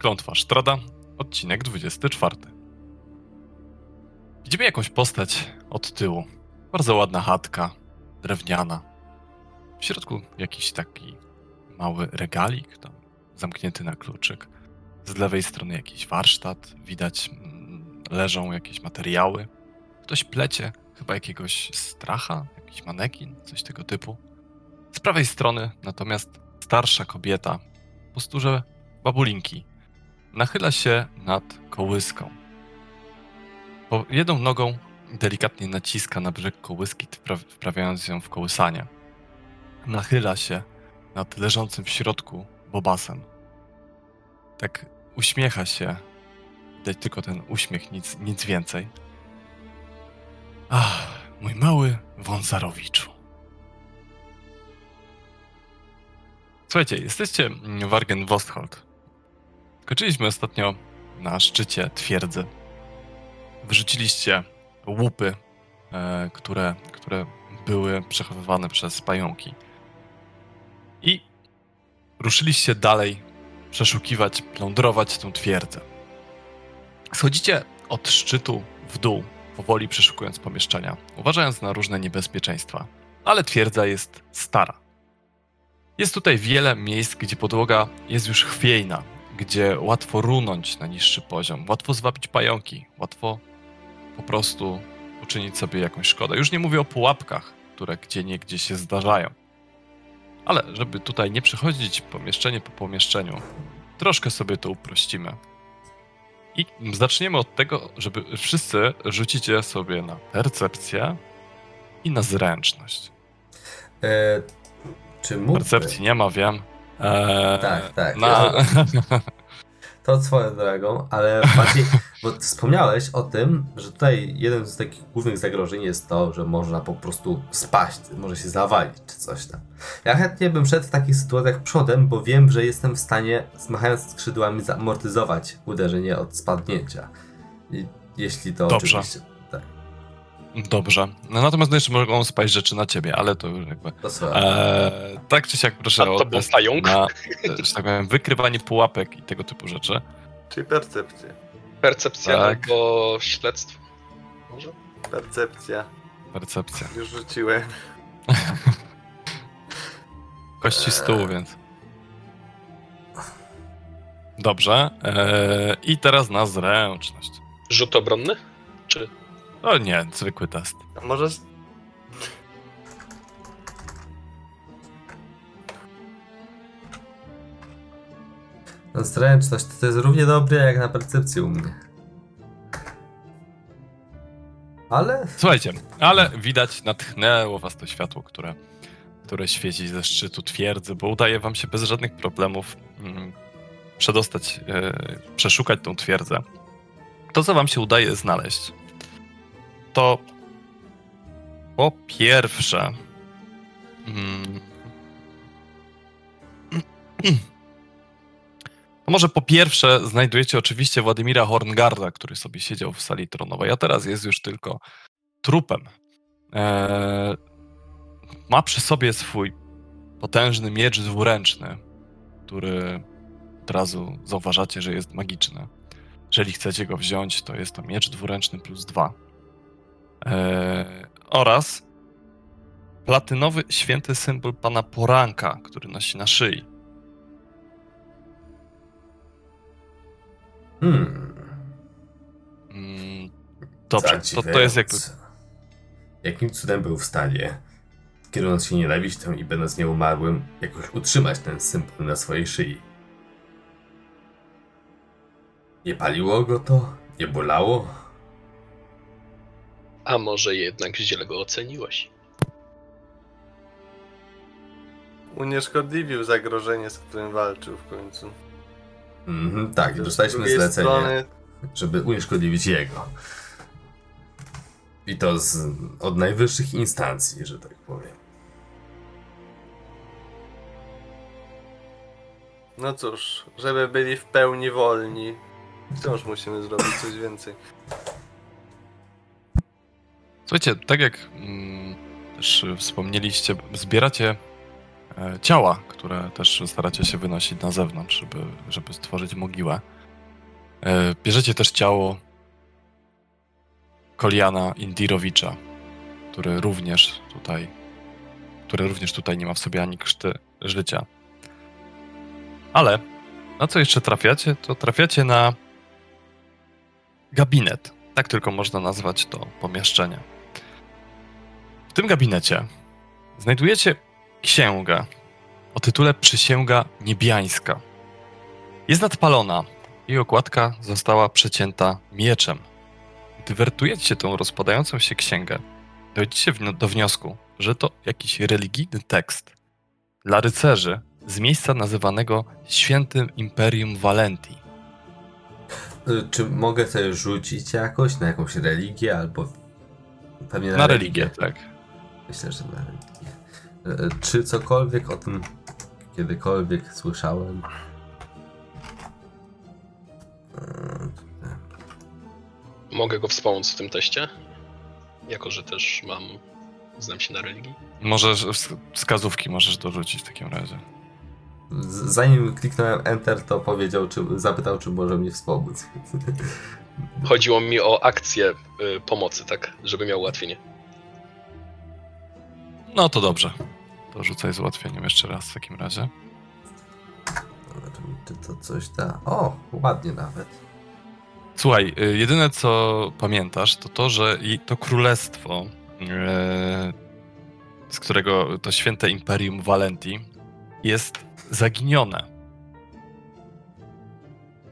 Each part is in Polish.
Klątwa Sztrada, odcinek 24. Widzimy jakąś postać od tyłu. Bardzo ładna chatka, drewniana. W środku jakiś taki mały regalik, tam zamknięty na kluczyk. Z lewej strony jakiś warsztat, widać mm, leżą jakieś materiały. Ktoś plecie, chyba jakiegoś stracha, jakiś manekin, coś tego typu. Z prawej strony natomiast starsza kobieta, posturze babulinki, nachyla się nad kołyską. Po jedną nogą delikatnie naciska na brzeg kołyski, wpra- wprawiając ją w kołysanie. Nachyla się nad leżącym w środku bobasem. Tak uśmiecha się. Widać tylko ten uśmiech, nic, nic więcej. Ach, mój mały Wąsarowiczu. Słuchajcie, jesteście w Argen-Wosthold. Skoczyliśmy ostatnio na szczycie twierdzy. Wyrzuciliście łupy, e, które, które były przechowywane przez pająki. I ruszyliście dalej przeszukiwać, plądrować tę twierdzę. Schodzicie od szczytu w dół, powoli przeszukując pomieszczenia, uważając na różne niebezpieczeństwa. Ale twierdza jest stara. Jest tutaj wiele miejsc, gdzie podłoga jest już chwiejna, gdzie łatwo runąć na niższy poziom, łatwo zwabić pająki, łatwo po prostu uczynić sobie jakąś szkodę. Już nie mówię o pułapkach, które gdzie niegdzie się zdarzają. Ale żeby tutaj nie przechodzić pomieszczenie po pomieszczeniu, troszkę sobie to uprościmy. I zaczniemy od tego, żeby wszyscy rzucicie sobie na percepcję i na zręczność. E, czy mógłby... Percepcji nie ma, wiem. Eee, Tak, tak. Na... To swoją drogą, ale bardziej, bo wspomniałeś o tym, że tutaj jeden z takich głównych zagrożeń jest to, że można po prostu spaść, może się zawalić czy coś tam. Ja chętnie bym szedł w takich sytuacjach przodem, bo wiem, że jestem w stanie, zmachając skrzydłami, zamortyzować uderzenie od spadnięcia. I jeśli to Dobrze. oczywiście... Dobrze. No, natomiast no jeszcze mogą spaść rzeczy na ciebie, ale to już jakby. Eee, tak czy siak proszę A to o test pająk? na, e, że tak powiem, wykrywanie pułapek i tego typu rzeczy. Czyli percepcja. Percepcja Tak. albo śledztwo. Może? Percepcja. Percepcja. Już rzuciłem. Kości stół, więc. Dobrze. Eee, I teraz na zręczność. Rzut obronny? Czy O nie, zwykły test. A może... No, zręczność to jest równie dobre jak na percepcji u mnie. Ale Słuchajcie, ale widać, natchnęło was to światło, które, które świeci ze szczytu twierdzy, bo udaje wam się bez żadnych problemów mm, przedostać, e, przeszukać tą twierdzę. To, co wam się udaje znaleźć, to po pierwsze. Mm, to może po pierwsze znajdujecie oczywiście Władimira Horngarda, który sobie siedział w sali tronowej, a teraz jest już tylko trupem. Eee, ma przy sobie swój potężny miecz dwuręczny, który od razu zauważacie, że jest magiczny. Jeżeli chcecie go wziąć, to jest to miecz dwuręczny plus dwa. Eee, oraz platynowy święty symbol pana Poranka, który nosi na szyi. Hmm. Mm, dobrze, to, to jest jakby. Jakim cudem był w stanie, kierując się nienawiścią i będąc nieumarłym, jakoś utrzymać ten symbol na swojej szyi? Nie paliło go to? Nie bolało? A może jednak źle go oceniłeś? Unieszkodliwił zagrożenie, z którym walczył w końcu. Mhm, tak, Z dostaliśmy zlecenie, strony żeby unieszkodliwić jego. I to z, od najwyższych instancji, że tak powiem. No cóż, żeby byli w pełni wolni, wciąż musimy zrobić coś więcej. Słuchajcie, tak jak mm, też wspomnieliście, zbieracie e, ciała, które też staracie się wynosić na zewnątrz, żeby, żeby stworzyć mogiłę. E, bierzecie też ciało Koliana Indirowicza, który również tutaj, który również tutaj nie ma w sobie ani krzty życia. Ale na co jeszcze trafiacie? To trafiacie na gabinet. Tak tylko można nazwać to pomieszczenie. W tym gabinecie znajdujecie księgę o tytule Przysięga Niebiańska. Jest nadpalona. Jej okładka została przecięta mieczem. Gdy wertujecie tą rozpadającą się księgę, dojdziecie do wniosku, że to jakiś religijny tekst dla rycerzy z miejsca nazywanego Świętym Imperium Valentii. Y, Czy mogę sobie rzucić jakoś na jakąś religię albo pewnie na, Na religię, tak. Myślę, że na religię. Y, Czy cokolwiek o tym kiedykolwiek słyszałem? Y, Mogę go wspomóc w tym teście? Jako, że też mam. Znam się na religii. Możesz, wsk- wskazówki możesz dorzucić w takim razie. Zanim kliknąłem Enter, to powiedział, czy, zapytał, czy może mnie wspomóc. Chodziło mi o akcję y, pomocy, tak? Żeby miał ułatwienie. No to dobrze. To rzucaj z ułatwieniem jeszcze raz w takim razie. Zobaczymy, Czy to coś da? O, ładnie nawet. Słuchaj, y, jedyne co pamiętasz, to to, że to królestwo, e, z którego to święte imperium Valentii jest zaginione.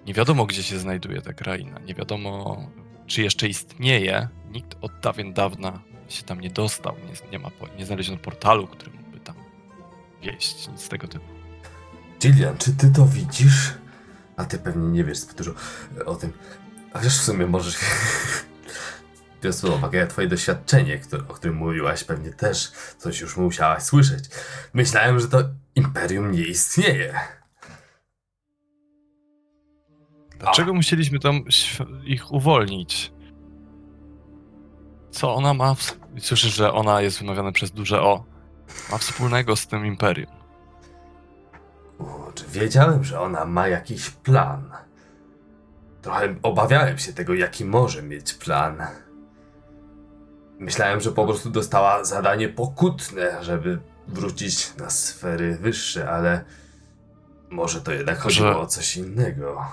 Nie wiadomo, gdzie się znajduje ta kraina. Nie wiadomo, czy jeszcze istnieje. Nikt od dawien dawna się tam nie dostał. Nie, nie, ma, nie znaleziono portalu, który mógłby tam wieść. Nic z tego typu. Gillian, czy ty to widzisz? A ty pewnie nie wiesz zbyt dużo o tym. A wiesz, w sumie możesz... Biorąc pod uwagę twoje doświadczenie, które, o którym mówiłaś, pewnie też coś już musiałaś słyszeć. Myślałem, że to imperium nie istnieje. Dlaczego musieliśmy tam ich uwolnić? Co ona ma? W... Słyszysz, że ona jest wymawiana przez duże O. Ma wspólnego z tym imperium. Kurczę, wiedziałem, że ona ma jakiś plan. Trochę obawiałem się tego, jaki może mieć plan. Myślałem, że po prostu dostała zadanie pokutne, żeby wrócić na sfery wyższe, ale może to jednak chodziło Że- o coś innego.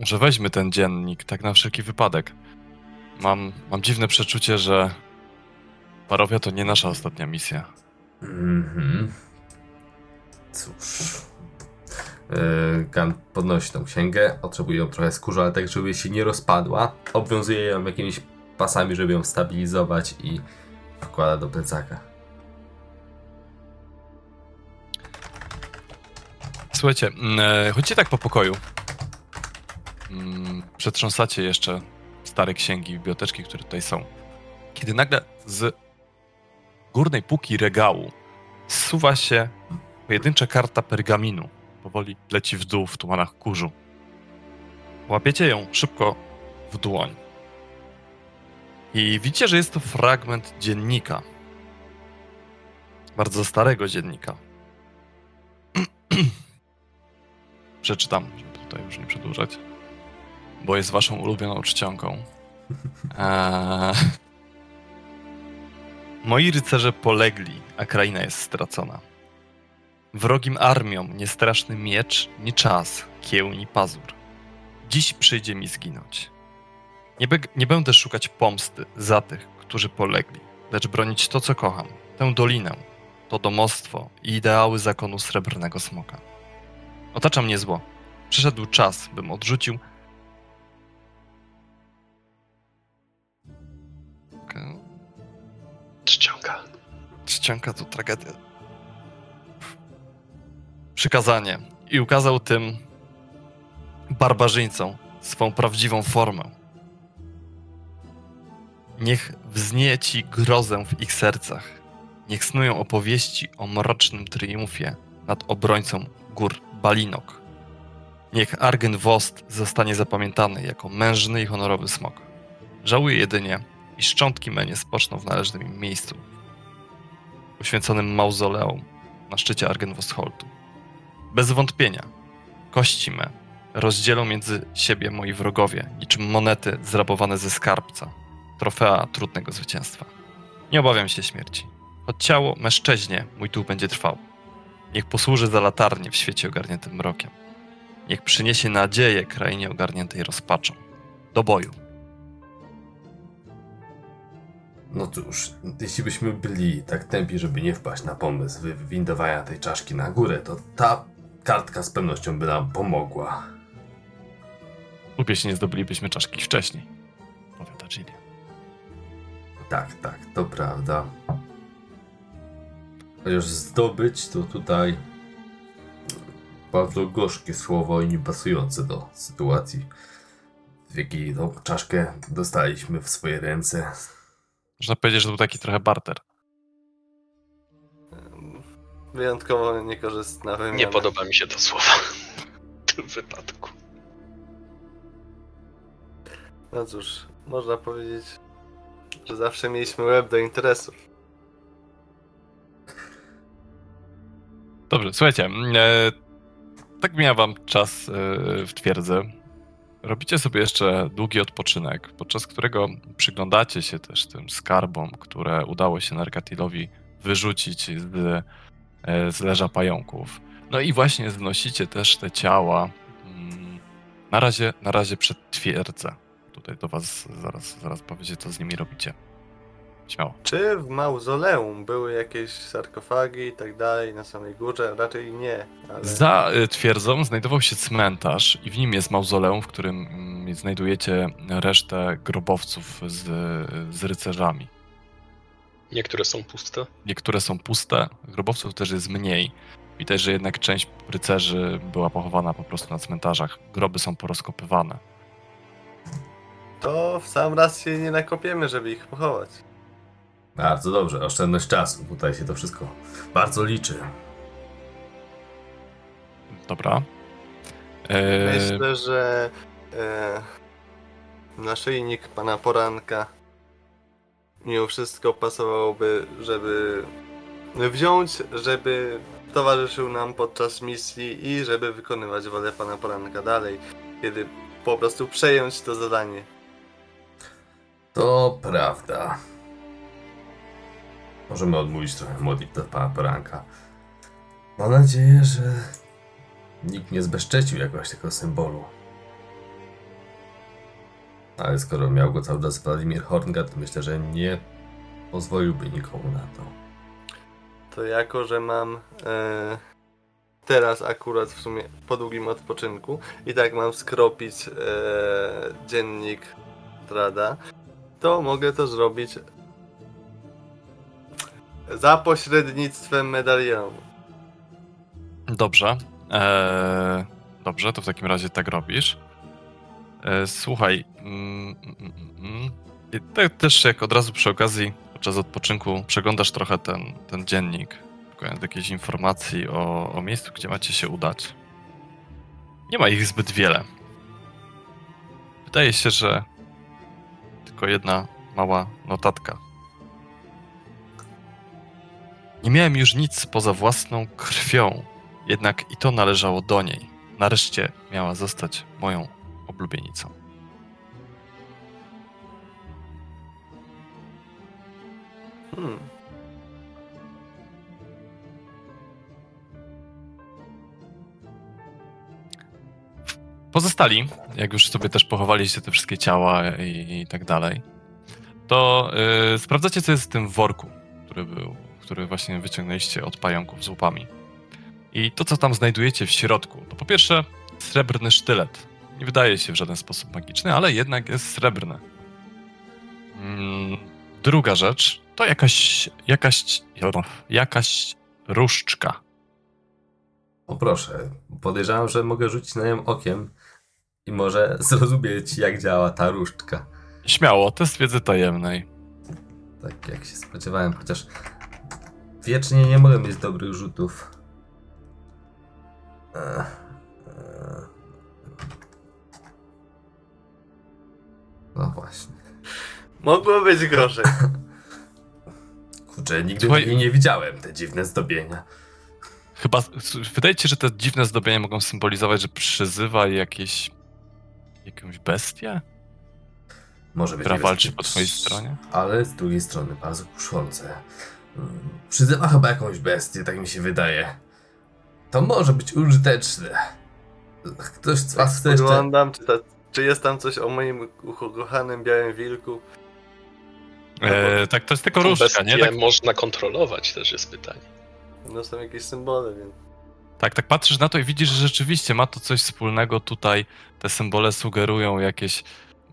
Może weźmy ten dziennik, tak na wszelki wypadek. Mam, mam dziwne przeczucie, że Parowia to nie nasza ostatnia misja. Mhm. Cóż. Yy, Gan podnosi tą księgę, otrzepuje ją trochę skórze, ale tak, żeby się nie rozpadła. Obwiązuje ją jakimiś pasami, żeby ją stabilizować i wkłada do plecaka. Słuchajcie, mm, e, chodźcie tak po pokoju. Mm, Przetrząsacie jeszcze stare księgi, biblioteczki, które tutaj są. Kiedy nagle z górnej półki regału zsuwa się pojedyncza karta pergaminu. Powoli leci w dół w tumanach kurzu. Łapiecie ją szybko w dłoń. I widzicie, że jest to fragment dziennika. Bardzo starego dziennika. Przeczytam, żeby tutaj już nie przedłużać, bo jest waszą ulubioną czcionką. Eee... Moi rycerze polegli, a kraina jest stracona. Wrogim armiom nie straszny miecz, ni czas, kieł, ni pazur. Dziś przyjdzie mi zginąć. Nie, be- nie będę szukać pomsty za tych, którzy polegli, lecz bronić to, co kocham, tę dolinę, to domostwo i ideały zakonu srebrnego smoka. Otacza mnie zło. Przyszedł czas, bym odrzucił. Czcionka. Czcionka to tragedia. Przykazanie. I ukazał tym barbarzyńcom swą prawdziwą formę. Niech wznieje ci grozę w ich sercach. Niech snują opowieści o mrocznym triumfie nad obrońcą gór Balinok. Niech Argen Wost zostanie zapamiętany jako mężny i honorowy smok. Żałuję jedynie, iż szczątki me nie spoczną w należnym miejscu, uświęconym mauzoleum na szczycie Argenwostholtu. Bez wątpienia, kości me rozdzielą między siebie moi wrogowie, niczym monety zrabowane ze skarbca, trofea trudnego zwycięstwa. Nie obawiam się śmierci. Choć ciało mężczyźnie, mój duch będzie trwał. Niech posłuży za latarnię w świecie ogarniętym mrokiem. Niech przyniesie nadzieję krainie ogarniętej rozpaczą. Do boju. No cóż, jeśli byśmy byli tak tępi, żeby nie wpaść na pomysł wywindowania tej czaszki na górę, to ta kartka z pewnością by nam pomogła. Się nie zdobylibyśmy czaszki wcześniej, powiada Jillian. Tak, tak, to prawda. Chociaż zdobyć to tutaj bardzo gorzkie słowo i niepasujące do sytuacji, w jakiej tą czaszkę dostaliśmy w swoje ręce. Można powiedzieć, że to był taki trochę barter. Wyjątkowo niekorzystna wymiana. Nie podoba mi się to słowo w tym wypadku. No cóż, można powiedzieć, że zawsze mieliśmy łeb do interesów. Dobrze, słuchajcie. E, tak mija wam czas e, w twierdzy. Robicie sobie jeszcze długi odpoczynek, podczas którego przyglądacie się też tym skarbom, które udało się Narkatilowi wyrzucić z, e, z leża pająków. No i właśnie znosicie też te ciała mm, na razie, na razie przed twierdzę. Tutaj do was zaraz, zaraz powiedzieć, co z nimi robicie. Śmiało. Czy w mauzoleum były jakieś sarkofagi i tak dalej na samej górze? Raczej nie. Ale... Za y, twierdzą znajdował się cmentarz i w nim jest mauzoleum, w którym mm, znajdujecie resztę grobowców z, z rycerzami. Niektóre są puste. Niektóre są puste, grobowców też jest mniej. Widać, że jednak część rycerzy była pochowana po prostu na cmentarzach. Groby są porozkopywane. To w sam raz się nie nakopiemy, żeby ich pochować. Bardzo dobrze, oszczędność czasu. Tutaj się to wszystko bardzo liczy. Dobra. E, Myślę, że e, naszyjnik pana poranka mimo wszystko pasowałoby, żeby wziąć, żeby towarzyszył nam podczas misji i żeby wykonywać wolę pana poranka dalej, kiedy po prostu przejąć to zadanie. To prawda. Możemy odmówić trochę modlitw do pana poranka. Mam nadzieję, że nikt nie zbezcześcił jakiegoś tego symbolu. Ale skoro miał go cały czas Władimir Horngat, to myślę, że nie pozwoliłby nikomu na to. To jako, że mam e, teraz akurat w sumie po długim odpoczynku i tak mam skropić e, dziennik Trada, to mogę to zrobić za pośrednictwem medalionu. Dobrze. E, dobrze, to w takim razie tak robisz. E, słuchaj. Mm, mm, mm, te, też jak od razu przy okazji podczas odpoczynku przeglądasz trochę ten, ten dziennik, szukając jakiejś informacji o, o miejscu, gdzie macie się udać. Nie ma ich zbyt wiele. Wydaje się, że tylko jedna mała notatka. Nie miałem już nic poza własną krwią, jednak i to należało do niej. Nareszcie miała zostać moją oblubienicą. Hmm. Pozostali, jak już sobie też pochowaliście te wszystkie ciała i, i tak dalej, to yy, sprawdzacie, co jest w tym worku, który był, który właśnie wyciągnęliście od pająków z łupami. I to, co tam znajdujecie w środku, to po pierwsze srebrny sztylet. Nie wydaje się w żaden sposób magiczny, ale jednak jest srebrny. Mm, druga rzecz to jakaś, jakaś, jakaś różdżka. O proszę, podejrzewam, że mogę rzucić na nią okiem i może zrozumieć, jak działa ta różdżka. Śmiało, test wiedzy tajemnej. Tak jak się spodziewałem, chociaż wiecznie nie mogę mieć dobrych rzutów. Ech, ech. No właśnie. Mogło być gorzej. Kurczę, nigdy Słuchaj- nie widziałem te dziwne zdobienia. chyba, wydaje ci się, że te dziwne zdobienia mogą symbolizować, że przyzywa jakieś, jakąś bestię, Może być która walczy po twojej stronie? Ale z drugiej strony bardzo kuszące. Przyzywa chyba jakąś bestię, tak mi się wydaje. To może być użyteczne. Ktoś z was chce jeszcze... Spoglądam, czy, ta, czy jest tam coś o moim ukochanym białym wilku? E, tak, to jest tylko różdżka, nie? Tak, można kontrolować, też jest pytanie. No są jakieś symbole, więc... tak, tak patrzysz na to i widzisz, że rzeczywiście ma to coś wspólnego tutaj. Te symbole sugerują jakieś...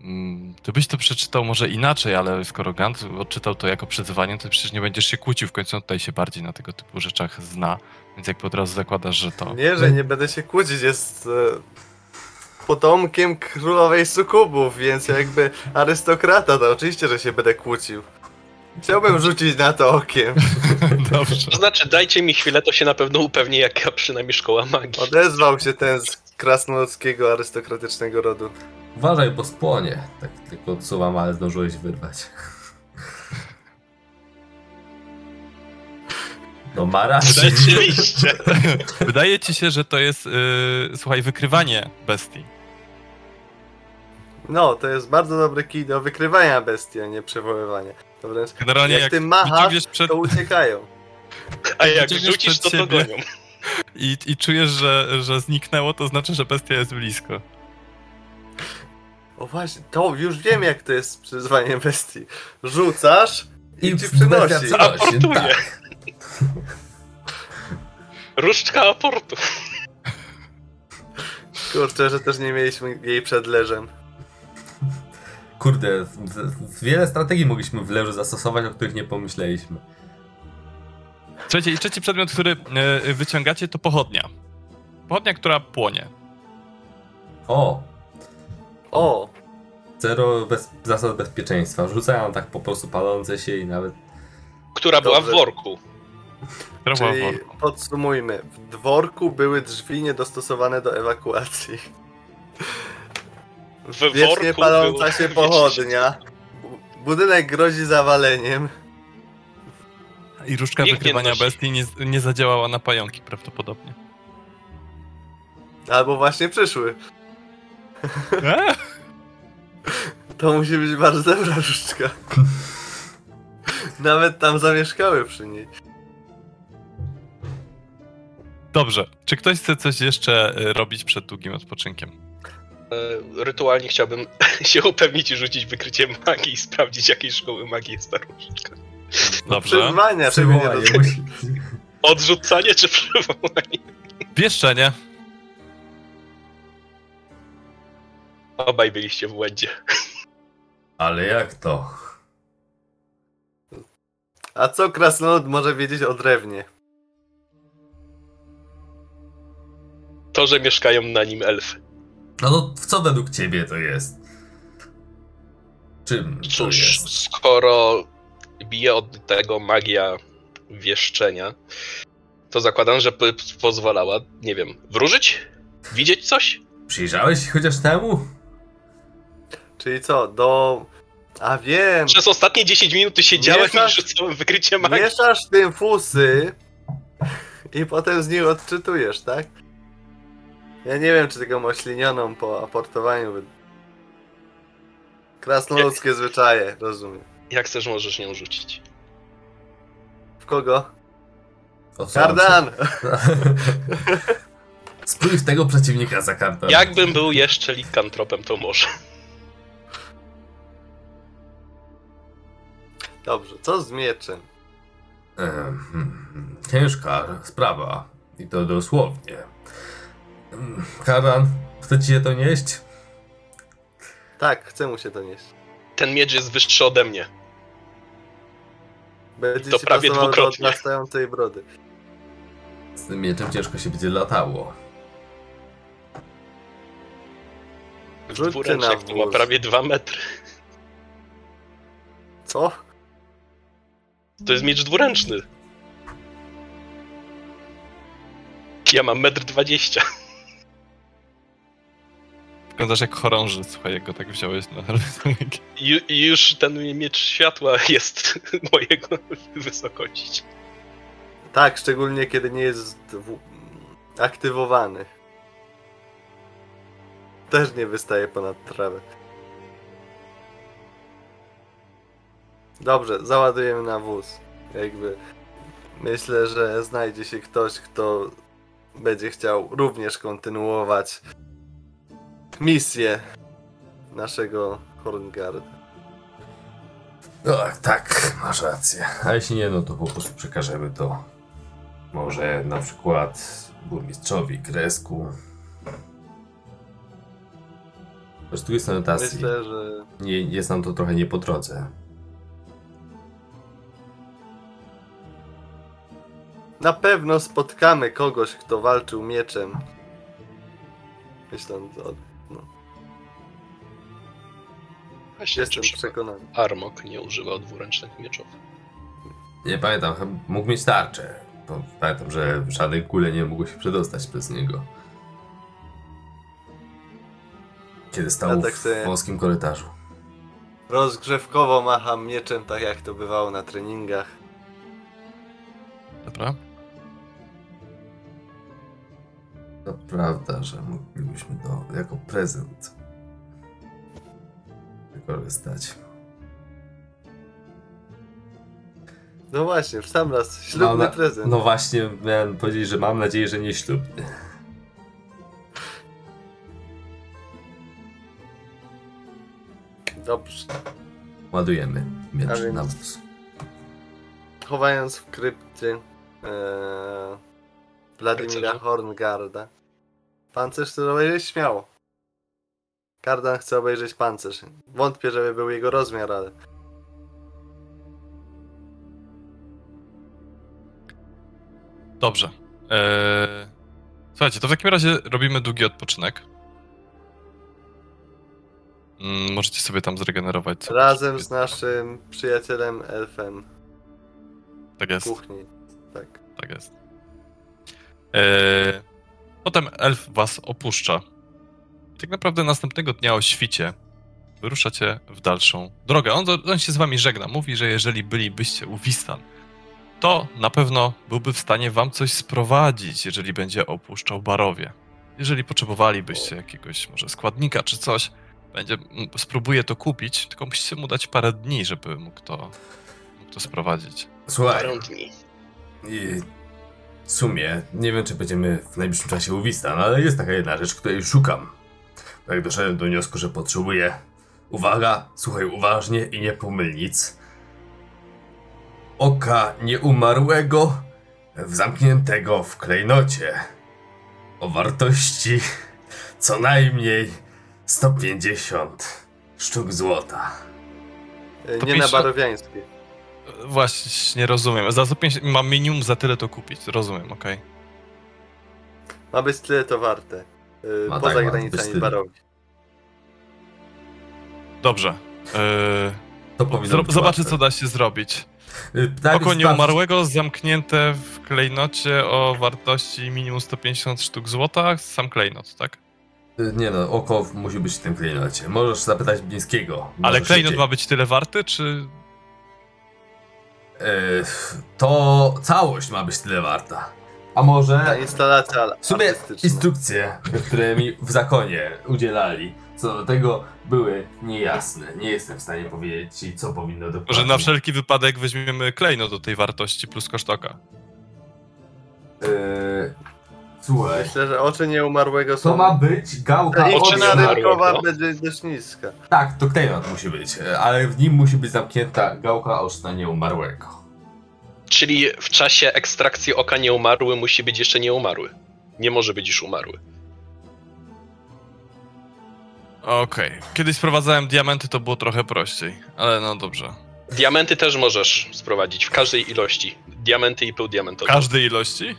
Mm, ty byś to przeczytał może inaczej, ale skoro Gant odczytał to jako przyzywanie, to przecież nie będziesz się kłócił, w końcu on tutaj się bardziej na tego typu rzeczach zna, więc jakby od razu zakładasz, że to... Nie, że nie będę się kłócić, jest e, potomkiem królowej sukubów, więc jakby arystokrata, to oczywiście, że się będę kłócił. Chciałbym rzucić na to okiem. Dobrze. To znaczy, dajcie mi chwilę, to się na pewno upewnię, jaka przynajmniej szkoła magii. Odezwał się ten z krasnoludzkiego arystokratycznego rodu. Uważaj, bo spłonie. Tak tylko odsuwam, ale zdążyłeś wyrwać. No ma rację. Rzeczywiście. Wydaje ci się, że to jest, yy, słuchaj, wykrywanie bestii. No, to jest bardzo dobry kij do wykrywania bestii, a nie przywoływania. To wręcz Generalnie jak, jak, ty machasz, przed, to uciekają. A jak rzucisz, to to gonią. i, i czujesz, że, że zniknęło, to znaczy, że bestia jest blisko. O właśnie, to już wiem jak to jest z przyzwaniem bestii. Rzucasz i, ci bestia przynosi. Aportuje. tak. Różdżka aportu. Kurczę, że też nie mieliśmy jej przed leżem. Kurde, wiele strategii mogliśmy w leży zastosować, o których nie pomyśleliśmy. Słuchajcie, i trzeci przedmiot, który e, wyciągacie, to pochodnia. Pochodnia, która płonie. O! O, Zero bez, zasad bezpieczeństwa. Rzucają tak po prostu palące się i nawet... Która była w Dobrze. worku. Która była w czyli worku. podsumujmy. W dworku były drzwi niedostosowane do ewakuacji. W Wiecznie worku paląca było- się pochodnia. Bu- Budynek grozi zawaleniem. I różdżka Nikt wykrywania bestii nie, nie zadziałała na pająki prawdopodobnie. Albo właśnie przyszły. E? To musi być bardzo dobra różdżka. Nawet tam zamieszkały przy niej. Dobrze. Czy ktoś chce coś jeszcze e, robić przed długim odpoczynkiem? E, Rytualnie chciałbym się upewnić i rzucić wykrycie magii i sprawdzić, jakiej szkoły magii jest ta różdżka. Dobrze. Rozumiem. musi- Odrzucanie czy przywołanie? Wieszczenie. Obaj byliście w błędzie. Ale jak to? A co krasnolud może wiedzieć o drewnie? To, że mieszkają na nim elfy. No to co według ciebie to jest? Czym to Cóż, jest? skoro bije od tego magia wieszczenia, to zakładam, że pozwalała, nie wiem, wróżyć? Widzieć coś? Przyjrzałeś się chociaż temu? Czyli co, do... A wiem, Przez ostatnie 10 minut tu siedziałem Mieszasz- i rzucałem wykrycie magii. mieszasz tym fusy i potem z nich odczytujesz, tak? Ja nie wiem, czy tego moślinioną po aportowaniu by... Krasnoludzkie zwyczaje, rozumiem. Jak chcesz, możesz nią rzucić. W kogo? Kardan! Spójrz tego przeciwnika za kartą. Jakbym był jeszcze likantropem, to może. Dobrze, co z mieczem? Em, hmm, Ciężka sprawa. I to dosłownie. Karan, chce ci się to nieść? Tak, chcę mu się to nieść. Ten miecz jest wyższy ode mnie. Będzie To prawie pasował do dwukrotnie. odrastającej brody. Z tym mieczem ciężko się będzie latało. Rzućcie na to ma wóz. prawie 2 metry. Co? To jest miecz dwuręczny. Ja mam metr 20. Wyglądasz jak chorąży, słuchaj, jak go tak wziąłeś na rysunek. Ju, i już ten miecz światła jest mojego wysokości. Tak, szczególnie kiedy nie jest w... aktywowany. Też nie wystaje ponad trawę. Dobrze, załadujemy na wóz. Jakby myślę, że znajdzie się ktoś, kto będzie chciał również kontynuować misję naszego Horngarda. No, tak, masz rację. A jeśli nie, no to po prostu przekażemy to może na przykład burmistrzowi Kresku. Zresztą tu jest anotacji. Myślę, że Nie, jest nam to trochę nie po drodze. Pewno spotkamy kogoś, kto walczył mieczem. Myśląc o... Właśnie, Jestem przekonany. Armok nie używał dwuręcznych mieczów. Nie pamiętam, chyba mógł mieć tarczę. Pamiętam, że żadne kule nie mogły się przedostać przez niego. Kiedy stał Ja tak w wąskim korytarzu. Rozgrzewkowo macham mieczem, tak jak to bywało na treningach. Dobra. To prawda, że moglibyśmy to jako prezent wykorzystać. No właśnie, w sam raz, ślubny Mam prezent. No właśnie, miałem powiedzieć, że mam nadzieję, że nie ślubny. Dobrze. Ładujemy A miecz więc- na wóz. Chowając w krypcie ee, Wladimira. Horngarda. Pancerz chce obejrzeć śmiało. Kardan chce obejrzeć pancerz. Wątpię, żeby był jego rozmiar, ale Dobrze. Eee, słuchajcie, to w takim razie robimy długi odpoczynek. Mm, możecie sobie tam zregenerować. razem z naszym przyjacielem elfem Tak w jest, kuchni. Tak. tak jest. Eee, potem elf was opuszcza. Tak naprawdę następnego dnia o świcie wyruszacie w dalszą drogę. On, on się z wami żegna. Mówi, że jeżeli bylibyście u Wistan, to na pewno byłby w stanie wam coś sprowadzić, jeżeli będzie opuszczał Barowie. Jeżeli potrzebowalibyście jakiegoś może składnika czy coś, będzie, spróbuje to kupić, tylko musicie mu dać parę dni, żeby mógł to, mógł to sprowadzić. Słuchaj, Parę dni. i w sumie nie wiem, czy będziemy w najbliższym czasie u Wistan, ale jest taka jedna rzecz, której szukam. Jak doszedłem do wniosku, że potrzebuję. Uwaga, słuchaj uważnie i nie pomyl nic. Oka nieumarłego, w zamkniętego w klejnocie. O wartości co najmniej 150 sztuk złota. To Nie na pisze- barowiańskiej. E, Właśnie, nie rozumiem. Za 150 mam minimum za tyle to kupić. Rozumiem, okej. Ma być tyle to warte. Yy, Ma poza tak, granicami barowi. Dobrze. To powinno zro- zobaczę, co da się zrobić. Y, najpierw Oko nieumarłego zamknięte w klejnocie o wartości minimum 150 sztuk złota. Sam klejnot, tak? Y, Nie no, oko musi być w tym klejnocie. Możesz zapytać Blińskiego. Ale klejnot szybciej. ma być tyle warty, czy... Y, To całość ma być tyle warta. A może... Ta instalacja W sumie instrukcje, które mi w zakonie udzielali, co do tego były niejasne. Nie jestem w stanie powiedzieć ci, co powinno dokładnie... Może na wszelki wypadek weźmiemy klejnot do tej wartości plus kosztoka. Y, Słuchaj, Myślę, że oczy nieumarłego są... to ma być gałka nieumarłego. rynkowa będzie dość niska. Tak, to klejnot musi być, ale w nim musi być zamknięta gałka oczna nieumarłego. Czyli w czasie ekstrakcji oka nieumarły musi być jeszcze nieumarły. Nie może być już umarły. Okej. Kiedyś sprowadzałem diamenty, to było trochę prościej. Ale no dobrze. Diamenty też możesz sprowadzić w każdej ilości. Diamenty i pół diamentowe. Każdej ilości?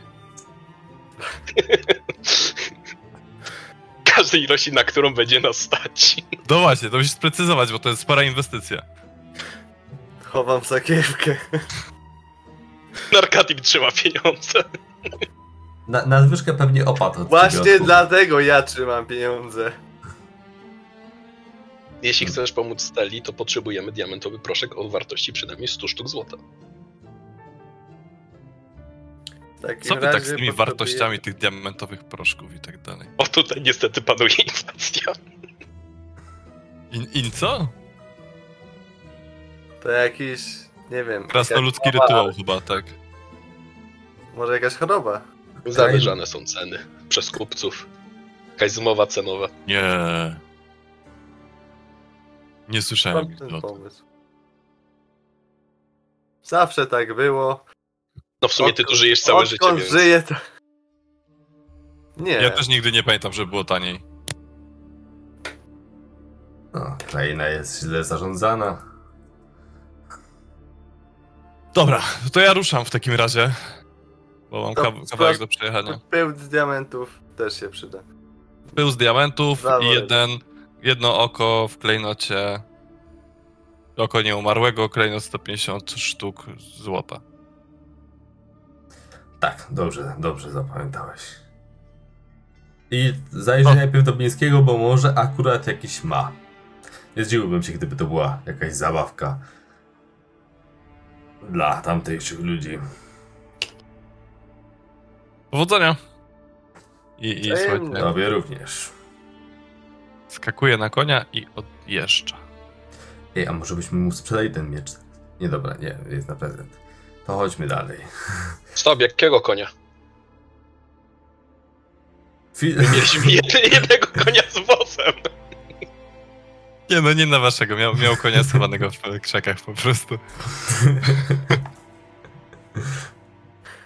Każdej ilości, na którą będzie nas stać. No właśnie, to musisz sprecyzować, bo to jest spora inwestycja. Chowam sakiewkę. Narkatik trzyma pieniądze. Na, nadwyżkę pewnie opadł Właśnie dlatego ja trzymam pieniądze. Jeśli chcesz pomóc Steli, to potrzebujemy diamentowy proszek o wartości przynajmniej 100 sztuk złota. Co wy tak z tymi potrzebuję- wartościami tych diamentowych proszków i tak dalej? O, tutaj niestety panuje inflacja. In, in co? To jakiś, nie wiem... Krasnoludzki jakaś choroba, rytuał chyba, tak. Może jakaś choroba? Zawyżane są ceny przez kupców. Jakaś zmowa cenowa. Nie. Nie słyszałem. Mam ten pomysł. Zawsze tak było. No w sumie ty tu żyjesz całe życie, więc... żyję to... Nie. Ja też nigdy nie pamiętam, że było taniej. No, kraina jest źle zarządzana. Dobra, to ja ruszam w takim razie. Bo mam kaw- kawałek do przejechania. Pył z diamentów też się przyda. Pył z diamentów i jeden, jedno oko w klejnocie. Oko nieumarłego, klejnot 150 sztuk złota. Tak, dobrze, dobrze zapamiętałeś. I zajrzyj najpierw do Bińskiego, bo może akurat jakiś ma. Nie zdziwiłbym się, gdyby to była jakaś zabawka dla tamtejszych ludzi. Powodzenia! I, i słuchajcie, Tobie również. skakuje na konia i odjeżdża. Ej, a może byśmy mu sprzedali ten miecz? Nie, dobra, nie, jest na prezent. To chodźmy dalej. Stop, jakiego konia? Fi- Mieliśmy jed- jednego konia z wozem. Nie no, nie na waszego, miał, miał konia schowanego w krzakach po prostu.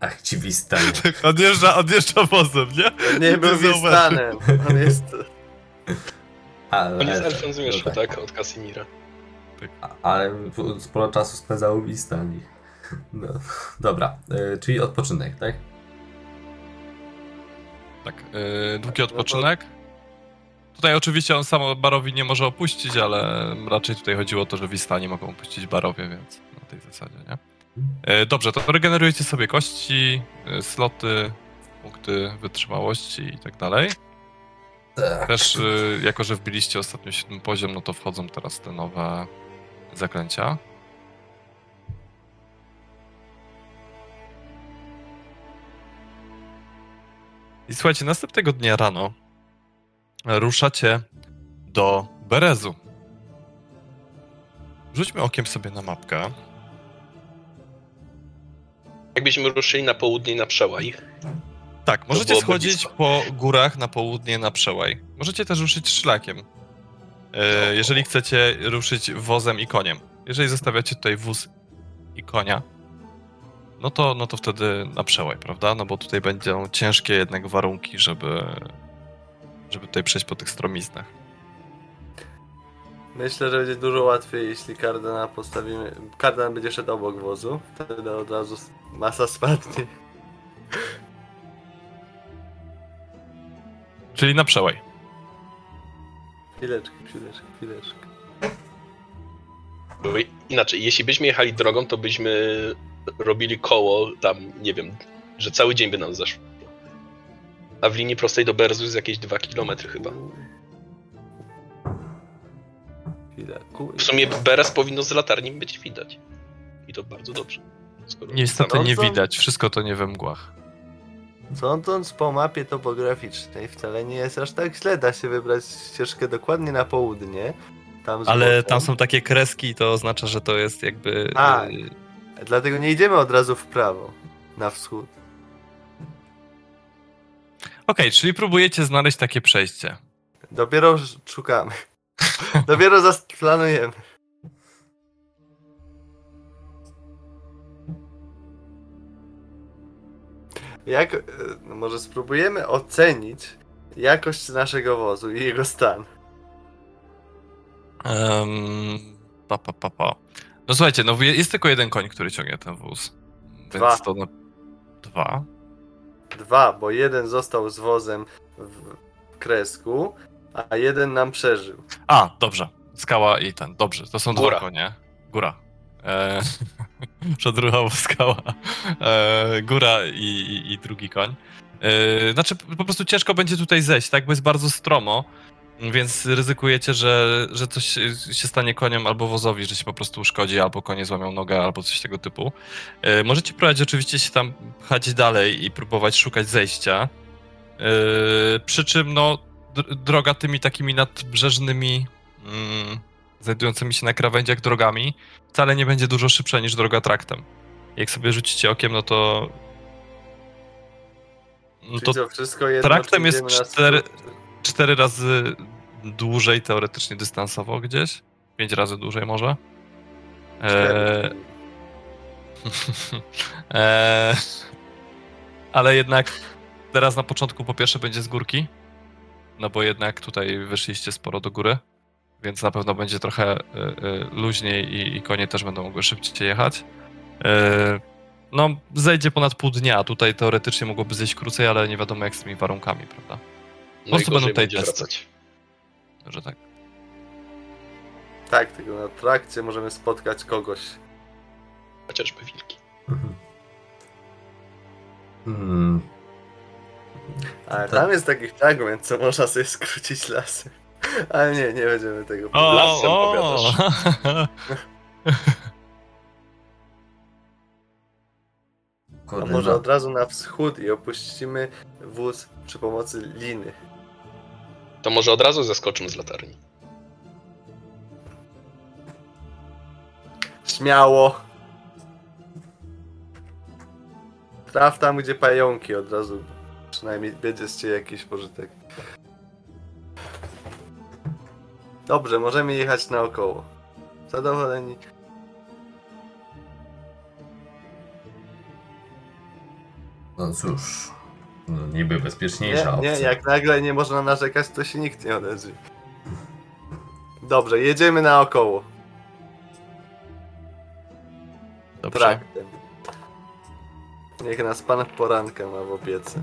Ach, ci wistań. Odjeżdża, odjeżdża wozem, nie? Nie był. Wistanem. On jest... Ale, On jest elfem zmierzchu, no tak? Od Casimira. A- Ale sporo czasu spędzało w Wistani. No, dobra, y, czyli odpoczynek, tak? Tak, yy, długi odpoczynek. Tutaj oczywiście on sam barowi nie może opuścić, ale raczej tutaj chodziło o to, że Wistani mogą opuścić barowie, więc na tej zasadzie, nie? Yy, dobrze, to regenerujecie sobie kości, sloty, punkty wytrzymałości i tak dalej. Tak. Też, jako że wbiliście ostatnio siódmy poziom, no to wchodzą teraz te nowe zaklęcia. I słuchajcie, następnego dnia rano ruszacie do Berezu. Rzućmy okiem sobie na mapkę. Jakbyśmy ruszyli na południe na przełaj. Tak, możecie schodzić blisko. po górach na południe na przełaj. Możecie też ruszyć szlakiem. E, jeżeli chcecie ruszyć wozem i koniem. Jeżeli zostawiacie tutaj wóz i konia, no to, no to wtedy na przełaj, prawda? No bo tutaj będą ciężkie jednak warunki, żeby, żeby tutaj przejść po tych stromiznach. Myślę, że będzie dużo łatwiej, jeśli kardana postawimy... Kardan będzie szedł obok wozu. Wtedy od razu masa spadnie. Czyli na przełaj. Chwileczkę, chwileczkę, chwileczkę. Inaczej, jeśli byśmy jechali drogą, to byśmy robili koło tam, nie wiem, że cały dzień by nam zeszło. A w linii prostej do Berzu jest jakieś 2 km chyba. W sumie Beres powinno z latarni być widać. I to bardzo dobrze. Skoro... Niestety nie widać, wszystko to nie we mgłach. Sądząc po mapie topograficznej, wcale nie jest aż tak źle. Da się wybrać ścieżkę dokładnie na południe. Tam Ale tam są takie kreski, to oznacza, że to jest jakby... Tak. Dlatego nie idziemy od razu w prawo, na wschód. Okej, czyli próbujecie znaleźć takie przejście. Dopiero sz- szukamy. Dopiero zaplanujemy. Jak, e, no może spróbujemy ocenić jakość naszego wozu i jego stan. Um, pa, pa, pa, pa. No słuchajcie, no jest tylko jeden koń, który ciągnie ten wóz. Dwa. Więc to na... Dwa. Dwa, bo jeden został z wozem w kresku, a jeden nam przeżył. A, dobrze. Skała i ten. Dobrze, to są Góra. dwa konie. Góra. E... Przedruchowo skała. E... Góra i, i, i drugi koń. E... Znaczy, po prostu ciężko będzie tutaj zejść, tak? Bo jest bardzo stromo. Więc ryzykujecie, że, że coś się stanie koniem albo wozowi, że się po prostu uszkodzi, albo konie złamią nogę, albo coś tego typu. E, możecie próbować oczywiście się tam pchać dalej i próbować szukać zejścia. E, przy czym, no, dr- droga tymi takimi nadbrzeżnymi, mm, znajdującymi się na krawędziach drogami, wcale nie będzie dużo szybsza niż droga traktem. Jak sobie rzucicie okiem, no to. No to to wszystko jedno, traktem jest idziemy na cztery- razy dłużej teoretycznie dystansowo gdzieś. Pięć razy dłużej może. Eee, eee, ale jednak teraz na początku po pierwsze będzie z górki, no bo jednak tutaj wyszliście sporo do góry, więc na pewno będzie trochę e, e, luźniej i, i konie też będą mogły szybciej jechać. Eee, no, zejdzie ponad pół dnia. Tutaj teoretycznie mogłoby zejść krócej, ale nie wiadomo jak z tymi warunkami, prawda? No prostu będą tutaj wracać. Że tak. Tak, tylko na trakcie możemy spotkać kogoś. Chociażby wilki. Mhm. Hmm. Ale Tak. tam jest taki fragment, co można sobie skrócić lasem. Ale nie, nie będziemy tego O, Lasem o. A może no. od razu na wschód i opuścimy wóz przy pomocy liny. To może od razu zeskoczymy z latarni. Śmiało! Traf tam, gdzie pająki od razu. Przynajmniej będzie z ciebie jakiś pożytek. Dobrze, możemy jechać naokoło. Zadowoleni? No cóż, no niby bezpieczniejsza Nie, nie, opcja. jak nagle nie można narzekać, to się nikt nie odezwie. Dobrze, jedziemy naokoło. Dobrze. Traktem. Niech nas pan poranka ma w opiece.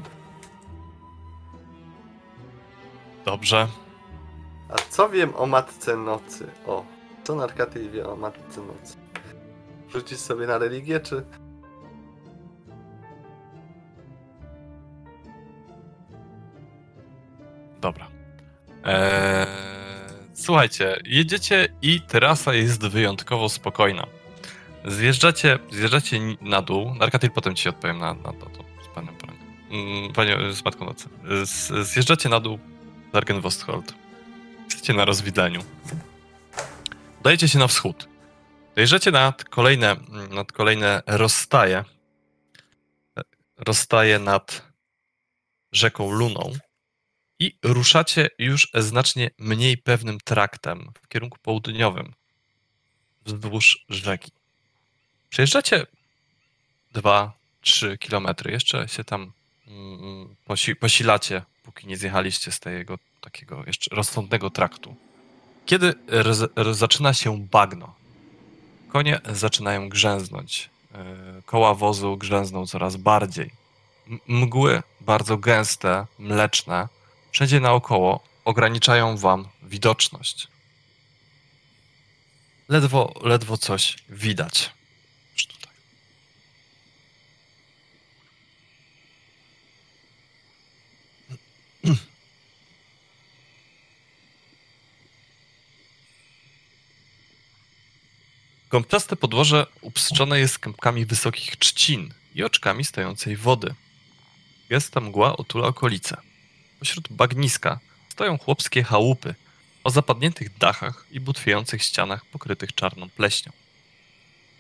Dobrze. A co wiem o Matce Nocy? O, co Narkaty wie o Matce Nocy? Rzucić sobie na religię, czy... Dobra. Eee, słuchajcie, jedziecie i trasa jest wyjątkowo spokojna. Zjeżdżacie, zjeżdżacie na dół. Narkatil potem ci odpowiem na, na to, to z panem. Mm, Panie, z matką nocy. Z, zjeżdżacie na dół Dargenwosthold. Jesteście na rozwidleniu. Dajecie się na wschód. Dojeżdżacie nad kolejne, nad kolejne rozstaje. Rozstaje nad rzeką Luną i ruszacie już znacznie mniej pewnym traktem w kierunku południowym wzdłuż rzeki. Przejeżdżacie 2-3 kilometry. Jeszcze się tam mm, posi posilacie, póki nie zjechaliście z tego takiego jeszcze rozsądnego traktu. Kiedy zaczyna się bagno, konie zaczynają grzęznąć. Yy, Koła wozu grzęzną coraz bardziej. M- Mgły bardzo gęste, mleczne, wszędzie naokoło ograniczają wam widoczność. Ledwo, ledwo coś widać. Gąbczaste podłoże upstrzone jest kępkami wysokich trzcin i oczkami stojącej wody. Gęsta mgła otula okolice. Pośród bagniska stoją chłopskie chałupy o zapadniętych dachach i butwiejących ścianach pokrytych czarną pleśnią.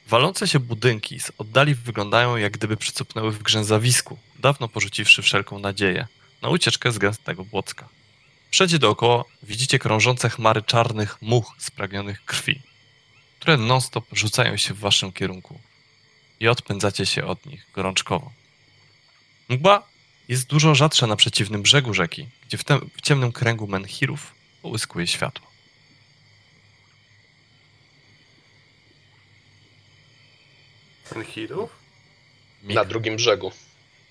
Walące się budynki z oddali wyglądają jak gdyby przycupnęły w grzęzawisku, dawno porzuciwszy wszelką nadzieję na ucieczkę z gęstego błocka. Wszędzie dookoła widzicie krążące chmary czarnych much spragnionych krwi, które non-stop rzucają się w waszym kierunku i odpędzacie się od nich gorączkowo. Mgła jest dużo rzadsza na przeciwnym brzegu rzeki, gdzie w, tem, w ciemnym kręgu menhirów połyskuje światło. Menhirów? Na drugim brzegu.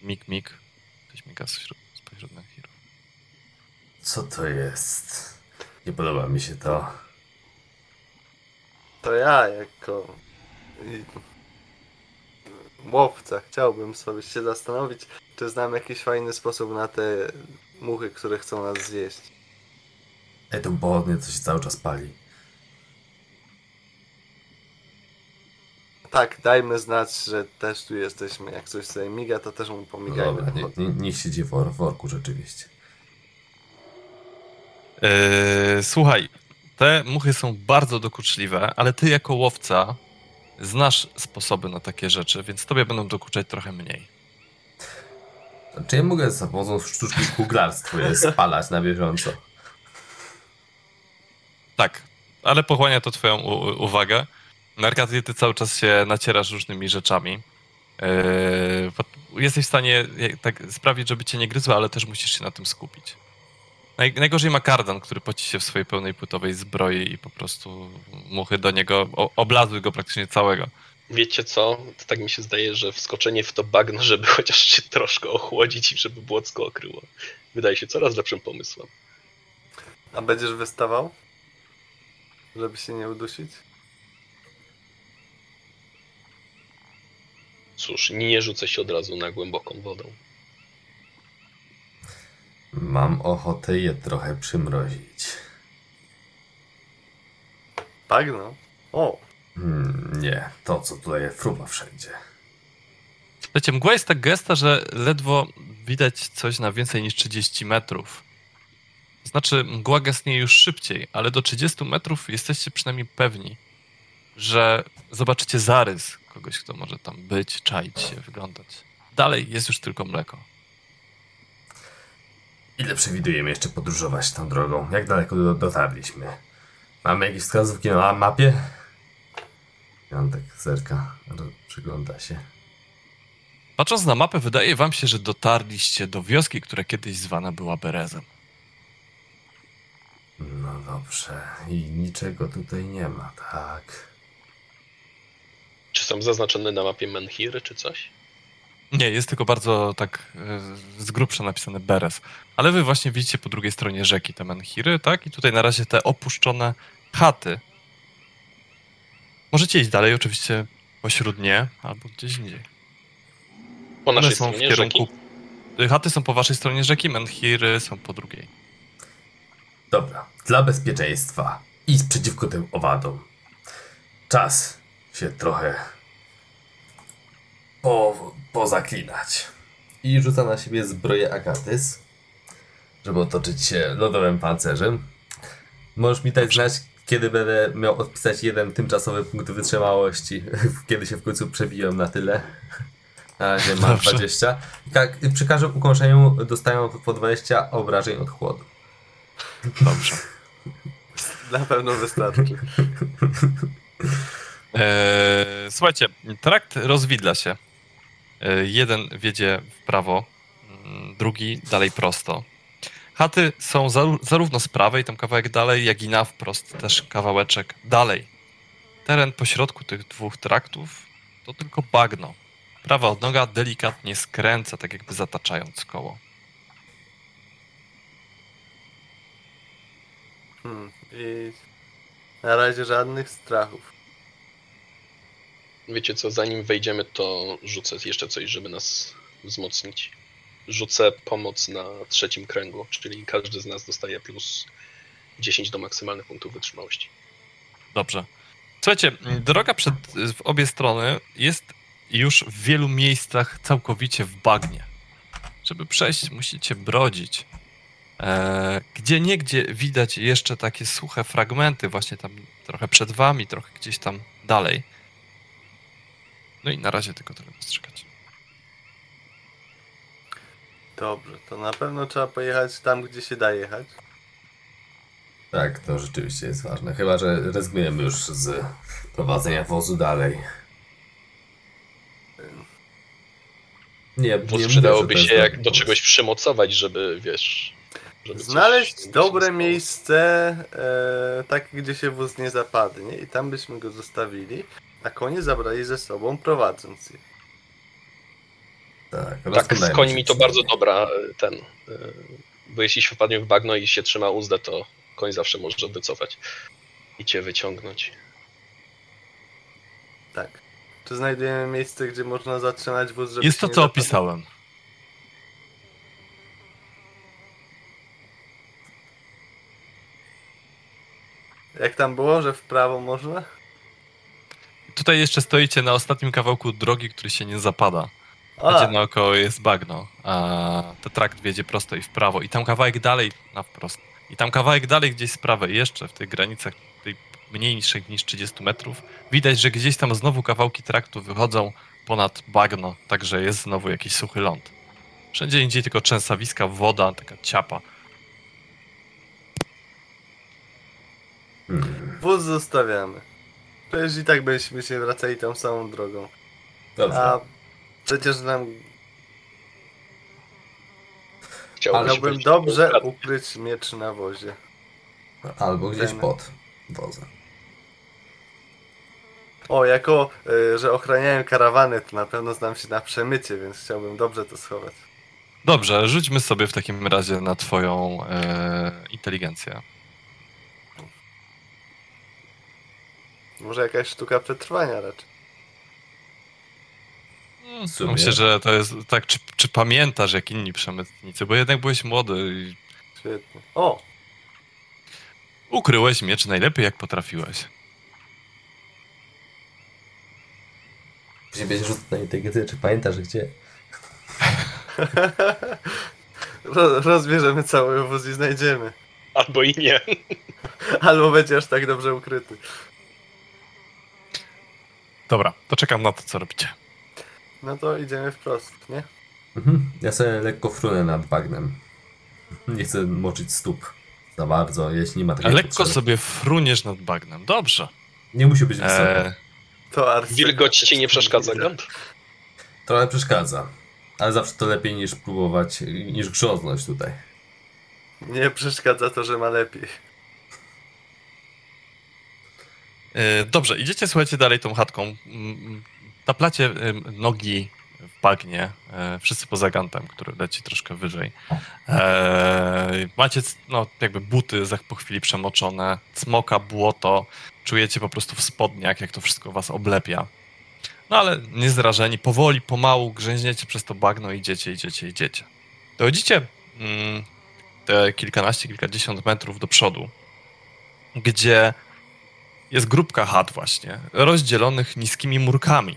mik, mik. Ktoś mika spośród, spośród menhirów. Co to jest? Nie podoba mi się to. To ja jako... Łowca chciałbym sobie się zastanowić, czy znam jakiś fajny sposób na te muchy, które chcą nas zjeść. Ej, to pochodnie to się cały czas pali. Tak, dajmy znać, że też tu jesteśmy. Jak coś sobie miga, to też mu No pomigajmy. dobra, nie, nie, niech siedzi w wor- w worku rzeczywiście. Eee, słuchaj, te muchy są bardzo dokuczliwe, ale ty jako łowca znasz sposoby na takie rzeczy, więc tobie będą dokuczać trochę mniej. Czy ja mogę za pomocą sztuczki kuglarstwa je spalać na bieżąco? Tak, ale pochłania to twoją uwagę. Narkaty, ty cały czas się nacierasz różnymi rzeczami. Pot- jesteś w stanie tak sprawić, żeby cię nie gryzły, ale też musisz się na tym skupić. Naj, najgorzej ma kardan, który poci się w swojej pełnej płytowej zbroi i po prostu muchy do niego o, oblazły go praktycznie całego. Wiecie co? To tak mi się zdaje, że wskoczenie w to bagno, żeby chociaż się troszkę ochłodzić i żeby błocko okryło, wydaje się coraz lepszym pomysłem. A będziesz wystawał? Żeby się nie udusić? Cóż, nie rzucę się od razu na głęboką wodą. Mam ochotę je trochę przymrozić. Bagno? O, Hmm, nie, to co tutaj fruwa wszędzie. Słuchajcie, mgła jest tak gęsta, że ledwo widać coś na więcej niż 30 metrów. Znaczy, mgła gęstnieje już szybciej, ale do 30 metrów jesteście przynajmniej pewni, że zobaczycie zarys kogoś, kto może tam być, czaić się, wyglądać. Dalej jest już tylko mleko. Ile przewidujemy jeszcze podróżować tą drogą? Jak daleko do, dotarliśmy? Mamy jakieś wskazówki na mapie? Jątek zerka, przygląda się. Patrząc na mapę, wydaje wam się, że dotarliście do wioski, która kiedyś zwana była Berezem. No dobrze, i niczego tutaj nie ma, tak? Czy są zaznaczone na mapie menhiry czy coś? Nie, jest tylko bardzo tak e, z grubsza napisane Beres. Ale wy właśnie widzicie po drugiej stronie rzeki te menhiry, tak? I tutaj na razie te opuszczone chaty. Możecie iść dalej, oczywiście pośród nie, albo gdzieś indziej. Po One naszej są w stronie kierunku... rzeki? Chaty są po waszej stronie rzeki, menhiry są po drugiej. Dobra, dla bezpieczeństwa i przeciwko tym owadom. Czas się trochę po, pozaklinać. I rzuca na siebie zbroję Agatis, żeby otoczyć się lodowym pancerzem. Możesz mi dać znać, kiedy będę miał odpisać jeden tymczasowy punkt wytrzymałości, kiedy się w końcu przebiłem na tyle. Na razie mam Dobrze. 20. Tak, przy każdym ukąszeniu dostają po 20 obrażeń od chłodu. Dobrze. na pewno wystarczy. Eee, słuchajcie, trakt rozwidla się. Eee, jeden wiedzie w prawo, mm, drugi dalej prosto. Chaty są zarówno z prawej, tam kawałek dalej, jak i na wprost też kawałeczek dalej. Teren pośrodku tych dwóch traktów to tylko bagno. Prawa odnoga delikatnie skręca, tak jakby zataczając koło. Hmm. I na razie żadnych strachów. Wiecie co, zanim wejdziemy, to rzucę jeszcze coś, żeby nas wzmocnić. Rzucę pomoc na trzecim kręgu, czyli każdy z nas dostaje plus 10 do maksymalnych punktów wytrzymałości. Dobrze. Słuchajcie, droga przed, w obie strony jest już w wielu miejscach całkowicie w bagnie. Żeby przejść, musicie brodzić. E, gdzie niegdzie widać jeszcze takie suche fragmenty, właśnie tam trochę przed wami, trochę gdzieś tam dalej. No i na razie tylko tyle dostrzegać. Dobrze, to na pewno trzeba pojechać tam, gdzie się da jechać. Tak, to rzeczywiście jest ważne. Chyba, że rezygnujemy już z prowadzenia wozu dalej. Nie, Wóz nie przydałoby się jak do czegoś przymocować, żeby wiesz. Żeby coś Znaleźć nie dobre miejsce, e, takie gdzie się wóz nie zapadnie i tam byśmy go zostawili, a konie zabrali ze sobą prowadząc je. Tak, Tak, z końmi to bardzo dobra e, ten. e, Bo jeśli się wpadnie w bagno i się trzyma uzdę, to koń zawsze może wycofać i cię wyciągnąć. Tak. Czy znajdujemy miejsce, gdzie można zatrzymać wóz, żeby Jest to, co opisałem. Jak tam było, że w prawo można? Tutaj jeszcze stoicie na ostatnim kawałku drogi, który się nie zapada. A, Gdzie naokoło jest bagno, a ten trakt wiedzie prosto i w prawo. I tam kawałek dalej na wprost. I tam kawałek dalej gdzieś z prawej, jeszcze w tych granicach tej mniej niż, niż 30 metrów, widać, że gdzieś tam znowu kawałki traktu wychodzą ponad bagno, także jest znowu jakiś suchy ląd. Wszędzie indziej tylko trzęsawiska, woda, taka ciapa. Wóz zostawiamy. Przecież i tak byśmy się wracali tą samą drogą. Dobrze. A przecież nam chciałbym dobrze ukryć miecz na wozie. Albo gdzieś Ten- pod wozem. O, jako, y, że ochraniałem karawany, to na pewno znam się na przemycie, więc chciałbym dobrze to schować. Dobrze, rzućmy sobie w takim razie na twoją e, inteligencję. Może jakaś sztuka przetrwania raczej. Sumie. Myślę, że to jest tak, czy, czy pamiętasz jak inni przemytnicy, bo jednak byłeś młody i Świetnie. O, ukryłeś miecz najlepiej jak potrafiłeś. Później będzie rzut na inteligencję, czy pamiętasz gdzie? Ro rozbierzemy cały wóz i znajdziemy. Albo i nie. Albo będzie aż tak dobrze ukryty. Dobra, to czekam na to, co robicie. No to idziemy wprost, nie? Mhm. Ja sobie lekko frunę nad bagnem. Nie chcę moczyć stóp za bardzo, jeśli nie ma takiej Lekko potrzeby. sobie fruniesz nad bagnem. Dobrze. Nie musi być wysoko. E, To arcy... Wilgoć ci nie przeszkadza, Gant? Trochę przeszkadza. Ale zawsze to lepiej niż próbować, niż grząznąć tutaj. Nie przeszkadza to, że ma lepiej. e, dobrze, idziecie, słuchajcie, dalej tą chatką. Mm, Taplacie em, nogi w bagnie, e, wszyscy poza gantem, który leci troszkę wyżej. E, macie no, jakby buty za po chwili przemoczone, cmoka, błoto, czujecie po prostu w spodniach, jak to wszystko was oblepia. No ale niezrażeni, powoli, pomału grzęźniecie przez to bagno, idziecie, idziecie, idziecie. Dochodzicie mm, te kilkanaście, kilkadziesiąt metrów do przodu, gdzie jest grupka chat właśnie, rozdzielonych niskimi murkami.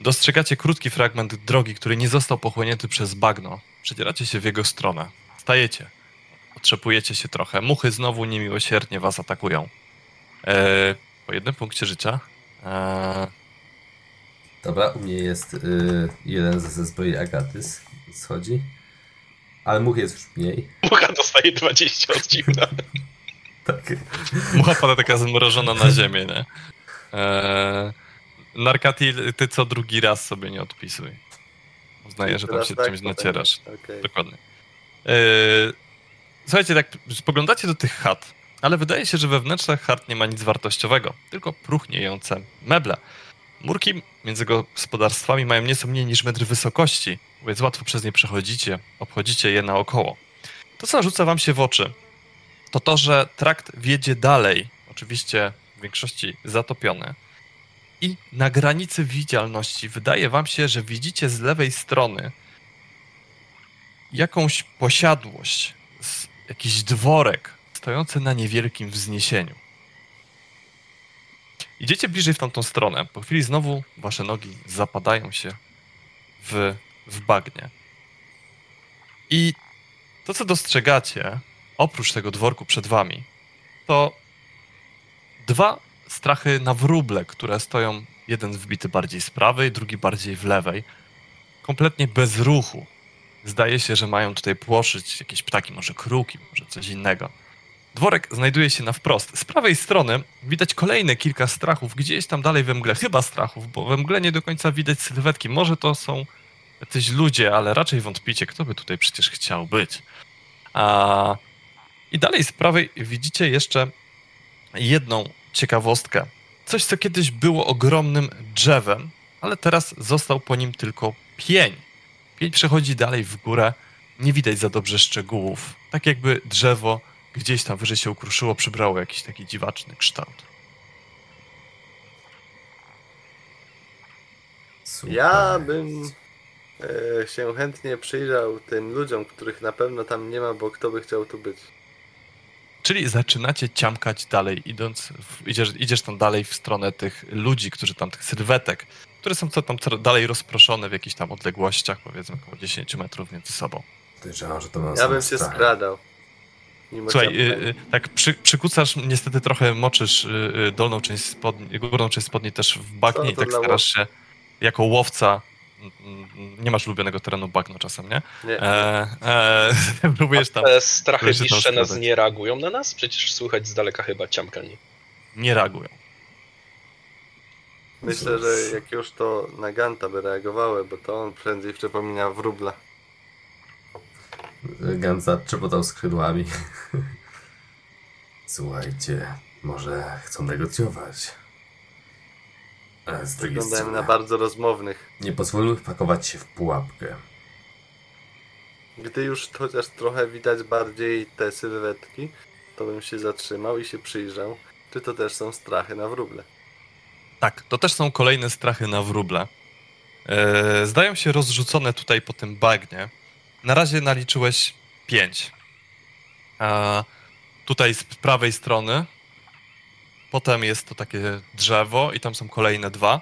Dostrzegacie krótki fragment drogi, który nie został pochłonięty przez bagno. Przedzieracie się w jego stronę. Stajecie. Otrzepujecie się trochę. Muchy znowu niemiłosiernie was atakują. Eee, po jednym punkcie życia. Eee, Dobra, u mnie jest y, jeden ze, ze zbroi Agatys. Schodzi. Ale much jest już mniej. Mucha dostaje 20 od dziwna. Tak. mucha pada taka zmrożona na ziemię, nie? Eee, Narkatil, ty co drugi raz sobie nie odpisuj. Uznaję, że tam się tak, czymś nacierasz. Okej. Dokładnie. Yy, słuchajcie, tak spoglądacie do tych chat, ale wydaje się, że we wnętrzach chat nie ma nic wartościowego, tylko próchniejące meble. Murki między gospodarstwami mają nieco mniej niż metr wysokości, więc łatwo przez nie przechodzicie, obchodzicie je naokoło. To, co rzuca wam się w oczy, to to, że trakt wiedzie dalej, oczywiście w większości zatopiony, i na granicy widzialności wydaje wam się, że widzicie z lewej strony jakąś posiadłość, jakiś dworek stojący na niewielkim wzniesieniu. Idziecie bliżej w tamtą stronę. Po chwili znowu wasze nogi zapadają się w, w bagnie. I to, co dostrzegacie, oprócz tego dworku przed wami, to dwa strachy na wróble, które stoją jeden wbity bardziej z prawej, drugi bardziej w lewej, kompletnie bez ruchu. Zdaje się, że mają tutaj płoszyć jakieś ptaki, może kruki, może coś innego. Dworek znajduje się na wprost. Z prawej strony widać kolejne kilka strachów, gdzieś tam dalej we mgle. Chyba strachów, bo we mgle nie do końca widać sylwetki. Może to są jacyś ludzie, ale raczej wątpicie, kto by tutaj przecież chciał być. A... I dalej z prawej widzicie jeszcze jedną ciekawostkę. Coś, co kiedyś było ogromnym drzewem, ale teraz został po nim tylko pień. Pień przechodzi dalej w górę, nie widać za dobrze szczegółów. Tak jakby drzewo gdzieś tam wyżej się ukruszyło, przybrało jakiś taki dziwaczny kształt. Super. Ja bym e, się chętnie przyjrzał tym ludziom, których na pewno tam nie ma, bo kto by chciał tu być. Czyli zaczynacie ciamkać dalej, idąc, w, idziesz, idziesz tam dalej w stronę tych ludzi, którzy tam, tych sylwetek, które są co tam co dalej rozproszone w jakichś tam odległościach, powiedzmy około 10 metrów między sobą. Podejrzewam, że to Ja bym się strachy. skradał. Mimo Słuchaj, ciapka. y, y, tak przy, przykucasz, niestety trochę moczysz y, y, dolną część spodni, górną część spodni też w bagnie i tak starasz się jako łowca, nie masz ulubionego terenu bagno czasem, nie? Nie. E, e, próbujesz tam, Te strachy bliższe nas nie reagują na nas? Przecież słychać z daleka chyba ciamkanie. nie reagują. Myślę, że jak już to na Ganta by reagowały, bo to on prędzej przypomina wróbla. Gant zatrzepotał skrzydłami. Słuchajcie, może chcą negocjować. A z drugiej strony, na bardzo rozmownych. nie pozwólmy wpakować się w pułapkę. Gdy już chociaż trochę widać bardziej te sylwetki, to bym się zatrzymał i się przyjrzał, czy to też są strachy na wróble. Tak, to też są kolejne strachy na wróble. E, zdają się rozrzucone tutaj po tym bagnie. Na razie naliczyłeś pięć. A tutaj z prawej strony. Potem jest to takie drzewo i tam są kolejne dwa.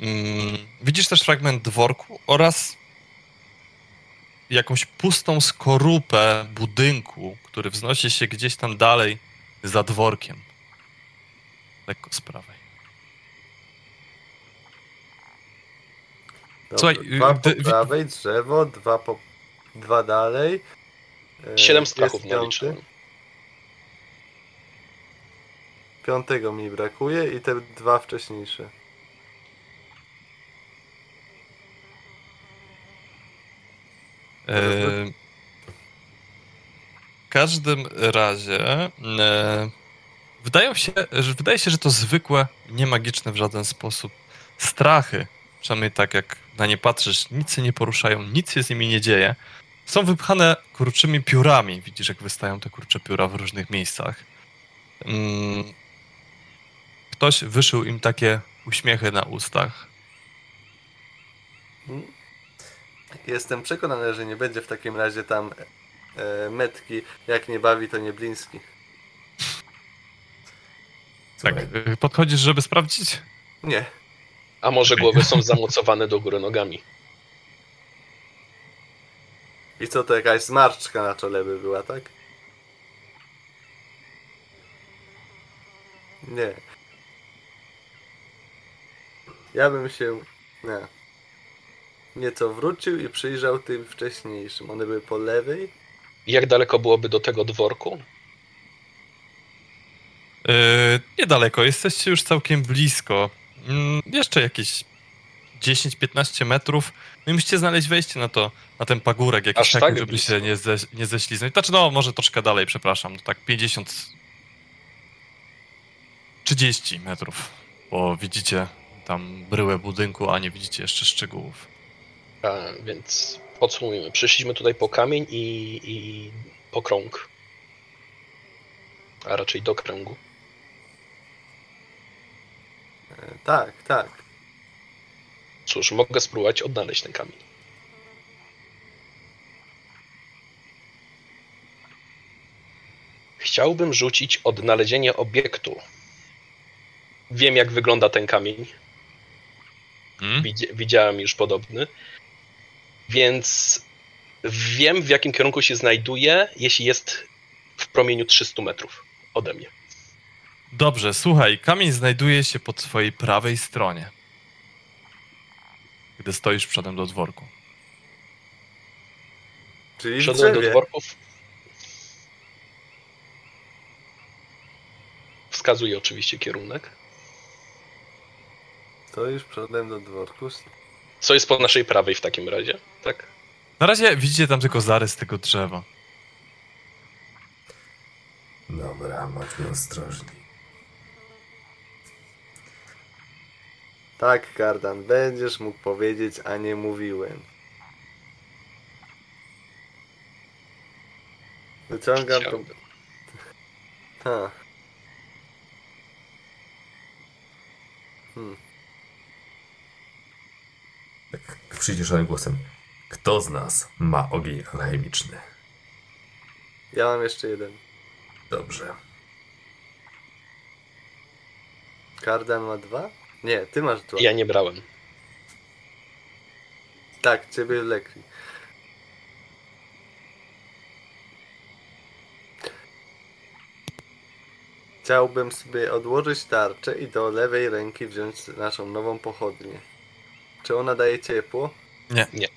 Mm, widzisz też fragment dworku oraz jakąś pustą skorupę budynku, który wznosi się gdzieś tam dalej za dworkiem. Lekko z prawej. Dobra, Słuchaj, dwa gdy- po prawej, drzewo, dwa po... dwa dalej. E, Siedem strachów piąty. naliczyłem. Piątego mi brakuje i te dwa wcześniejsze. E, W każdym razie e, wydają się, że wydaje się, że to zwykłe, niemagiczne w żaden sposób strachy. Przynajmniej tak jak na nie patrzysz, nic się nie poruszają, nic się z nimi nie dzieje. Są wypchane kurczymi piórami. Widzisz, jak wystają te kurcze pióra w różnych miejscach. Mm. Ktoś wyszył im takie uśmiechy na ustach. Jestem przekonany, że nie będzie w takim razie tam e, metki. Jak nie bawi, to nie bliński. Tak, e, podchodzisz, żeby sprawdzić? Nie. A może głowy są zamocowane do góry nogami? I co to jakaś zmarszczka na czole by była, tak? Nie. Ja bym się. Nie. Nieco wrócił i przyjrzał tym wcześniejszym. One były po lewej. Jak daleko byłoby do tego dworku? Yy, niedaleko, jesteście już całkiem blisko. Mm, jeszcze jakieś 10-15 metrów. No i musicie znaleźć wejście na to, na ten pagórek jakiś Aż taki, tak żeby blisko? się nie, ze, nie ześliznąć. Znaczy, no, może troszkę dalej, przepraszam. No, tak 50... 30 metrów, bo widzicie tam bryłę budynku, a nie widzicie jeszcze szczegółów. A, więc podsumujmy. Przyszliśmy tutaj po kamień i, i po krąg. A raczej do kręgu. E, tak, tak. Cóż, mogę spróbować odnaleźć ten kamień. Chciałbym rzucić odnalezienie obiektu. Wiem, jak wygląda ten kamień. Hmm? Widzi- Widziałem już podobny. Więc wiem, w jakim kierunku się znajduje, jeśli jest w promieniu 300 metrów ode mnie. Dobrze, słuchaj, kamień znajduje się po twojej prawej stronie. Gdy stoisz przodem do dworku. Czyli w Szedłem do dworków. Wskazuje oczywiście kierunek. To już przodem do dworku. Co jest po naszej prawej w takim razie, tak? Na razie widzicie tam tylko zarys tego drzewa. Dobra, bądźmy ostrożni. Tak, Kardan, będziesz mógł powiedzieć, a nie mówiłem. Wyciągam tą... Chciałbym. Ha. Hmm. Tak przyciszonym głosem. Kto z nas ma ogień alchemiczny? Ja mam jeszcze jeden. Dobrze. Kardan ma dwa? Nie, ty masz dwa. Ja nie brałem. Tak, ciebie lekli. Chciałbym sobie odłożyć tarczę i do lewej ręki wziąć naszą nową pochodnię. Czy ona daje ciepło? Nie. Nie.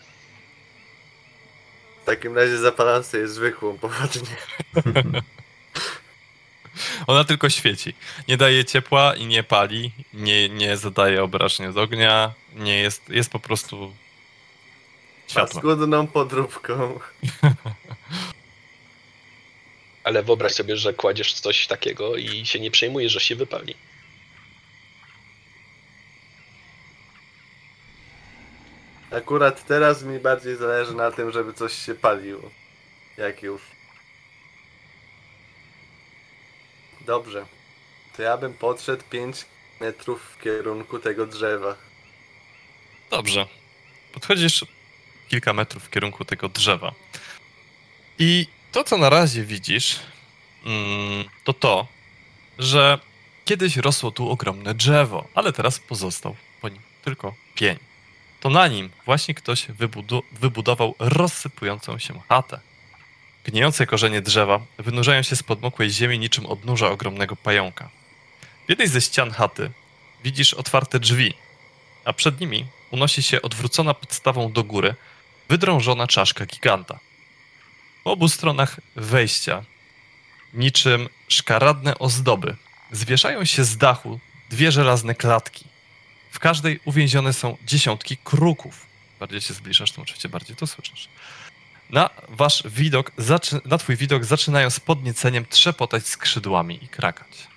W takim razie zapalam sobie zwykłą pochodnię. Ona tylko świeci. Nie daje ciepła i nie pali, nie, nie zadaje obrażeń z ognia, nie jest, jest po prostu światła. Paskudną podróbką. Ale wyobraź sobie, że kładziesz coś takiego i się nie przejmujesz, że się wypali. Akurat teraz mi bardziej zależy na tym, żeby coś się paliło. Jak już. Dobrze. To ja bym podszedł 5 metrów w kierunku tego drzewa. Dobrze. Podchodzisz kilka metrów w kierunku tego drzewa. I to, co na razie widzisz, mm, to to, że kiedyś rosło tu ogromne drzewo, ale teraz pozostał po nim tylko pień. To na nim właśnie ktoś wybudu- wybudował rozsypującą się chatę. Gnijące korzenie drzewa wynurzają się z podmokłej ziemi niczym odnóża ogromnego pająka. W jednej ze ścian chaty widzisz otwarte drzwi, a przed nimi unosi się odwrócona podstawą do góry wydrążona czaszka giganta. Po obu stronach wejścia, niczym szkaradne ozdoby, zwieszają się z dachu dwie żelazne klatki. W każdej uwięzione są dziesiątki kruków. Bardziej się zbliżasz, to oczywiście bardziej to słyszysz. Na wasz widok, na twój widok zaczynają z podnieceniem trzepotać skrzydłami i krakać.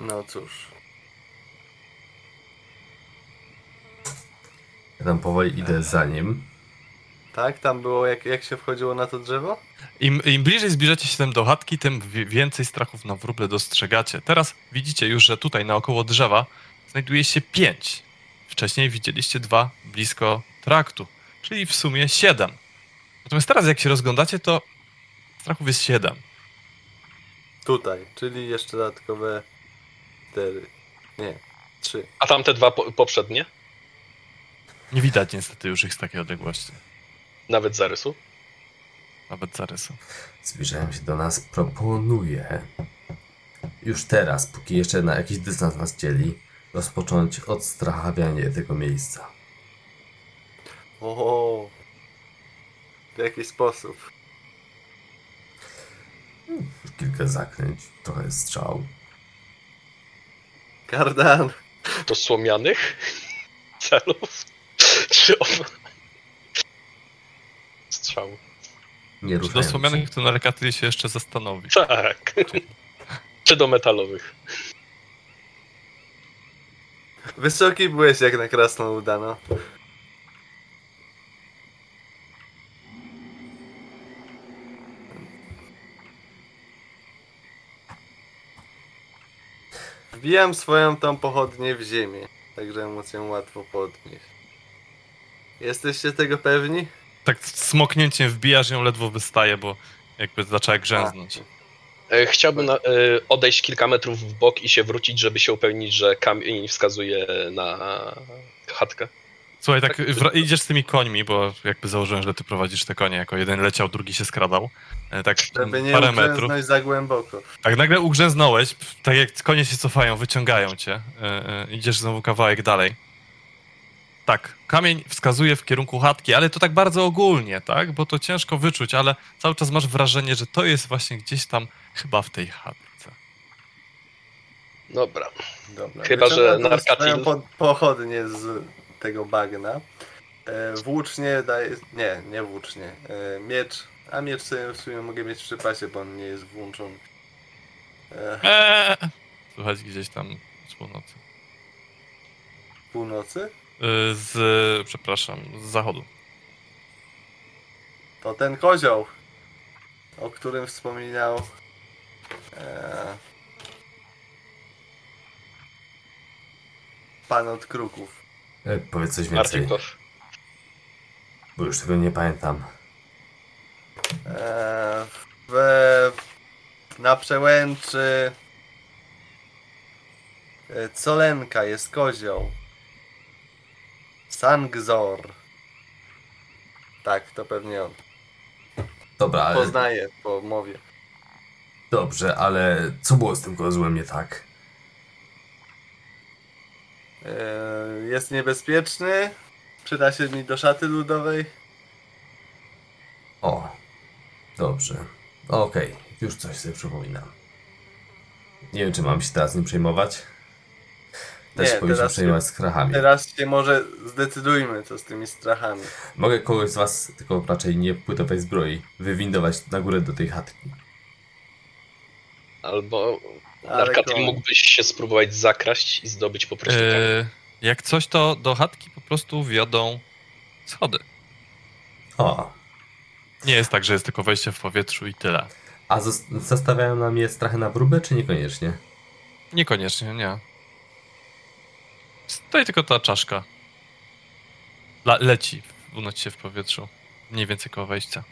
No cóż. Ja tam powoli idę za nim. Tak, tam było jak, jak się wchodziło na to drzewo? Im, Im bliżej zbliżacie się do chatki, tym wi- więcej strachów na wróble dostrzegacie. Teraz widzicie już, że tutaj naokoło drzewa znajduje się pięć. Wcześniej widzieliście dwa blisko traktu, czyli w sumie siedem. Natomiast teraz jak się rozglądacie, to strachów jest siedem. Tutaj, czyli jeszcze dodatkowe 4. Nie, 3. A tamte dwa po poprzednie? Nie widać niestety już ich z takiej odległości. Nawet zarysu? Nawet zarysu. Zbliżają się do nas. Proponuję już teraz, póki jeszcze na jakiś dystans nas dzieli, rozpocząć odstrachawianie tego miejsca. O, w jaki sposób? Kilka zaklęć, trochę strzał. Kardan, To słomianych celów? Czy on... Strzał. Nie Czy do to Narkaty się jeszcze zastanowi. Tak. Czy do metalowych? wysoki byłeś jak na krasną udano. Wbijam swoją tą pochodnię w ziemię, także móc ją łatwo podnieść. Jesteście tego pewni? Tak smoknięciem wbijasz ją, ledwo wystaje, bo jakby zaczęła grzęznąć. E, Chciałbym na, e, odejść kilka metrów w bok i się wrócić, żeby się upewnić, że kamień wskazuje na chatkę. Słuchaj, tak Tak, idziesz z tymi końmi, bo jakby założyłem, że ty prowadzisz te konie, jako jeden leciał, drugi się skradał. E, Tak Żeby nie parę metrów. za głęboko. Tak nagle ugrzęznąłeś, tak jak konie się cofają, wyciągają cię. E, e, Idziesz znowu kawałek dalej. Tak, kamień wskazuje w kierunku chatki, ale to tak bardzo ogólnie, tak? Bo to ciężko wyczuć, ale cały czas masz wrażenie, że to jest właśnie gdzieś tam chyba w tej chatce. Dobra. Dobra. Chyba, że wyciągam tą narkatil- po, pochodnie z tego bagna. E, włócznie daje. Nie, nie włócznie. E, miecz. A miecz sobie w sumie mogę mieć przy pasie, bo on nie jest włączony. E, Eee! Słychać gdzieś tam z północy. północy? Z, przepraszam, z zachodu. To ten kozioł, o którym wspominał. E, pan od kruków. E, powiedz coś więcej. Marcin Kow. Bo już tego nie pamiętam. Eee, w, na przełęczy e, Colenka jest kozioł. Sangzor. Tak, to pewnie on. Dobra, ale Poznaję po mowie. dobrze, ale co było z tym kozłem nie tak? Eee, jest niebezpieczny. Przyda się mi do szaty ludowej. O, dobrze. Okej, już coś sobie przypominam. Nie wiem, czy mam się teraz nim przejmować. Też Nie, powinniśmy teraz przejmować z krachami. Teraz się może zdecydujmy, co z tymi strachami. Mogę kogoś z was, tylko raczej nie płytowej zbroi, wywindować na górę do tej chatki. Albo to- mógłbyś się spróbować zakraść i zdobyć po prostu kamień. E, jak coś, to do chatki po prostu wiodą schody. O, Nie jest tak, że jest tylko wejście w powietrzu i tyle. a zos- zastawiają na mnie strachy na próbę, czy niekoniecznie? Niekoniecznie, nie. Stoi tylko ta czaszka. La leci, unosi się w powietrzu. Mniej więcej koło wejścia.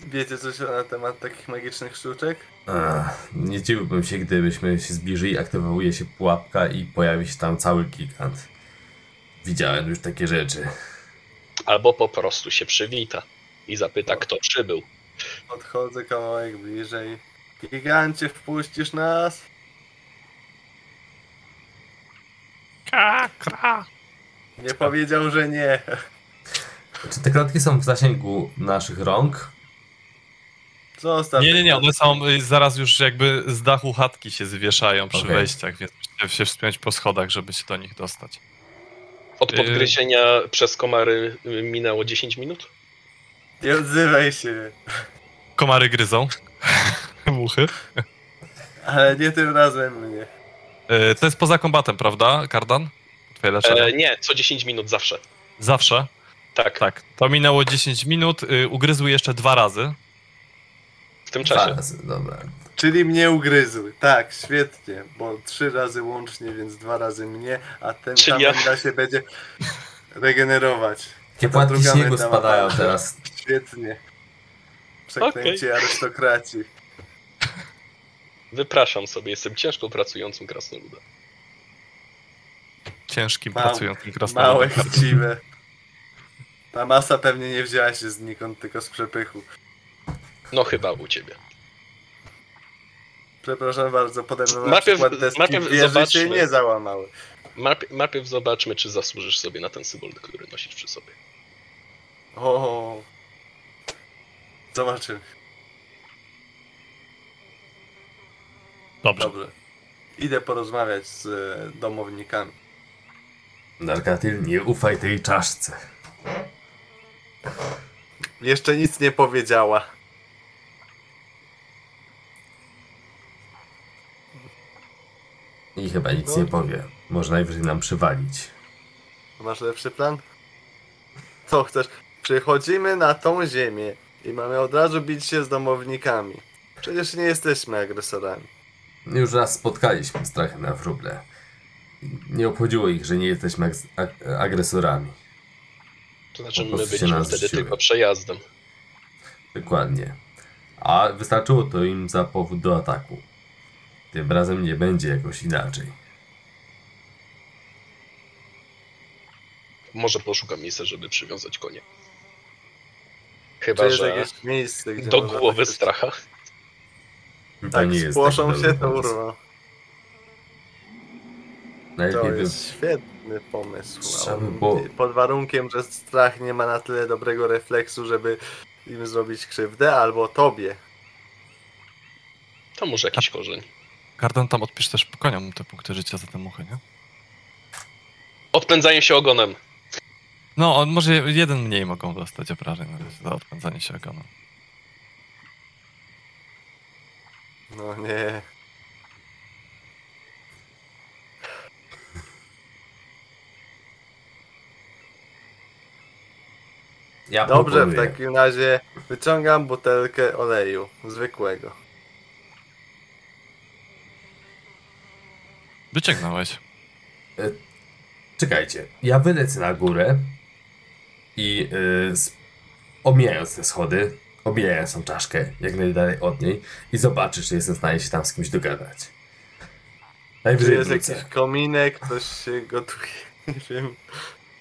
Wiecie coś na temat takich magicznych sztuczek? Ech, nie dziwiłbym się, gdybyśmy się zbliżyli, aktywuje się pułapka i pojawi się tam cały gigant. Widziałem już takie rzeczy. Albo po prostu się przywita i zapyta, kto przybył. Podchodzę kawałek bliżej. Gigancie, wpuścisz nas? Kra, kra. Nie powiedział, że nie. Czy te klatki są w zasięgu naszych rąk? Zostaw. Nie, nie, nie, one są y, zaraz już jakby z dachu chatki się zwieszają przy Okej. wejściach, więc musicie się wspiąć po schodach, żeby się do nich dostać. Od Yy. podgryzienia przez komary y, minęło 10 minut? Nie odzywaj się. Komary gryzą. Muchy. Ale nie tym razem mnie. Y, To jest poza kombatem, prawda, Kardan? Twoje leczenie? E, nie, co 10 minut zawsze. Zawsze. Tak, Tak. To minęło 10 minut, y, ugryzły jeszcze dwa razy. w tym Dwa czasie. razy, dobra. Czyli mnie ugryzły. Tak, świetnie. Bo trzy razy łącznie, więc dwa razy mnie, a ten Czyli tam ja- się będzie regenerować. Ta płatki śniegu spadają pan- teraz. Świetnie. Przeklęci arystokraci. Wypraszam sobie, jestem ciężko pracującym krasnoludem. Ciężkim, Małe- pracującym Małe, krasnoludem. chciwe. Ta masa pewnie nie wzięła się znikąd, tylko z przepychu. No chyba u ciebie. Przepraszam bardzo, pode mną na Najpierw- przykład deski najpierw wieży się zobaczmy. nie załamały. Najpierw zobaczmy, czy zasłużysz sobie na ten symbol, który nosisz przy sobie. O. Zobaczymy. Dobrze. Dobrze. Idę porozmawiać z e, domownikami. Narkatyl, nie ufaj tej czaszce. Jeszcze nic nie powiedziała. I chyba nic No. nie powie. Może najwyżej nam przywalić. Masz lepszy plan? Co chcesz? Przychodzimy na tą ziemię i mamy od razu bić się z domownikami. Przecież nie jesteśmy agresorami. Już raz spotkaliśmy strachy na wróble. Nie obchodziło ich, że nie jesteśmy ag- ag- agresorami. To znaczy, my byliśmy wtedy tylko przejazdem. Dokładnie. A wystarczyło to im za powód do ataku. Tym razem nie będzie jakoś inaczej. Może poszukam miejsca, żeby przywiązać konie. Chyba, że jakieś miejsce, gdzie do głowy tak- stracha. To Tak, nie jest spłoszą taki się, to urwą. Najlepiej To by... jest świetny pomysł. Trzeba by było- Pod warunkiem, że strach nie ma na tyle dobrego refleksu, żeby im zrobić krzywdę, albo tobie. To może jakiś korzeń. Kardan tam odpisz też koniom te punkty życia za te muchy, nie? Odpędzają się ogonem. No, on może jeden mniej mogą dostać obrażeń na razie za odpędzanie się ogonem. No nie. Ja Dobrze, w takim razie wyciągam butelkę oleju zwykłego. Wyciągnąłeś. Czekajcie, ja wylecę na górę i yy, s- omijając te schody, omijając tą czaszkę jak najdalej od niej i zobaczysz, czy jestem w stanie się tam z kimś dogadać. Czy Najwyżej jest wrócę. jakiś kominek, coś się gotuje, nie wiem.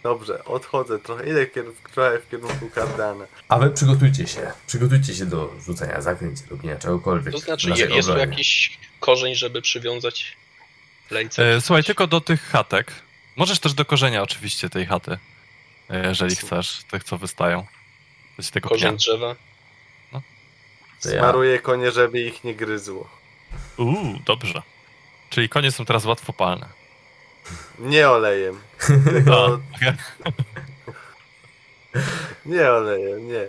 Dobrze, odchodzę trochę, idę trochę w kierunku kardana. A wy przygotujcie się. Przygotujcie się do rzucania zaklęć, robienia czegokolwiek. To znaczy, naszej je- jest tu obronie. jakiś korzeń, żeby przywiązać lejce? E, słuchaj, tylko do tych chatek. Możesz też do korzenia oczywiście tej chaty, e, jeżeli chcesz, tych co wystają. To się tego pnia. Korzeń drzewa? To ja- Smaruję konie, żeby ich nie gryzło. Uuu, dobrze. Czyli konie są teraz łatwopalne. Nie olejem. Tylko nie olejem, nie.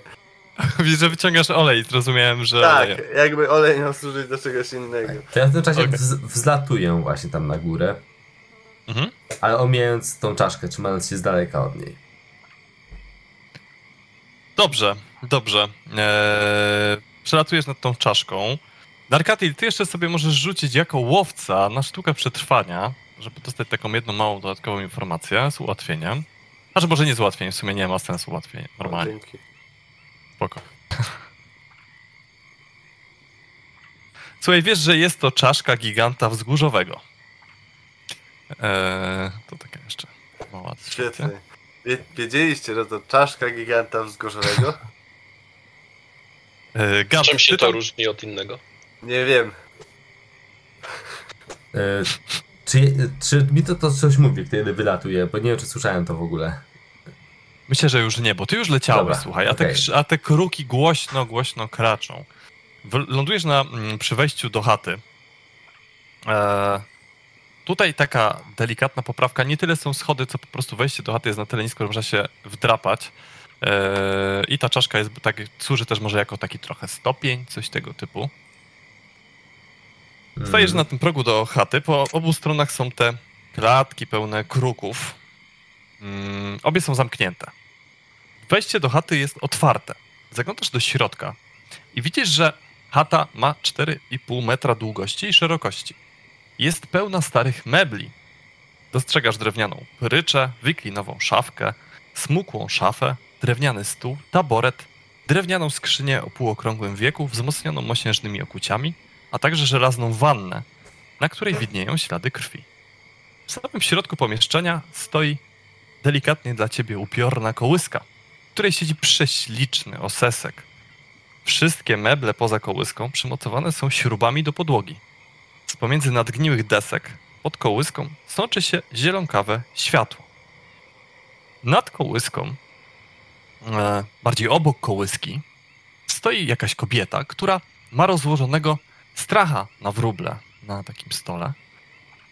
Widzę, że wyciągasz olej, zrozumiałem, że Tak, olejem. jakby olej miał służyć do czegoś innego. To ja w tym czasie wz- wzlatuję właśnie tam na górę, Mhm. ale omijając tą czaszkę, trzymając się z daleka od niej. Dobrze, dobrze. Eee, przelatujesz nad tą czaszką. Darkatil, ty jeszcze sobie możesz rzucić jako łowca na sztukę przetrwania, żeby dostać taką jedną małą dodatkową informację z ułatwieniem. A że może nie z ułatwieniem, w sumie nie ma sensu ułatwienie, normalnie, Dzięki. spoko. Słuchaj, wiesz, że jest to czaszka giganta wzgórzowego. Eee, to taka jeszcze mała Świetnie. Wie, wiedzieliście, że to czaszka giganta wzgórzowego? Eee, Gab, Czym się to różni od innego? Nie wiem. E, czy, czy mi to, to coś mówi, kiedy wylatuje? Bo nie wiem, czy słyszałem to w ogóle. Myślę, że już nie, bo ty już leciałeś, Dobra, słuchaj, a, te, a te kruki głośno, głośno kraczą. W, lądujesz na, mm, przy wejściu do chaty. E, tutaj taka delikatna poprawka, nie tyle są schody, co po prostu wejście do chaty jest na tyle nisko, że można się wdrapać. E, I ta czaszka jest, tak, służy też może jako taki trochę stopień, coś tego typu. Stajesz Mm. na tym progu do chaty. Po obu stronach są te klatki pełne kruków. Mm, obie są zamknięte. Wejście do chaty jest otwarte. Zaglądasz do środka i widzisz, że chata ma 4,5 metra długości i szerokości. Jest pełna starych mebli. Dostrzegasz drewnianą pryczę, wiklinową szafkę, smukłą szafę, drewniany stół, taboret, drewnianą skrzynię o półokrągłym wieku wzmocnioną mosiężnymi okuciami, a także żelazną wannę, na której widnieją ślady krwi. W samym środku pomieszczenia stoi delikatnie dla ciebie upiorna kołyska, w której siedzi prześliczny osesek. Wszystkie meble poza kołyską przymocowane są śrubami do podłogi. Z pomiędzy nadgniłych desek pod kołyską sączy się zielonkawe światło. Nad kołyską, bardziej obok kołyski, stoi jakaś kobieta, która ma rozłożonego stracha na wróble na takim stole.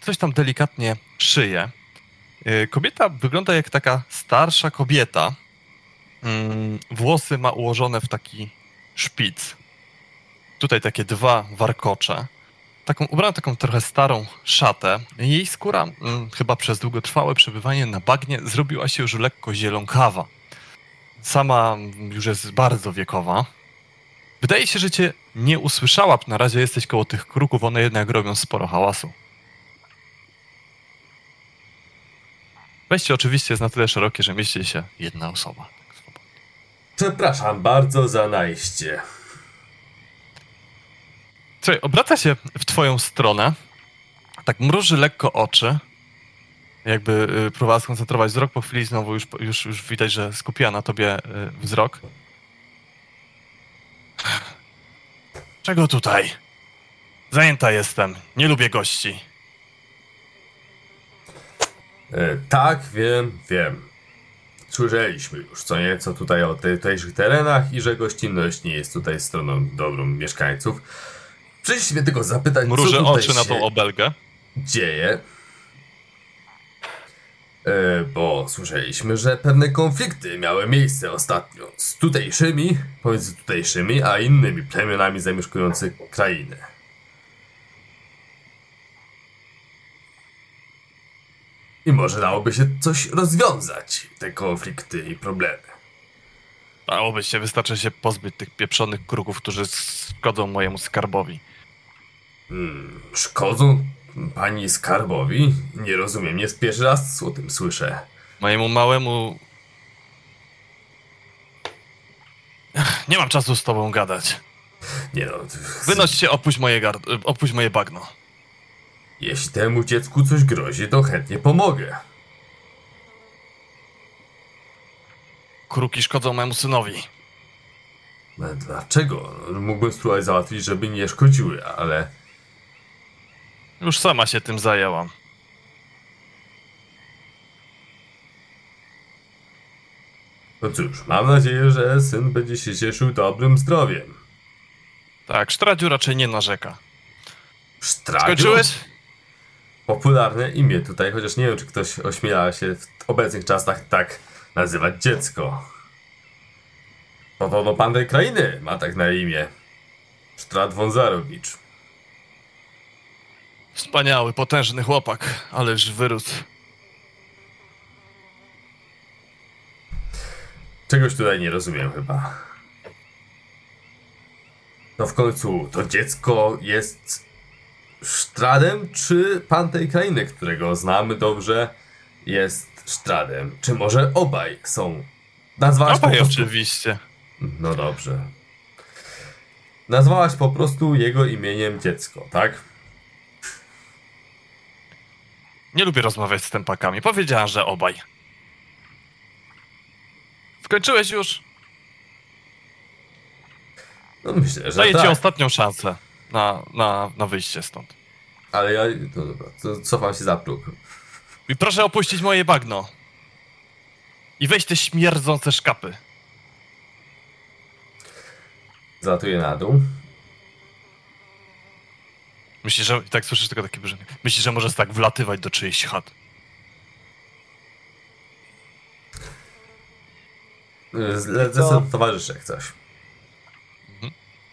Coś tam delikatnie szyje. Yy, Kobieta wygląda jak taka starsza kobieta. Mm, Włosy ma ułożone w taki szpic. Tutaj takie dwa warkocze. Taką, ubrana taką trochę starą szatę. Jej skóra, mm, chyba przez długotrwałe przebywanie na bagnie, zrobiła się już lekko zielonkawa. Sama już jest bardzo wiekowa. Wydaje się, że cię nie usłyszała. Na razie jesteś koło tych kruków, one jednak robią sporo hałasu. Wejście oczywiście jest na tyle szerokie, że mieści się jedna osoba. Przepraszam bardzo za najście. Słuchaj, obraca się w twoją stronę, tak mruży lekko oczy, jakby y, próbowała skoncentrować wzrok, po chwili znowu już, już, już widać, że skupiła na tobie y, wzrok. Czego tutaj? Zajęta jestem, nie lubię gości. E, tak, wiem, wiem. Słyszeliśmy już co nieco tutaj o tej- tutejszych terenach i że gościnność nie jest tutaj stroną dobrą mieszkańców. Przyszliśmy tylko zapytać, Mruży co tutaj oczy na się tą obelgę. dzieje. E, bo słyszeliśmy, że pewne konflikty miały miejsce ostatnio z tutejszymi, pomiędzy tutejszymi, a innymi plemionami zamieszkującymi krainę. I może dałoby się coś rozwiązać, te konflikty i problemy. Dałoby się, wystarczy się pozbyć tych pieprzonych kruków, którzy szkodzą mojemu skarbowi. Hmm, szkodzą pani skarbowi? Nie rozumiem, nie pierwszy raz o tym słyszę. Mojemu małemu Nie mam czasu z tobą gadać. Nie no, Wynoś się, opuść moje, gard- opuść moje bagno. jeśli temu dziecku coś grozi, to chętnie pomogę. Kruki szkodzą memu synowi. No, dlaczego? Mógłbym spróbować załatwić, żeby nie szkodziły, ale Już sama się tym zajęłam. no cóż, mam nadzieję, że syn będzie się cieszył dobrym zdrowiem. Tak, Sztradziu raczej nie narzeka. Sztragiu? Skończyłeś? Popularne imię tutaj, chociaż nie wiem, czy ktoś ośmiela się w obecnych czasach tak nazywać dziecko. Podobno pan tej krainy ma tak na imię. Sztrat Wązarowicz. Wspaniały, potężny chłopak, ależ wyrósł. Czegoś tutaj nie rozumiem chyba. No w końcu, to dziecko jest Sztradem, czy pan tej krainy, którego znamy dobrze, jest Sztradem? Czy może obaj są? Nazwałaś Obaj prostu... oczywiście. No dobrze. Nazwałaś po prostu jego imieniem dziecko, tak? Nie lubię rozmawiać z tępakami. Powiedziałem, że obaj. Skończyłeś już? No myślę, że Daję ci tak. ostatnią szansę na, na, na wyjście stąd. Ale ja... No dobra, to cofam się za próg. I proszę opuścić moje bagno. I weź te śmierdzące szkapy. Zlatuję na dół. Myślisz, że... I tak słyszysz tylko takie brzmienie. Myślisz, że możesz tak wlatywać do czyichś chat. Zlecę towarzyszy jak coś.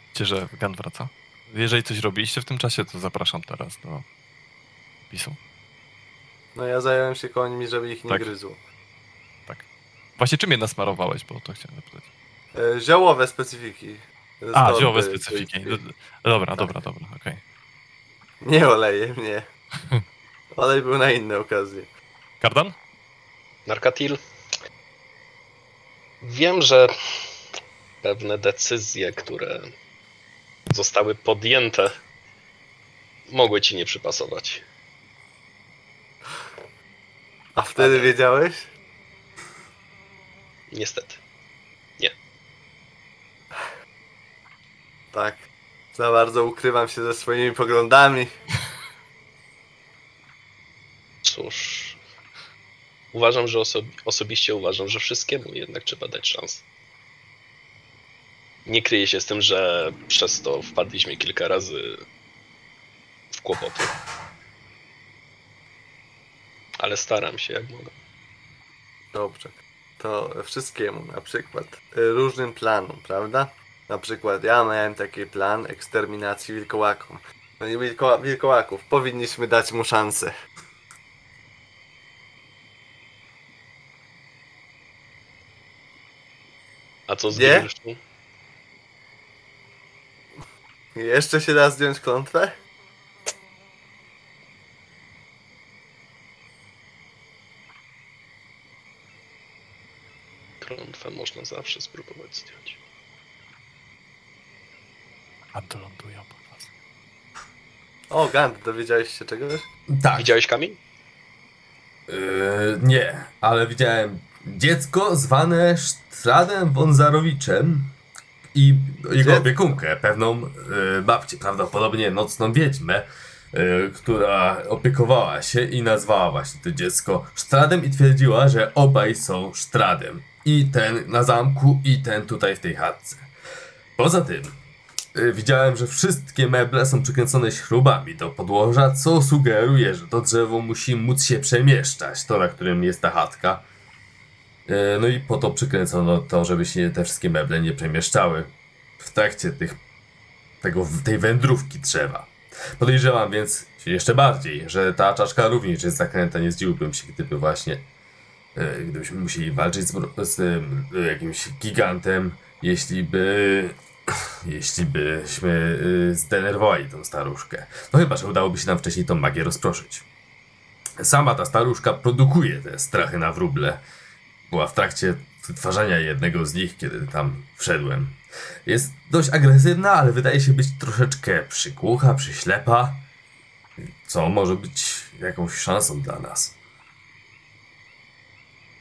Wiecie, że Gan wraca? Jeżeli coś robiliście w tym czasie, to zapraszam teraz do pisu. No ja zająłem się końmi, żeby ich nie Tak. gryzło. Właśnie czym je nasmarowałeś, bo to chciałem zapytać. E, ziołowe specyfiki. A, ziołowe specyfiki. tej- D- Dobra, dobra, dobra, okej. Nie olejem, nie. Olej był na inne okazje. Kardan? Narkatil. Wiem, że pewne decyzje, które zostały podjęte, mogły ci nie przypasować. A wtedy Ale- wiedziałeś? Niestety. Tak. Za bardzo ukrywam się ze swoimi poglądami. Cóż. Uważam, że oso- osobiście uważam, że wszystkiemu jednak trzeba dać szansę. Nie kryję się z tym, że przez to wpadliśmy kilka razy w kłopoty. Ale staram się jak mogę. Dobrze. To wszystkiemu, na przykład y, różnym planom, prawda? Na przykład ja miałem taki plan eksterminacji wilkołakom. No i wilkoła, wilkołaków, powinniśmy dać mu szansę. A co z Nie? Gilszą? Jeszcze się da zdjąć klątwę? Klątwę można zawsze spróbować zdjąć. A to ląduje obok was. O, Gant, dowiedziałeś się czegoś? Tak. Widziałeś kamień? Yy, nie, ale widziałem dziecko zwane Stradem Wązarowiczem i jego opiekunkę, pewną yy, babcię, prawdopodobnie nocną wiedźmę, yy, która opiekowała się i nazwała właśnie to dziecko Stradem i twierdziła, że obaj są Stradem. I ten na zamku, i ten tutaj w tej chatce. Poza tym, widziałem, że wszystkie meble są przykręcone śrubami do podłoża, co sugeruje, że to drzewo musi móc się przemieszczać, to na którym jest ta chatka. Y, No i po to przykręcono to, żeby się te wszystkie meble nie przemieszczały w trakcie tych, tego, tej wędrówki drzewa. Podejrzewam więc jeszcze bardziej, że ta czaszka również jest zakręta, nie zdziwiłbym się, gdyby właśnie e, gdybyśmy musieli walczyć z, z jakimś gigantem, jeśli by jeśli byśmy e, zdenerwowali tą staruszkę. No chyba, że udałoby się nam wcześniej tą magię rozproszyć. Sama ta staruszka produkuje te strachy na wróble. Była w trakcie wytwarzania jednego z nich, kiedy tam wszedłem. Jest dość agresywna, ale wydaje się być troszeczkę przykłucha, przyślepa. Co może być jakąś szansą dla nas.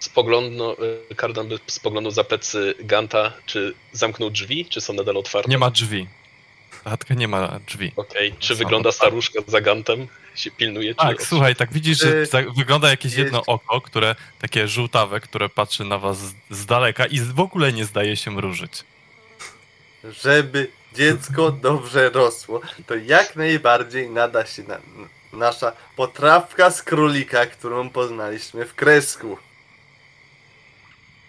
Spoglądno, y, Kardan by spoglądał za plecy Ganta, czy zamknął drzwi, czy są nadal otwarte? Nie ma drzwi. Chatka nie ma drzwi. Okej, czy Są wygląda staruszka za Gantem? Się pilnuje, czy... Tak, słuchaj, tak widzisz, że Czy- za- wygląda jakieś jest- jedno oko, które takie żółtawe, które patrzy na was z, daleka i w ogóle nie zdaje się mrużyć. Żeby dziecko dobrze rosło, to jak najbardziej nada się na, nasza potrawka z królika, którą poznaliśmy w kresku.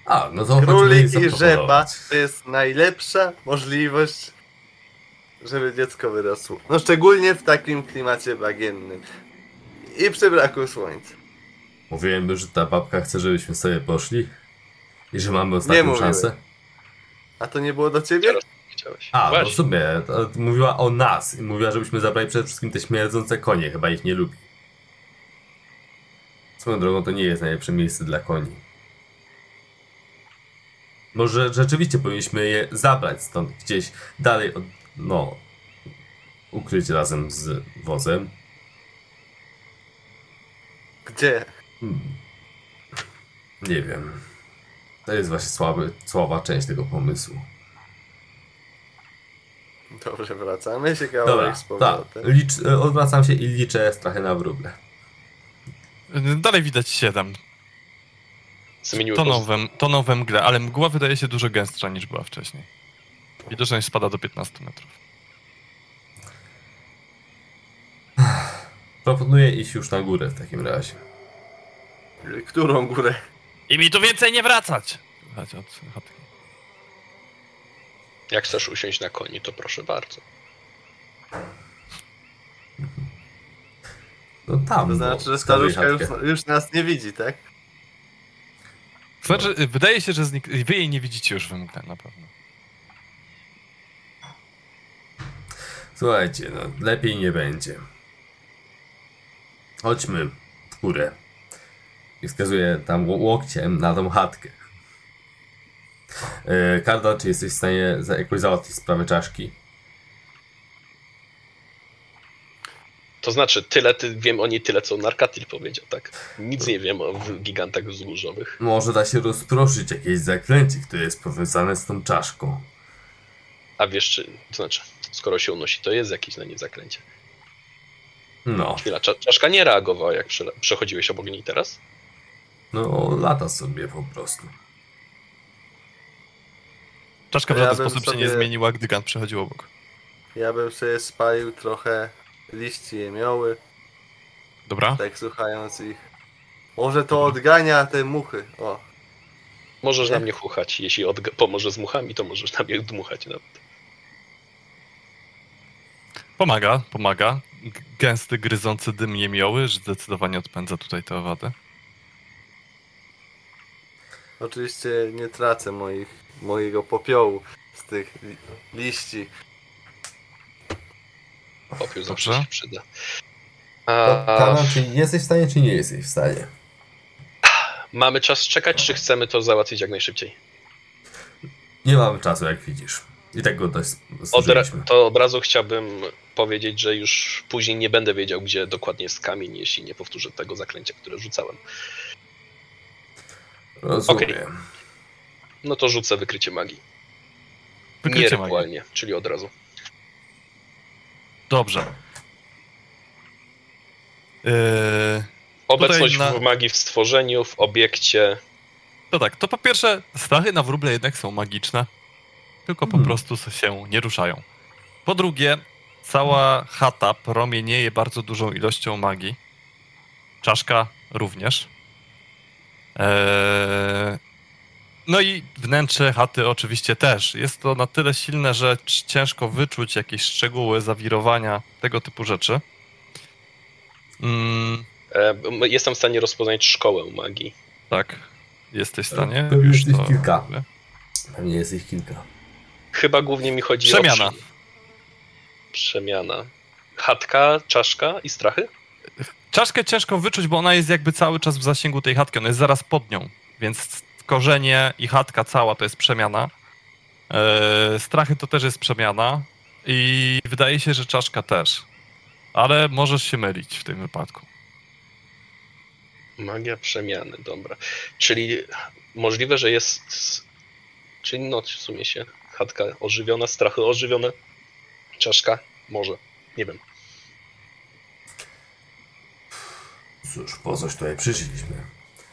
A, no to Królik i żeba to jest najlepsza możliwość, żeby dziecko wyrosło. No szczególnie w takim klimacie bagiennym. I przy braku słońca. Mówiłem, że ta babka chce, żebyśmy sobie poszli. I że mamy ostatnią szansę. A to nie było do ciebie? Chciałeś. A, no w sumie, to mówiła o nas. I mówiła, żebyśmy zabrali przede wszystkim te śmierdzące konie. Chyba ich nie lubi. Swoją drogą to nie jest najlepsze miejsce dla koni. Może rzeczywiście powinniśmy je zabrać stąd gdzieś dalej od, no, ukryć razem z wozem. Gdzie? Hmm. Nie wiem. To jest właśnie słaby, słaba część tego pomysłu. Dobrze, wracamy się Dobra, kawałek z tak. powrotem. Licz, odwracam się i liczę strachy na wróble. Dalej widać się tam Zmieniły to poz- nowe, to nowe mgle, ale mgła wydaje się dużo gęstsza niż była wcześniej. Widoczność spada do 15 metrów. Proponuję iść już na górę w takim razie. Którą górę? I mi tu więcej nie wracać! Słuchajcie, od chatki. Jak chcesz usiąść na koni, to proszę bardzo. No tam. To znaczy, że staruszka już, już nas nie widzi, tak? Znaczy, wydaje się, że znik- wy jej nie widzicie już w mgle na pewno. Słuchajcie, no lepiej nie będzie. Chodźmy w górę. I wskazuję tam ło- łokciem na tą chatkę. E, Karda, czy jesteś w stanie jakoś załatwić sprawę czaszki? To znaczy, tyle ty, wiem o niej tyle, co Narkatil powiedział, tak? Nic nie wiem o gigantach wzgórzowych. Może da się rozproszyć jakieś zaklęcie, które jest powiązane z tą czaszką. A wiesz, czy, to znaczy, skoro się unosi, to jest jakieś na nie zaklęcie. No, Chwila, cza, czaszka nie reagowała, jak przechodziłeś obok niej teraz? no lata sobie po prostu. Czaszka w Ja żaden bym sposób się nie sobie- zmieniła, gdy Gant przechodził obok. Ja bym sobie spalił trochę liści jemioły, Dobra? tak słuchając ich. Może to odgania te muchy. O, Możesz Nie? na mnie chuchać. Jeśli odg- pomoże z muchami, to możesz na mnie dmuchać nawet. Pomaga, pomaga. G- Gęsty, gryzący dym jemioły zdecydowanie odpędza tutaj tę owadę. oczywiście nie tracę moich, mojego popiołu z tych li liści. Popiół zawsze się przyda. A, czy jesteś w stanie, czy nie jesteś w stanie? mamy czas czekać, czy chcemy to załatwić jak najszybciej? Nie mamy czasu, jak widzisz. I tak go dość Od, ra- zużyliśmy. to od razu chciałbym powiedzieć, że już później nie będę wiedział, gdzie dokładnie jest kamień, jeśli nie powtórzę tego zaklęcia, które rzucałem. Rozumiem. No to rzucę wykrycie magii. Wykrycie magii. rytualnie, czyli od razu. Dobrze. Yy, Obecność na- w magii w stworzeniu, w obiekcie. to tak, to po pierwsze, strachy na wróble jednak są magiczne, tylko po Hmm. prostu się nie ruszają. Po drugie, cała chata promienieje bardzo dużą ilością magii. Czaszka również. Eee, no i wnętrze chaty oczywiście też. Jest to na tyle silne, że ciężko wyczuć jakieś szczegóły, zawirowania, tego typu rzeczy. Mm, E, Jestem w stanie rozpoznać szkołę magii. tak, jesteś w stanie. Pewnie Już jest ich kilka. Pewnie jest ich kilka. Chyba głównie mi chodzi Przemiana. o. prze- Przemiana. Chatka, czaszka i strachy? Czaszkę ciężko wyczuć, bo ona jest jakby cały czas w zasięgu tej chatki. Ona jest zaraz pod nią, więc korzenie i chatka cała to jest przemiana. E, strachy to też jest przemiana. I wydaje się, że czaszka też. Ale możesz się mylić w tym wypadku. Magia przemiany, dobra. Czyli możliwe, że jest. Czyli no, w sumie się chatka ożywiona, strachy ożywione, czaszka może. Nie wiem. Cóż, po coś tutaj przyszliśmy.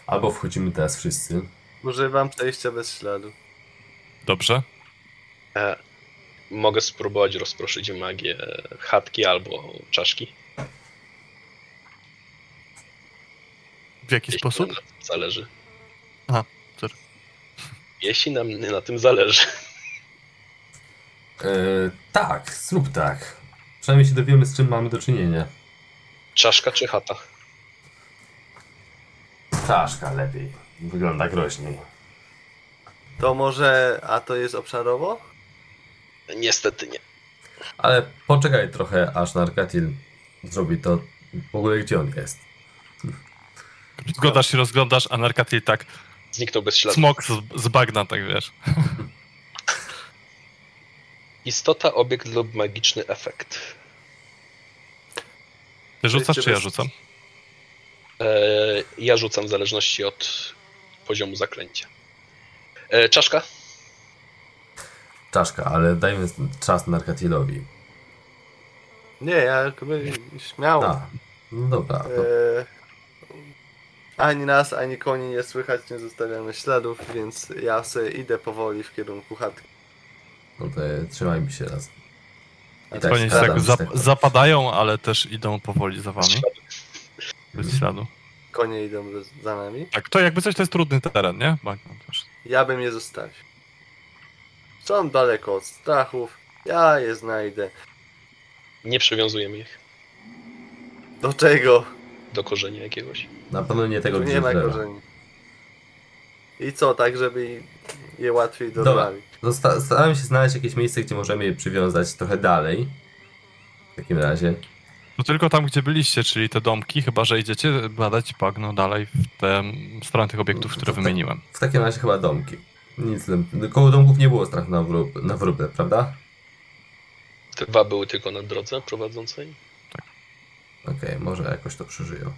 Albo wchodzimy teraz wszyscy. Używam przejścia bez śladu. Dobrze? E, mogę spróbować rozproszyć magię chatki albo czaszki. W jaki Jeśli sposób? nam na tym zależy. Aha, sorry. Jeśli nam na tym zależy. E, tak, zrób tak. Przynajmniej się dowiemy, z czym mamy do czynienia. Czaszka czy chata? Czaszka lepiej. Wygląda groźniej. To może, a to jest obszarowo? Niestety nie. Ale poczekaj trochę, aż Narkatil zrobi to. W ogóle gdzie on jest? Rozglądasz się, rozglądasz, a Narkatil tak Zniknął bez śladu. smok z, z bagna, tak wiesz. Istota, obiekt lub magiczny efekt. Ty rzucasz, czy ja rzucam? E, ja rzucam w zależności od poziomu zaklęcia. E, czaszka? Czaszka, ale dajmy czas Narkatilowi. Nie, ja jakby śmiało. A, no dobra. To, E, ani nas, ani koni nie słychać, nie zostawiamy śladów, więc ja sobie idę powoli w kierunku chatki. no to trzymajmy się razem. I tak skradam tak zap tak. zapadają, ale też idą powoli za wami. Bez śladu. Konie idą za nami. Tak, to jakby coś to jest trudny teren, nie? Ja bym je zostawił. Są daleko od strachów. Ja je znajdę. Nie przywiązujemy ich Do czego? do korzenia jakiegoś. Na pewno nie tego, gdzie nie ma korzeni. I co, tak żeby je łatwiej Dobra. dorwali? Zosta- Staramy się znaleźć jakieś miejsce, gdzie możemy je przywiązać trochę dalej. W takim razie. To tylko tam, gdzie byliście, czyli te domki, chyba że idziecie badać bagno dalej w te strony tych obiektów, które tak. wymieniłem. W takim razie chyba domki. Nic, koło domków nie było strachu na, wrób, na wróble, prawda? Te dwa były tylko na drodze prowadzącej. Okej, może jakoś to przeżyją.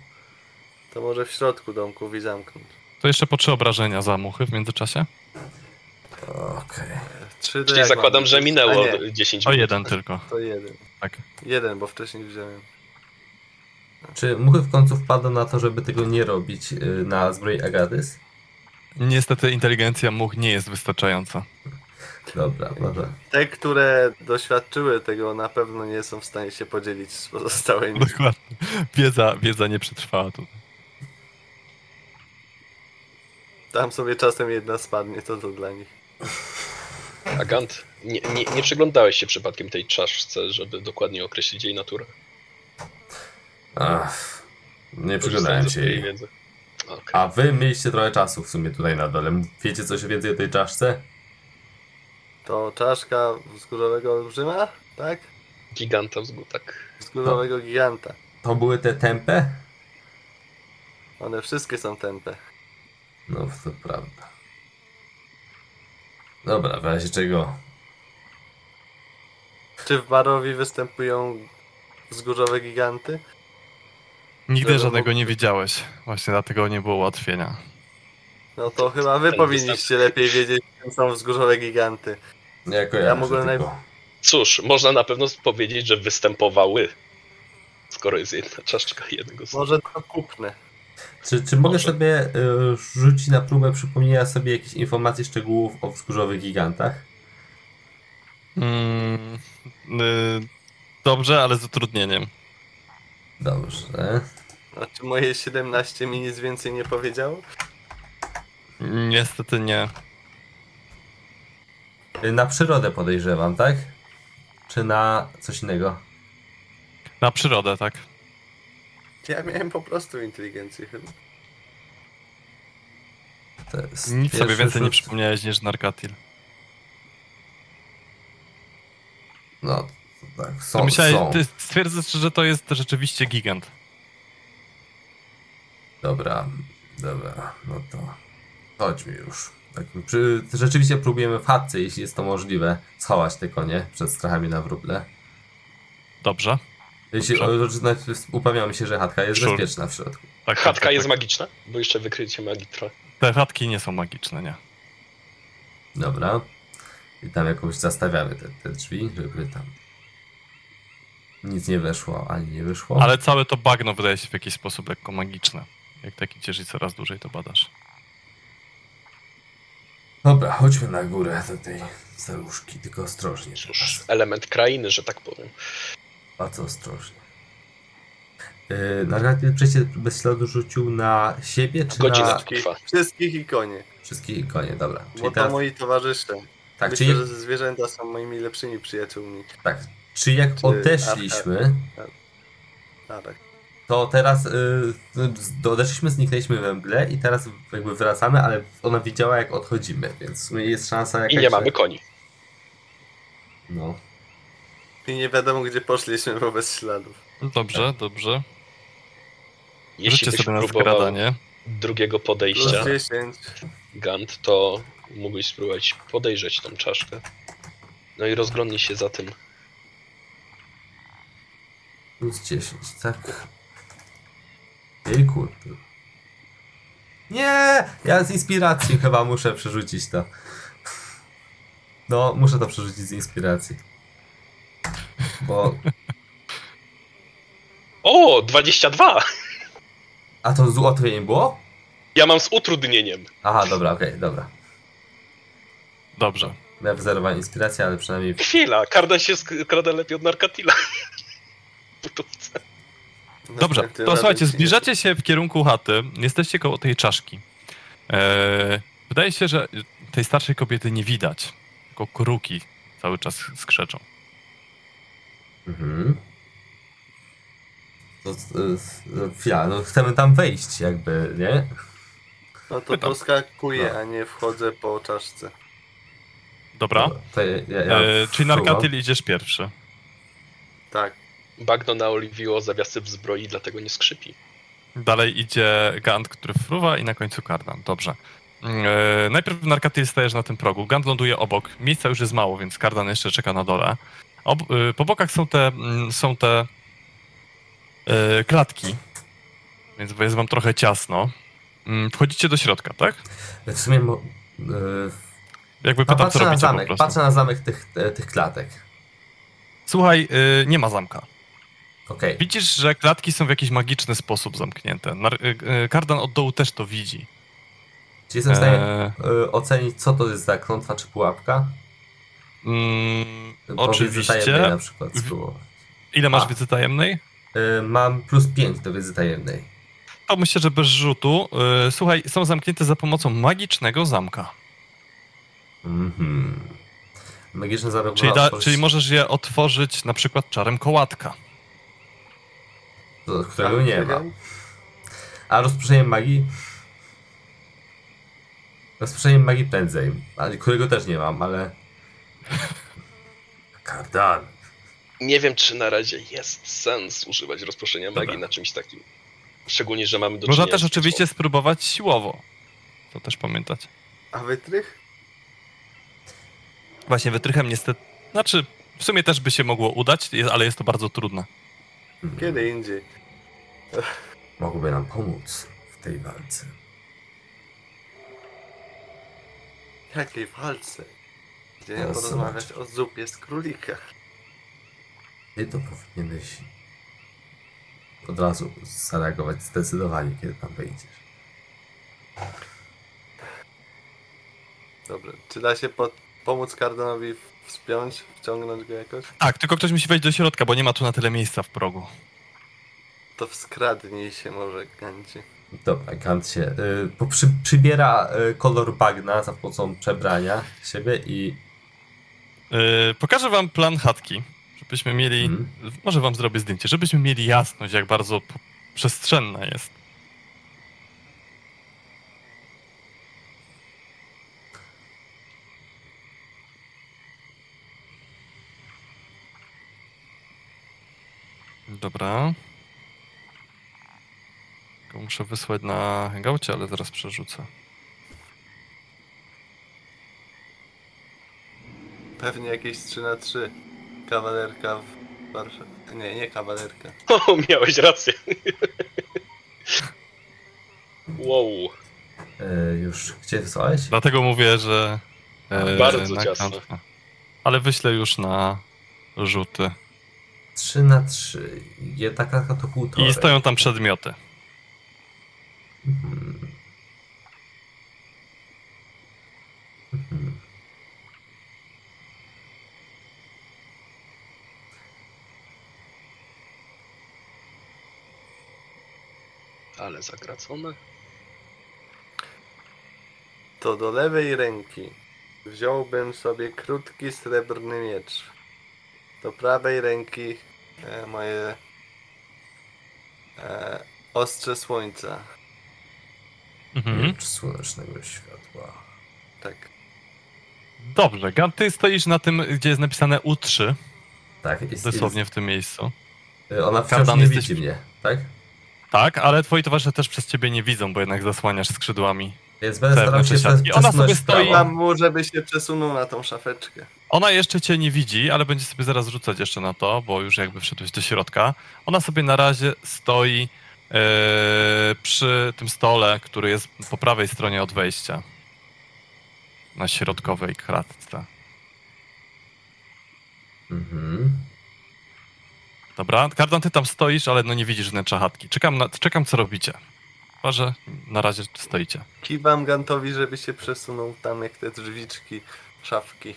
To może w środku domków i zamknąć. To jeszcze po trzy obrażenia za muchy w międzyczasie? Okej. To Czyli zakładam, że minęło A nie, 10 O minut. jeden tylko. to jeden. Tak. Jeden, bo wcześniej wziąłem. Czy muchy w końcu wpadną na to, żeby tego nie robić y, na zbroi Agadys? Niestety inteligencja much nie jest wystarczająca. Dobra, dobra. Te, które doświadczyły tego, na pewno nie są w stanie się podzielić z pozostałymi. Dokładnie. Wiedza, wiedza nie przetrwała tu. Tam sobie czasem jedna spadnie, to to dla nich. Agant, nie, nie, nie przyglądałeś się przypadkiem tej czaszce, żeby dokładnie określić jej naturę? Ach, nie przyglądałem się jej. wiedzy. Okej. A wy mieliście trochę czasu w sumie tutaj na dole. Wiecie coś więcej o tej czaszce? To czaszka wzgórzowego olbrzyma, tak? Giganta wzgór, tak. Wzgórzowego giganta. To były te tempe? One wszystkie są tępe. No, to prawda. Dobra, w razie czego? Czy w Barowi występują wzgórzowe giganty? Nigdy Żeby żadnego mógł- nie widziałeś. Właśnie dlatego nie było ułatwienia. No to chyba wy powinniście lepiej wiedzieć, czym są wzgórzowe giganty. Nie kojarzę mogłem naj- tylko. Cóż, można na pewno powiedzieć, że występowały. Skoro jest jedna czaszka jednego z Może to kupne. Czy, czy mogę sobie y, rzucić na próbę przypomnienia sobie jakichś informacji, szczegółów o wzgórzowych gigantach? Mm, y, dobrze, ale z utrudnieniem. Dobrze. A czy moje 17 mi nic więcej nie powiedziało? Niestety nie. Y, Na przyrodę podejrzewam, tak? Czy na coś innego? Na przyrodę, tak? Ja miałem po prostu inteligencję chyba. To jest Nic sobie więcej nie rzut. przypomniałeś niż Narkatil. No, to tak, To są, myślałeś, są. ty stwierdzasz, że to jest rzeczywiście gigant. Dobra, dobra, no to Chodźmy już. Tak, przy, rzeczywiście próbujemy w chatce, jeśli jest to możliwe, schować te konie przed strachami na wróble. Dobrze. Jeśli znaczy, upewniamy się, że chatka jest Sure. bezpieczna w środku. Tak, tak, Chatka tak, jest tak. magiczna? Bo jeszcze wykrycie magii trochę. Te chatki nie są magiczne, nie. Dobra. I tam jakąś zastawiamy te, te drzwi, żeby tam nic nie weszło, ani nie wyszło. Ale całe to bagno wydaje się w jakiś sposób lekko magiczne. Jak taki ciężej coraz dłużej to badasz. Dobra, chodźmy na górę do tej staruszki, tylko ostrożnie. Cóż, element krainy, że tak powiem. Bardzo ostrożnie. Yy, Narratyw przejście bez śladu rzucił na siebie, czy Godzinę na trwa. Wszystkich i konie. wszystkich i konie? Dobra. Czyli Bo to teraz, moi towarzysze. tak, Myślę, czyli, że zwierzęta są moimi lepszymi przyjaciółmi. tak, czy jak Czy odeszliśmy, A tak. to teraz yy, odeszliśmy, zniknęliśmy we mgle i teraz jakby wracamy, ale ona widziała jak odchodzimy, więc w sumie jest szansa jakaś, I nie że- mamy koni. No. I nie wiadomo gdzie poszliśmy wobec śladów. Dobrze, dobrze. Jeśli Rzućcie byś sobie na próbował drugiego Plus podejścia, 10. Gant, to mógłbyś spróbować podejrzeć tą czaszkę. No i rozglądnij się za tym. Plus 10, tak. Jejku. Nie! Ja z inspiracji chyba muszę przerzucić to. No, muszę to przerzucić z inspiracji. Bo. O, 22! A to z ułatwieniem było? Ja mam z utrudnieniem. Aha, dobra, okej, dobra. Dobrze. Miałem wyzerowanie inspiracji, ale przynajmniej. Chwila, Kardan się skrada lepiej od Narkatila. Dobrze, to słuchajcie, zbliżacie się w kierunku chaty, jesteście koło tej czaszki. Eee, wydaje się, że tej starszej kobiety nie widać, tylko kruki cały czas skrzeczą. Mhm. To, to, chwila, no chcemy tam wejść, jakby, nie? No to Pytam. poskakuję, No. a nie wchodzę po czaszce. Dobra? To ja, ja, ja Eee, czyli. Narkatyl idziesz pierwszy. Tak. Bagno naoliwiło zawiasy w zbroi, dlatego nie skrzypi. Dalej idzie Gant, który fruwa i na końcu Kardan. Dobrze. Eee, najpierw Narkatyl stajesz na tym progu. Gant ląduje obok. Miejsca już jest mało, więc Kardan jeszcze czeka na dole. Ob, e, po bokach są te, mm, są te e, klatki, więc jest wam trochę ciasno. Mm, Wchodzicie do środka, tak? W sumie. Yy, Jakby pytam, co patrzę na robicie po zamek, prostu. patrzę na zamek tych, e, tych klatek. Słuchaj, y, nie ma zamka. Okej. Widzisz, że klatki są w jakiś magiczny sposób zamknięte. Y, y, Kardan od dołu też to widzi. Czy jestem w stanie y, ocenić, co to jest za klątwa czy pułapka? Mm, oczywiście. na przykład spróbować. Ile masz A. wiedzy tajemnej? Y, mam plus 5 do wiedzy tajemnej. To myślę, że bez rzutu. Y, słuchaj, są zamknięte za pomocą magicznego zamka. Mhm. Magiczny zamek Czyli, da, otworzyć, czyli możesz je otworzyć na przykład czarem kołatka. do którego Tak, nie ma. wiem. A rozproszenie magii? Rozproszenie magii prędzej, którego też nie mam, ale... Kardan. Nie wiem, czy na razie jest sens używać rozproszenia magii Dobra. na czymś takim. Szczególnie, że mamy do Można też oczywiście spróbować siłowo. To też pamiętać. A wytrych? Właśnie wytrychem niestety... Znaczy, w sumie też by się mogło udać, ale jest to bardzo trudne. Mhm. Kiedy indziej. Mogłoby nam pomóc w tej walce. Jakiej walce? Chciałem Teraz porozmawiać o zupie z królika. Ty to powinieneś od razu zareagować zdecydowanie, kiedy tam wejdziesz. Dobrze. Czy da się po pomóc Kardanowi wspiąć, wciągnąć go jakoś? Tak, tylko ktoś musi wejść do środka, bo nie ma tu na tyle miejsca w progu. To wskradnij się może, Ganci. Dobra, Kant się y, przybiera y, kolor bagna za pomocą przebrania siebie i Yy, pokażę wam plan chatki, żebyśmy mieli... Mhm. Może wam zrobię zdjęcie, żebyśmy mieli jasność, jak bardzo przestrzenna jest. Dobra. Muszę wysłać na hangoucie, ale zaraz przerzucę. Pewnie jakieś 3 na 3 Kawalerka w Warszawie. Nie, nie kawalerka. O, miałeś rację. wow. E, już gdzie wysłałeś? Dlatego mówię, że. e, Bardzo na ciasno. kantkę. Ale wyślę już na rzuty. 3 na 3. Jedna kartka to półtorej. I stoją tam przedmioty. Mhm. Ale zagracone. To do lewej ręki wziąłbym sobie krótki srebrny miecz. Do prawej ręki e, moje e, ostrze słońca. Mhm. Miecz słonecznego światła. Tak. Dobrze, Gant, ty stoisz na tym, gdzie jest napisane U3, Tak, jest, dosłownie w tym miejscu. Jest, ona wciąż Kardan, nie jesteś- widzi mnie, tak? Tak, ale twoi towarzysze też przez ciebie nie widzą, bo jednak zasłaniasz skrzydłami. Więc będę starał się Ona sobie stoi- Dam mu, żeby się przesunął na tą szafeczkę. Ona jeszcze cię nie widzi, ale będzie sobie zaraz rzucać jeszcze na to, bo już jakby wszedłeś do środka. Ona sobie na razie stoi e, przy tym stole, który jest po prawej stronie od wejścia. Na środkowej kratce. Mhm. Dobra, Kardan, ty tam stoisz, ale no nie widzisz wnętrza chatki. Czekam, na, czekam co robicie. Chyba, że na razie stoicie. Kiwam Gantowi, żeby się przesunął tam jak te drzwiczki, szafki.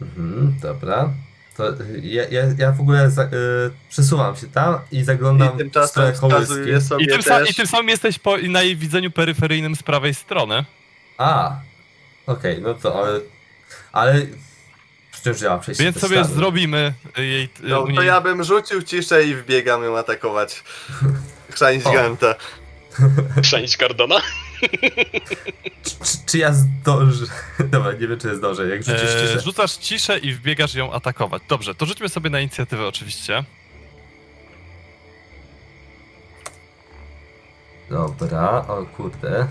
Mhm, dobra. To ja, ja, ja w ogóle za, y, przesuwam się tam i zaglądam I w tymczasem stronę kołyski. sobie I tym, sa- też. I tym samym jesteś po, na jej widzeniu peryferyjnym z prawej strony. A, okej, no to ale... Ale... Działa przejście Więc sobie zrobimy jej. No u to ja bym rzucił ciszę i wbiegam ją atakować. Chrzanić. Ganta. Chrzanić Cardona? Czy, czy ja zdążę? Dobra, nie wiem czy ja zdążę. Jak rzucisz E, ciszę. rzucasz ciszę i wbiegasz ją atakować. Dobrze, to rzućmy sobie na inicjatywę oczywiście. Dobra, o kurde.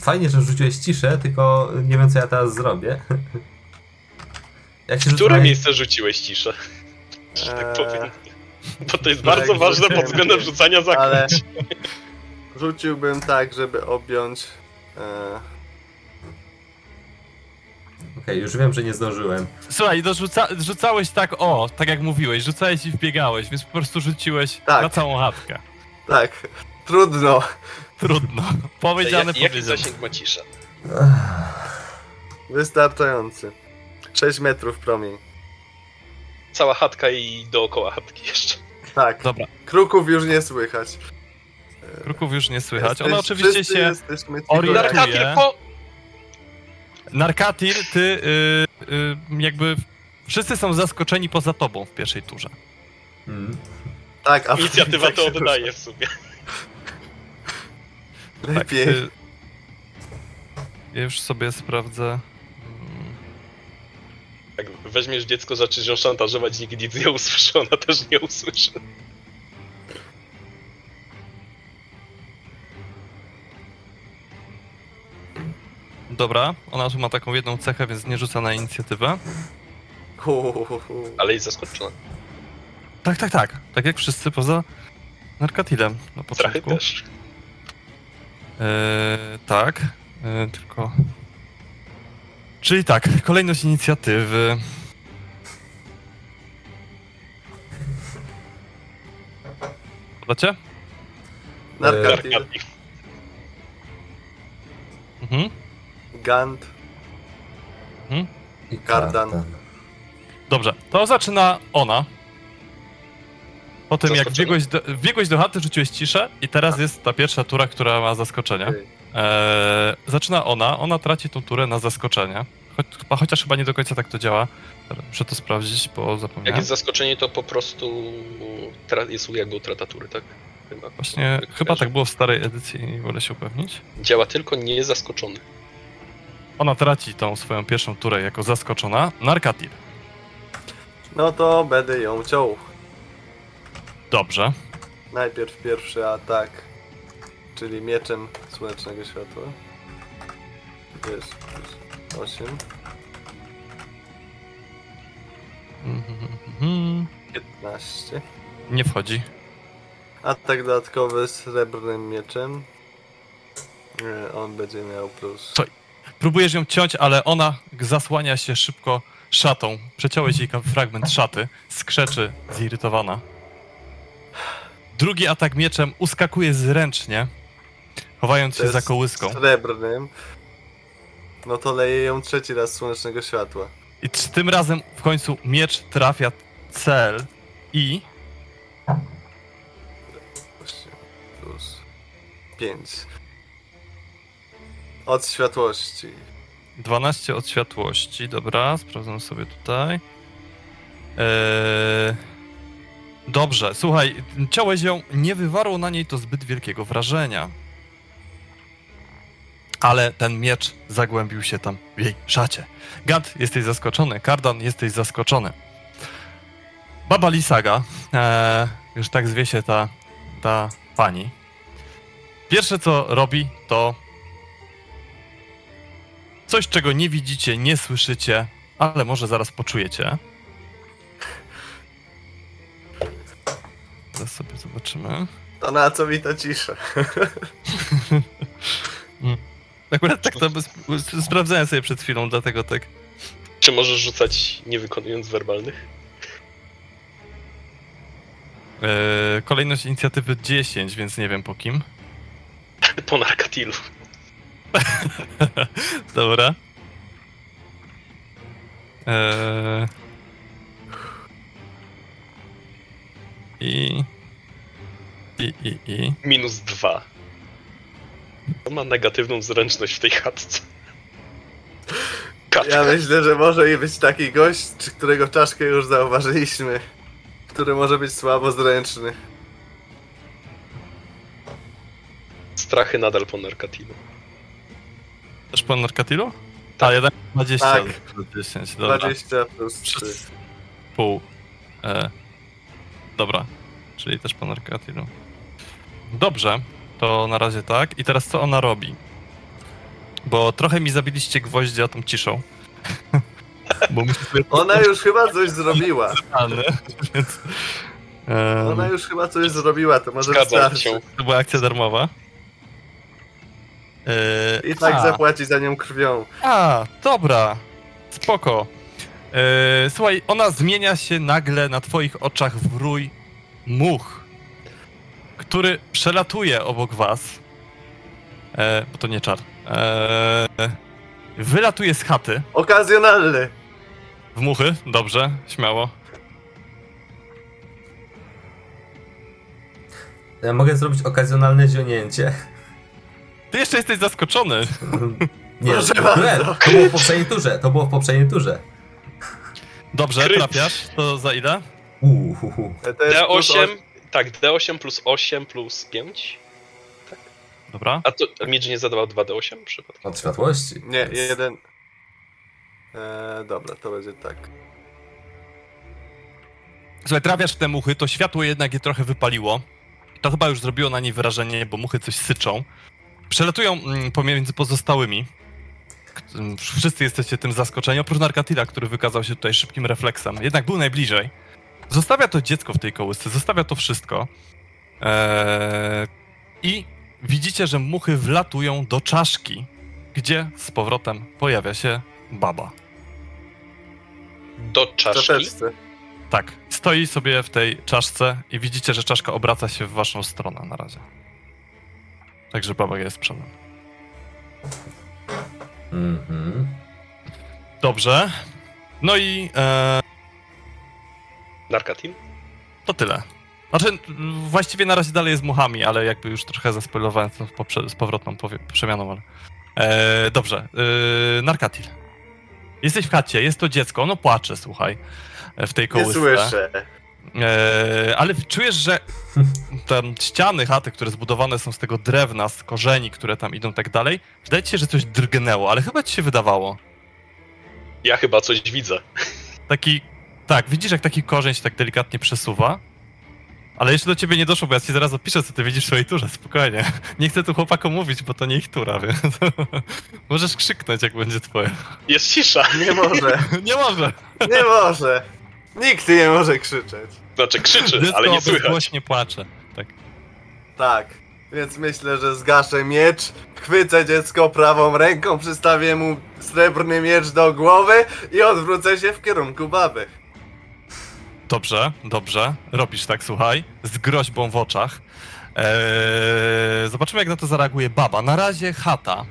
Fajnie, że rzuciłeś ciszę, tylko nie wiem co ja teraz zrobię. Jak się rzuca które miejsce rzuciłeś ciszę? Że tak Eee, powiem. Bo to jest tak bardzo ważne rzuciłem, pod względem rzucania zaklęć. Rzuciłbym tak, żeby objąć. E, Okej, już wiem, że nie zdążyłem. Słuchaj, no rzuca, rzucałeś tak, o, tak jak mówiłeś, rzucałeś i wbiegałeś, więc po prostu rzuciłeś Tak. na całą chatkę. tak, trudno. Trudno. Powiedziane, Jak, jaki zasięg ma cisza? Wystarczający. 6 metrów promień. Cała chatka i dookoła chatki jeszcze. Tak, Dobra, kruków już nie słychać. kruków już nie słychać. Jesteś- Ona oczywiście się... orientuje. Narkatil po... Narkatir, ty y, y, jakby... Wszyscy są zaskoczeni poza tobą w pierwszej turze. Mm. Tak, a Inicjatywa tak to oddaje w sumie. Lepiej. Tak, y, ja już sobie sprawdzę... Jak weźmiesz dziecko, zaczniesz ją szantażować, nikt nic nie usłyszy, ona też nie usłyszy. Dobra, ona tu ma taką jedną cechę, więc nie rzuca na inicjatywę. Ale jest zaskoczona. Tak, tak, tak. Tak jak wszyscy poza Narkatilem na Strachy początku. też. Eee, tak, eee, tylko. Czyli tak, kolejność inicjatywy. Podacie? Narkatil, Narkatil. Mhm. Gant, I Kardan. Dobrze, to zaczyna ona. Po tym jak wbiegłeś do, wbiegłeś do chaty, rzuciłeś ciszę i teraz jest ta pierwsza tura, która ma zaskoczenie. Okej. Eee, zaczyna ona, ona traci tą turę na zaskoczenie. Chyba- chociaż chyba nie do końca tak to działa. Muszę to sprawdzić, bo Jak zapomniałem. jest zaskoczenie, to po prostu tra- jest jakby utrata tury, tak? Chyba. Właśnie, Jak chyba tak było w starej edycji i wolę się upewnić. Działa tylko nie zaskoczony. Ona traci tą swoją pierwszą turę jako zaskoczona. Narkatil. No to będę ją ciął. Dobrze. Najpierw pierwszy atak, czyli mieczem słonecznego światła. Jest 8. Mhm. 15. Nie wchodzi. Atak dodatkowy srebrnym mieczem. E, On będzie miał plus. Co? Próbujesz ją ciąć, ale ona zasłania się szybko szatą. Przeciąłeś jej fragment szaty. Skrzeczy zirytowana. Drugi atak mieczem uskakuje zręcznie, chowając się za kołyską. Srebrnym. No to leje ją trzeci raz słonecznego światła. I tym razem w końcu miecz trafia cel i. Plus 5. Od światłości. 12 od światłości. Dobra, sprawdzam sobie tutaj. Eee... Dobrze, słuchaj, ciałeś ją, nie wywarło na niej to zbyt wielkiego wrażenia. Ale ten miecz zagłębił się tam w jej szacie. Gant, jesteś zaskoczony. Kardan, jesteś zaskoczony. Baba Lisaga, eee, już tak zwie się ta, ta pani. Pierwsze co robi, to Coś, czego nie widzicie, nie słyszycie, ale może zaraz poczujecie. Zaraz sobie zobaczymy. To na co mi ta cisza? Akurat tak to sprawdzałem sobie przed chwilą, dlatego tak. Czy możesz rzucać nie wykonując werbalnych? E, kolejność inicjatywy 10, więc nie wiem po kim. Po Narkatilu. Dobra. Eee... I... I, i, i... Minus dwa. To ma negatywną zręczność w tej chatce. Katka. Ja myślę, że może i być taki gość, czy którego czaszkę już zauważyliśmy. Który może być słabo zręczny. Strachy nadal po Narkatilu. Też po Narkatilu? Tak, jednak 20 Tak. plus 10, dobra. 20 plus 3. Przez pół. E, dobra, czyli też po Narkatilu. Dobrze, to na razie tak. I teraz co ona robi? Bo trochę mi zabiliście gwoździa tą ciszą. Bo sobie Ona już chyba coś zrobiła. Więc... em, Ona już chyba coś zrobiła, to może wystarczy. się. To była akcja darmowa. E, I tak a, zapłaci za nią krwią. A, dobra. Spoko. E, słuchaj, ona zmienia się nagle na twoich oczach w rój much, który przelatuje obok was. E, bo to nie czar. E, wylatuje z chaty Okazjonalny. w muchy. Dobrze, śmiało. Ja mogę zrobić okazjonalne zionięcie. Ty jeszcze jesteś zaskoczony. Nie, Proszę nie, bardzo. to było w poprzedniej turze, to było w poprzedniej turze. Dobrze, Kryt. trafiasz. To za ile? Uuu, hu, hu. To jest plus D8, tak, D8 plus 8 plus 5. Dobra. A to Midge nie zadawał 2D8 przypadkiem? Od światłości. Nie, Więc- jeden. Eee, dobra, to będzie tak. Słuchaj, trafiasz w te muchy, to światło jednak je trochę wypaliło. To chyba już zrobiło na niej wrażenie, bo muchy coś syczą. Przelatują mm, pomiędzy pozostałymi. Mm, Wszyscy jesteście tym zaskoczeni, oprócz Narkatila, który wykazał się tutaj szybkim refleksem. Jednak był najbliżej. Zostawia to dziecko w tej kołysce, zostawia to wszystko. Eee, I widzicie, że muchy wlatują do czaszki, gdzie z powrotem pojawia się baba. Do czaszki? Tak, stoi sobie w tej czaszce i widzicie, że czaszka obraca się w waszą stronę na razie. Także baba jest przodem. Mhm. Dobrze. No i e, Narkatil? to tyle. Znaczy, właściwie na razie dalej jest muchami, ale jakby już trochę zaspoilowałem to poprze- z powrotną powie- przemianą, ale... E, dobrze, e, Narkatil. Jesteś w chacie, jest to dziecko, ono płacze, słuchaj, w tej Nie kołysce. słyszę. Eee, ale czujesz, że te ściany chaty, które zbudowane są z tego drewna, z korzeni, które tam idą tak dalej, wydaje ci się, że coś drgnęło, ale chyba ci się wydawało. Ja chyba coś widzę. Taki, tak, widzisz jak taki korzeń się tak delikatnie przesuwa, ale jeszcze do ciebie nie doszło, bo ja ci zaraz opiszę, co ty widzisz w swojej turze, spokojnie. Nie chcę tu chłopakom mówić, bo to nie ich tura, więc możesz krzyknąć, jak będzie twoje. Jest cisza. Nie może. nie może! Nie może. Nikt nie może krzyczeć. Znaczy krzyczy, Dziecko ale nie słychać. bezgłośnie płacze. Tak. Tak. Więc myślę, że zgaszę miecz, chwycę dziecko prawą ręką, przystawię mu srebrny miecz do głowy i odwrócę się w kierunku baby. Dobrze, dobrze. Robisz tak, słuchaj, z groźbą w oczach. Eee, zobaczymy, jak na to zareaguje baba. Na razie chata,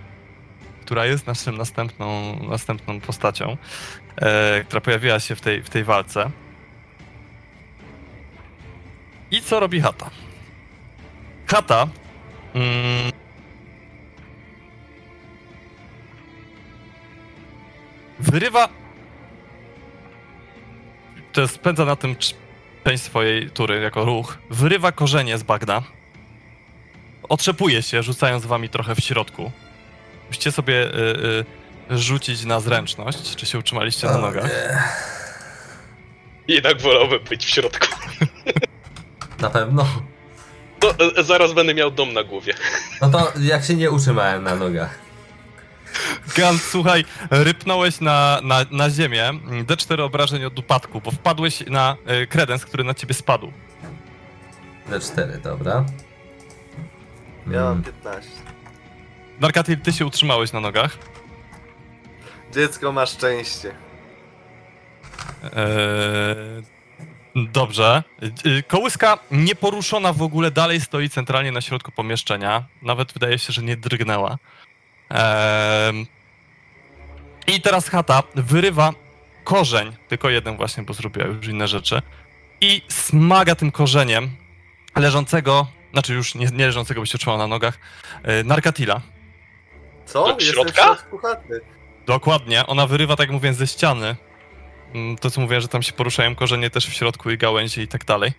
która jest naszym następną, następną postacią, eee, która pojawiła się w tej, w tej walce. I co robi chata? Chata. Mm, wyrywa to spędza na tym cz- część swojej tury jako ruch, wyrywa korzenie z bagna, otrzepuje się, rzucając wami trochę w środku. Musicie sobie y, y, rzucić na zręczność, czy się utrzymaliście na nogach. nie. Jednak wolałbym być w środku. Na pewno. No, zaraz będę miał dom na głowie. No to jak się nie utrzymałem na nogach. Gant, słuchaj, rypnąłeś na, na, na ziemię, D4 obrażeń od upadku, bo wpadłeś na y, kredens, który na ciebie spadł. D4, dobra. Ja mam Mm, 15. Narkatil, ty się utrzymałeś na nogach. Dziecko ma szczęście. Eee, dobrze. Yy, Kołyska nieporuszona w ogóle dalej stoi centralnie na środku pomieszczenia. Nawet wydaje się, że nie drgnęła. I teraz chata wyrywa korzeń, tylko jeden właśnie, bo zrobiła już inne rzeczy. I smaga tym korzeniem leżącego, znaczy już nie, nie leżącego, by się trzymał na nogach, yy, Narkatila. Co? Do środka? Dokładnie, ona wyrywa, tak jak mówię, ze ściany. Mm, To co mówię, że tam się poruszają korzenie też w środku i gałęzie i tak dalej.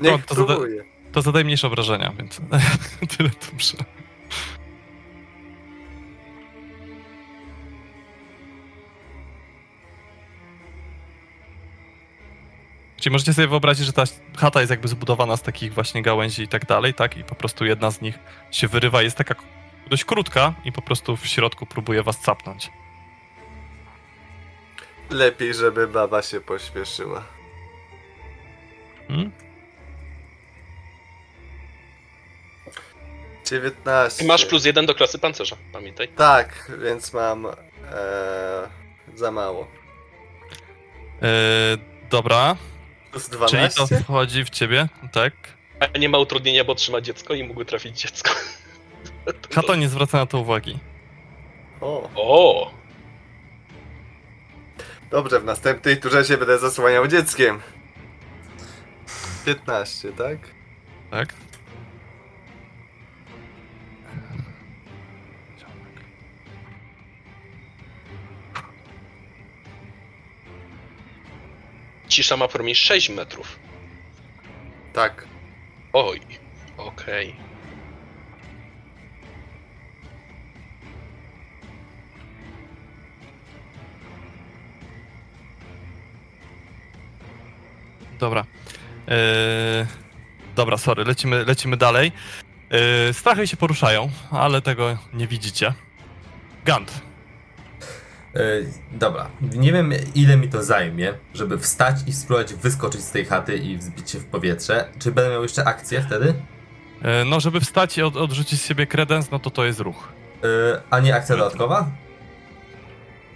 Niech No, to zada- próbuje. To zadaje mniejsze obrażenia, więc tyle dobrze. Czyli możecie sobie wyobrazić, że ta chata jest jakby zbudowana z takich właśnie gałęzi i tak dalej, tak? I po prostu jedna z nich się wyrywa, jest taka dość krótka i po prostu w środku próbuje was capnąć. Lepiej, żeby baba się pośpieszyła. Hmm? 19. Ty masz plus jeden do klasy pancerza, pamiętaj. Tak, więc mam e, za mało. Yy, dobra, Plus czyli 12? to wchodzi w ciebie, tak? A nie ma utrudnienia, bo trzyma dziecko i mógł trafić dziecko. Chata nie zwraca na to uwagi. O, O! dobrze, w następnej turze się będę zasłaniał dzieckiem. 15, tak? Tak? Cisza ma promień 6 metrów. Tak. Oj, okej. Dobra. Eee, dobra, sorry, lecimy, lecimy dalej. Eee, strachy się poruszają, ale tego nie widzicie. Gant. Yy, dobra, nie wiem ile mi to zajmie, żeby wstać i spróbować wyskoczyć z tej chaty i wzbić się w powietrze. Czy będę miał jeszcze akcję wtedy? Eee, no, żeby wstać i od, odrzucić z siebie kredens, no to to jest ruch. Yy, a nie akcja dodatkowa?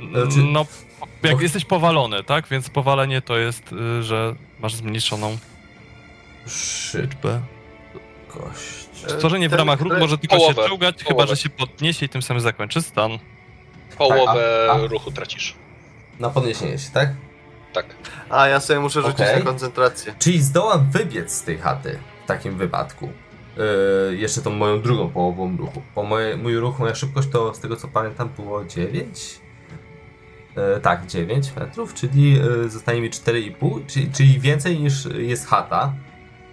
E, czy- No, jak jesteś powalony, tak? Więc powalenie to jest, y, że masz zmniejszoną liczbę. Szybkość. Stworzenie w ramach ruchu może tylko połowę, się czołgać, chyba że się podniesie i tym samym zakończy stan. Połowę Tak, a- a- ruchu tracisz. Na podniesienie się, tak? Tak. A, ja sobie muszę rzucić Okej. na koncentrację. Czyli zdołam wybiec z tej chaty w takim wypadku. Yy, jeszcze tą moją drugą połową ruchu. Bo moje, mój ruch, moja szybkość to z tego co pamiętam było 9. Yy, tak, 9 metrów, czyli yy, zostanie mi 4,5, czyli, czyli więcej niż jest chata.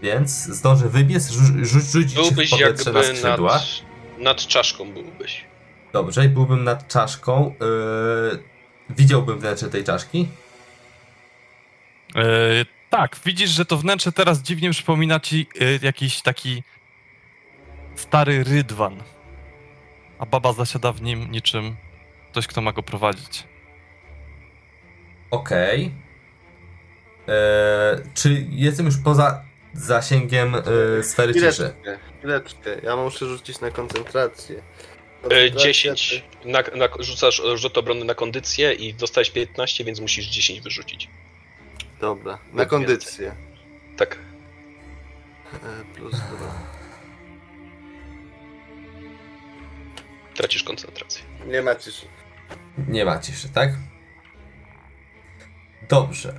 Więc zdążę wybiec, rzu- rzu- rzucić się w Byłbyś powietrze na jakby skrzydła. nad, nad czaszką byłbyś. Dobrze, i byłbym nad czaszką. Yy, widziałbym wnętrze tej czaszki. E, tak, widzisz, że to wnętrze teraz dziwnie przypomina ci e, jakiś taki stary rydwan. A baba zasiada w nim niczym ktoś, kto ma go prowadzić. Okej. Eee, Czy jestem już poza zasięgiem e, sfery ciszy? Chwileczkę, chwileczkę. Ja muszę rzucić na koncentrację. E, Koncentracja 10, na, na, rzucasz rzut obronny na kondycję i dostałeś 15, więc musisz 10 wyrzucić. Dobra, na kondycję. Tak. E, Plus dwa. Tracisz koncentrację. Nie ma ciszy. Nie ma ciszy, tak? Dobrze.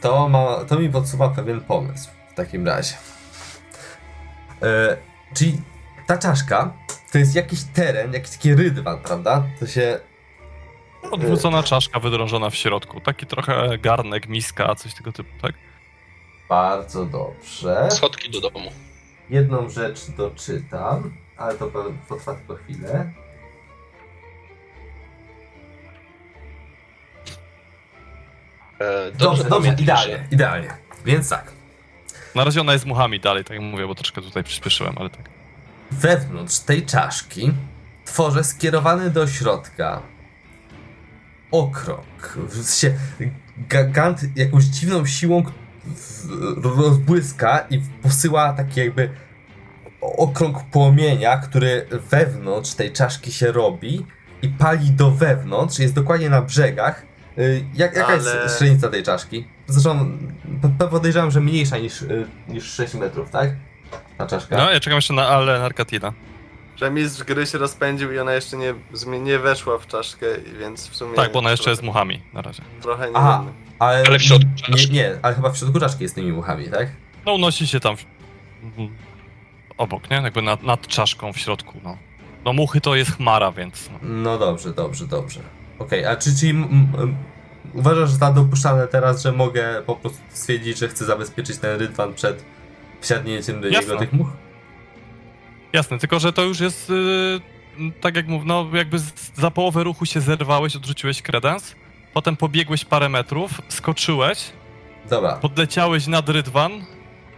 To, ma, to mi podsuwa pewien pomysł w takim razie. E, czyli ta czaszka to jest jakiś teren, jakiś taki rydwan, prawda? To się. Odwrócona czaszka wydrążona w środku. Taki trochę garnek, miska, coś tego typu, tak? Bardzo dobrze. Schodki do domu. Jedną rzecz doczytam, ale to potrwa tylko chwilę. E, Dobrze, dobrze, pamiętaj, idealnie, idealnie. Więc tak. Na razie ona jest muchami dalej, tak jak mówię, bo troszkę tutaj przyspieszyłem, ale tak. Wewnątrz tej czaszki tworzę skierowany do środka okrąg. Sensie gigant jakąś dziwną siłą rozbłyska i posyła taki jakby okrąg płomienia, który wewnątrz tej czaszki się robi i pali do wewnątrz, jest dokładnie na brzegach. Y, Jak, jaka Ale- jest średnica tej czaszki? Zresztą podejrzewam, że mniejsza niż, y, niż 6 metrów, tak? Ta czaszka. No, ja czekam jeszcze na Ale Narkatina. Że mistrz gry się rozpędził i ona jeszcze nie, nie weszła w czaszkę, więc w sumie... Tak, bo ona jeszcze trochę- jest muchami na razie. Trochę nie Aha. Ale, Ale w środku Nie, czaszki. nie, ale chyba w środku czaszki jest tymi muchami, tak? No, unosi się tam w... obok, nie? Jakby nad, nad czaszką w środku, no. No, muchy to jest chmara, więc no. No dobrze, dobrze, dobrze. Okej, a czy, m, uważasz za dopuszczalne teraz, że mogę po prostu stwierdzić, że chcę zabezpieczyć ten rydwan przed wsiadnięciem do Jasne. niego tych much? Jasne, tylko że to już jest yy, tak jak mów, no jakby z, za połowę ruchu się zerwałeś, odrzuciłeś kredens, potem pobiegłeś parę metrów, skoczyłeś, Dobra. podleciałeś nad rydwan,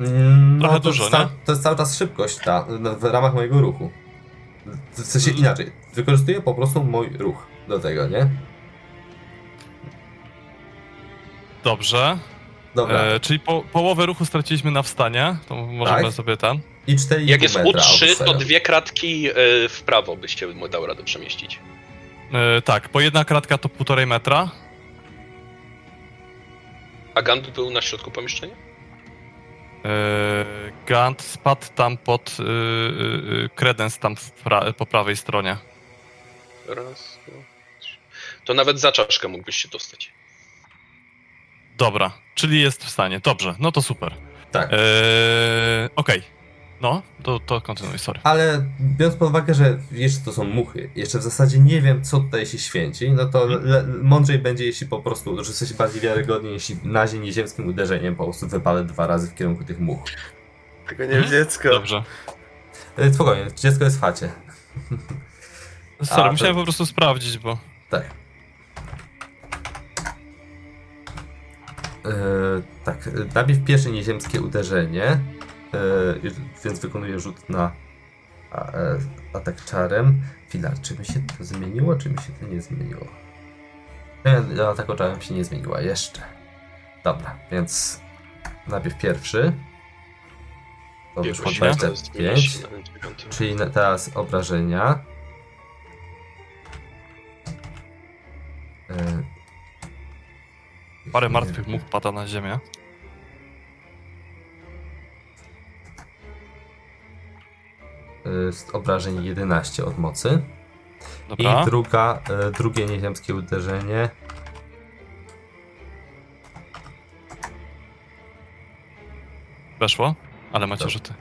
Mm, Trochę to, dużo, jest ca- to jest cały czas szybkość ta, no, w ramach mojego ruchu. W sensie Mm. inaczej. Wykorzystuję po prostu mój ruch do tego, nie? dobrze, Dobra. e, czyli po, połowę ruchu straciliśmy na wstanie, to możemy Tak. sobie ten. I 4,5 Jak jest metra U3, od to dwie kratki e, w prawo byście mu dał radę przemieścić. E, tak, po jedna kratka to półtorej metra, A Gand był na środku pomieszczenia? e, Gant spadł tam pod e, e, kredens tam w pra, po prawej stronie. Raz, dwa, trzy. To nawet za czaszkę mógłbyś się dostać. Dobra, czyli jest w stanie, dobrze, no to super. Tak. E, Okej, no, to, to kontynuuj, sorry. Ale biorąc pod uwagę, że jeszcze to są muchy, jeszcze w zasadzie nie wiem, co tutaj się święci, no to Mhm. le- mądrzej będzie, jeśli po prostu, że jesteś bardziej wiarygodnie, jeśli na ziemi nieziemskim uderzeniem po prostu wypalę dwa razy w kierunku tych much. Tylko nie w Mhm. dziecko. Dobrze. E, Spokojnie, dziecko jest w chacie. Sorry, A, to- musiałem po prostu sprawdzić, bo... Tak. Tak, e, najpierw pierwsze nieziemskie uderzenie, e, więc wykonuję rzut na a, e, atak czarem. Chwila, czy mi się to zmieniło, czy mi się to nie zmieniło? Nie, na ataku czarem się nie zmieniła, jeszcze. Dobra, więc najpierw pierwszy. To wyszło Biegłeś, to 25, jest 59. czyli na- teraz obrażenia. Parę martwych much pada na ziemię. Jest obrażeń 11 od mocy. Dobra. I druga, e, drugie nieziemskie uderzenie. Weszło, ale macie rzuty.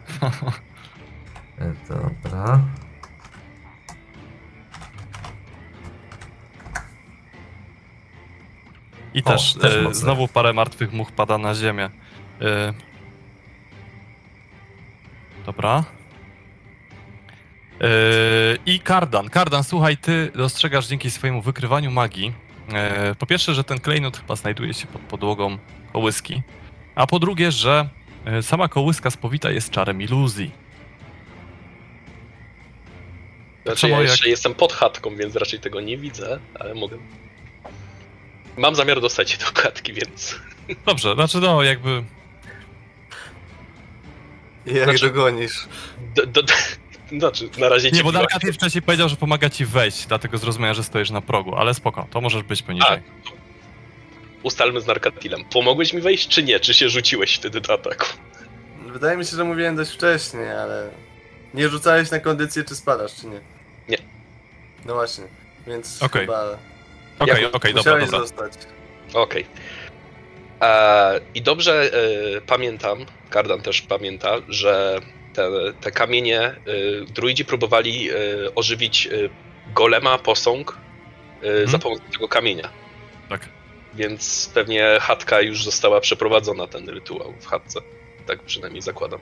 E, Dobra. I O, też, też e, znowu parę martwych much pada na ziemię. E, dobra. E, I Kardan. Kardan, słuchaj, ty dostrzegasz dzięki swojemu wykrywaniu magii. E, po pierwsze, że ten klejnot chyba znajduje się pod podłogą kołyski. A po drugie, że e, sama kołyska spowita jest czarem iluzji. Znaczy, ja jak- jeszcze jestem pod chatką, więc raczej tego nie widzę, ale mogę. Mam zamiar dostać do klatki, więc. Dobrze, znaczy no jakby... Jak Znaczy- dogonisz? Do, do, do, znaczy, na razie Nie, bo. Darkaty wcześniej powiedział, że pomaga ci wejść, dlatego zrozumiałem, że stoisz na progu, ale spoko, to możesz być poniżej. Ustalmy z Narkatilem. Pomogłeś mi wejść, czy nie? Czy się rzuciłeś wtedy do ataku? Wydaje mi się, że mówiłem dość wcześnie, ale... Nie rzucałeś na kondycję, czy spadasz, czy nie? Nie. No właśnie, więc Okej. chyba Okej, okej, dobra, dobra. zostać. Okej. E, I dobrze e, pamiętam, Kardan też pamięta, że te, te kamienie, e, druidzi próbowali e, ożywić e, golema, posąg e, Mhm. za pomocą tego kamienia. Tak. Więc pewnie chatka już została przeprowadzona, ten rytuał w chatce. Tak przynajmniej zakładam.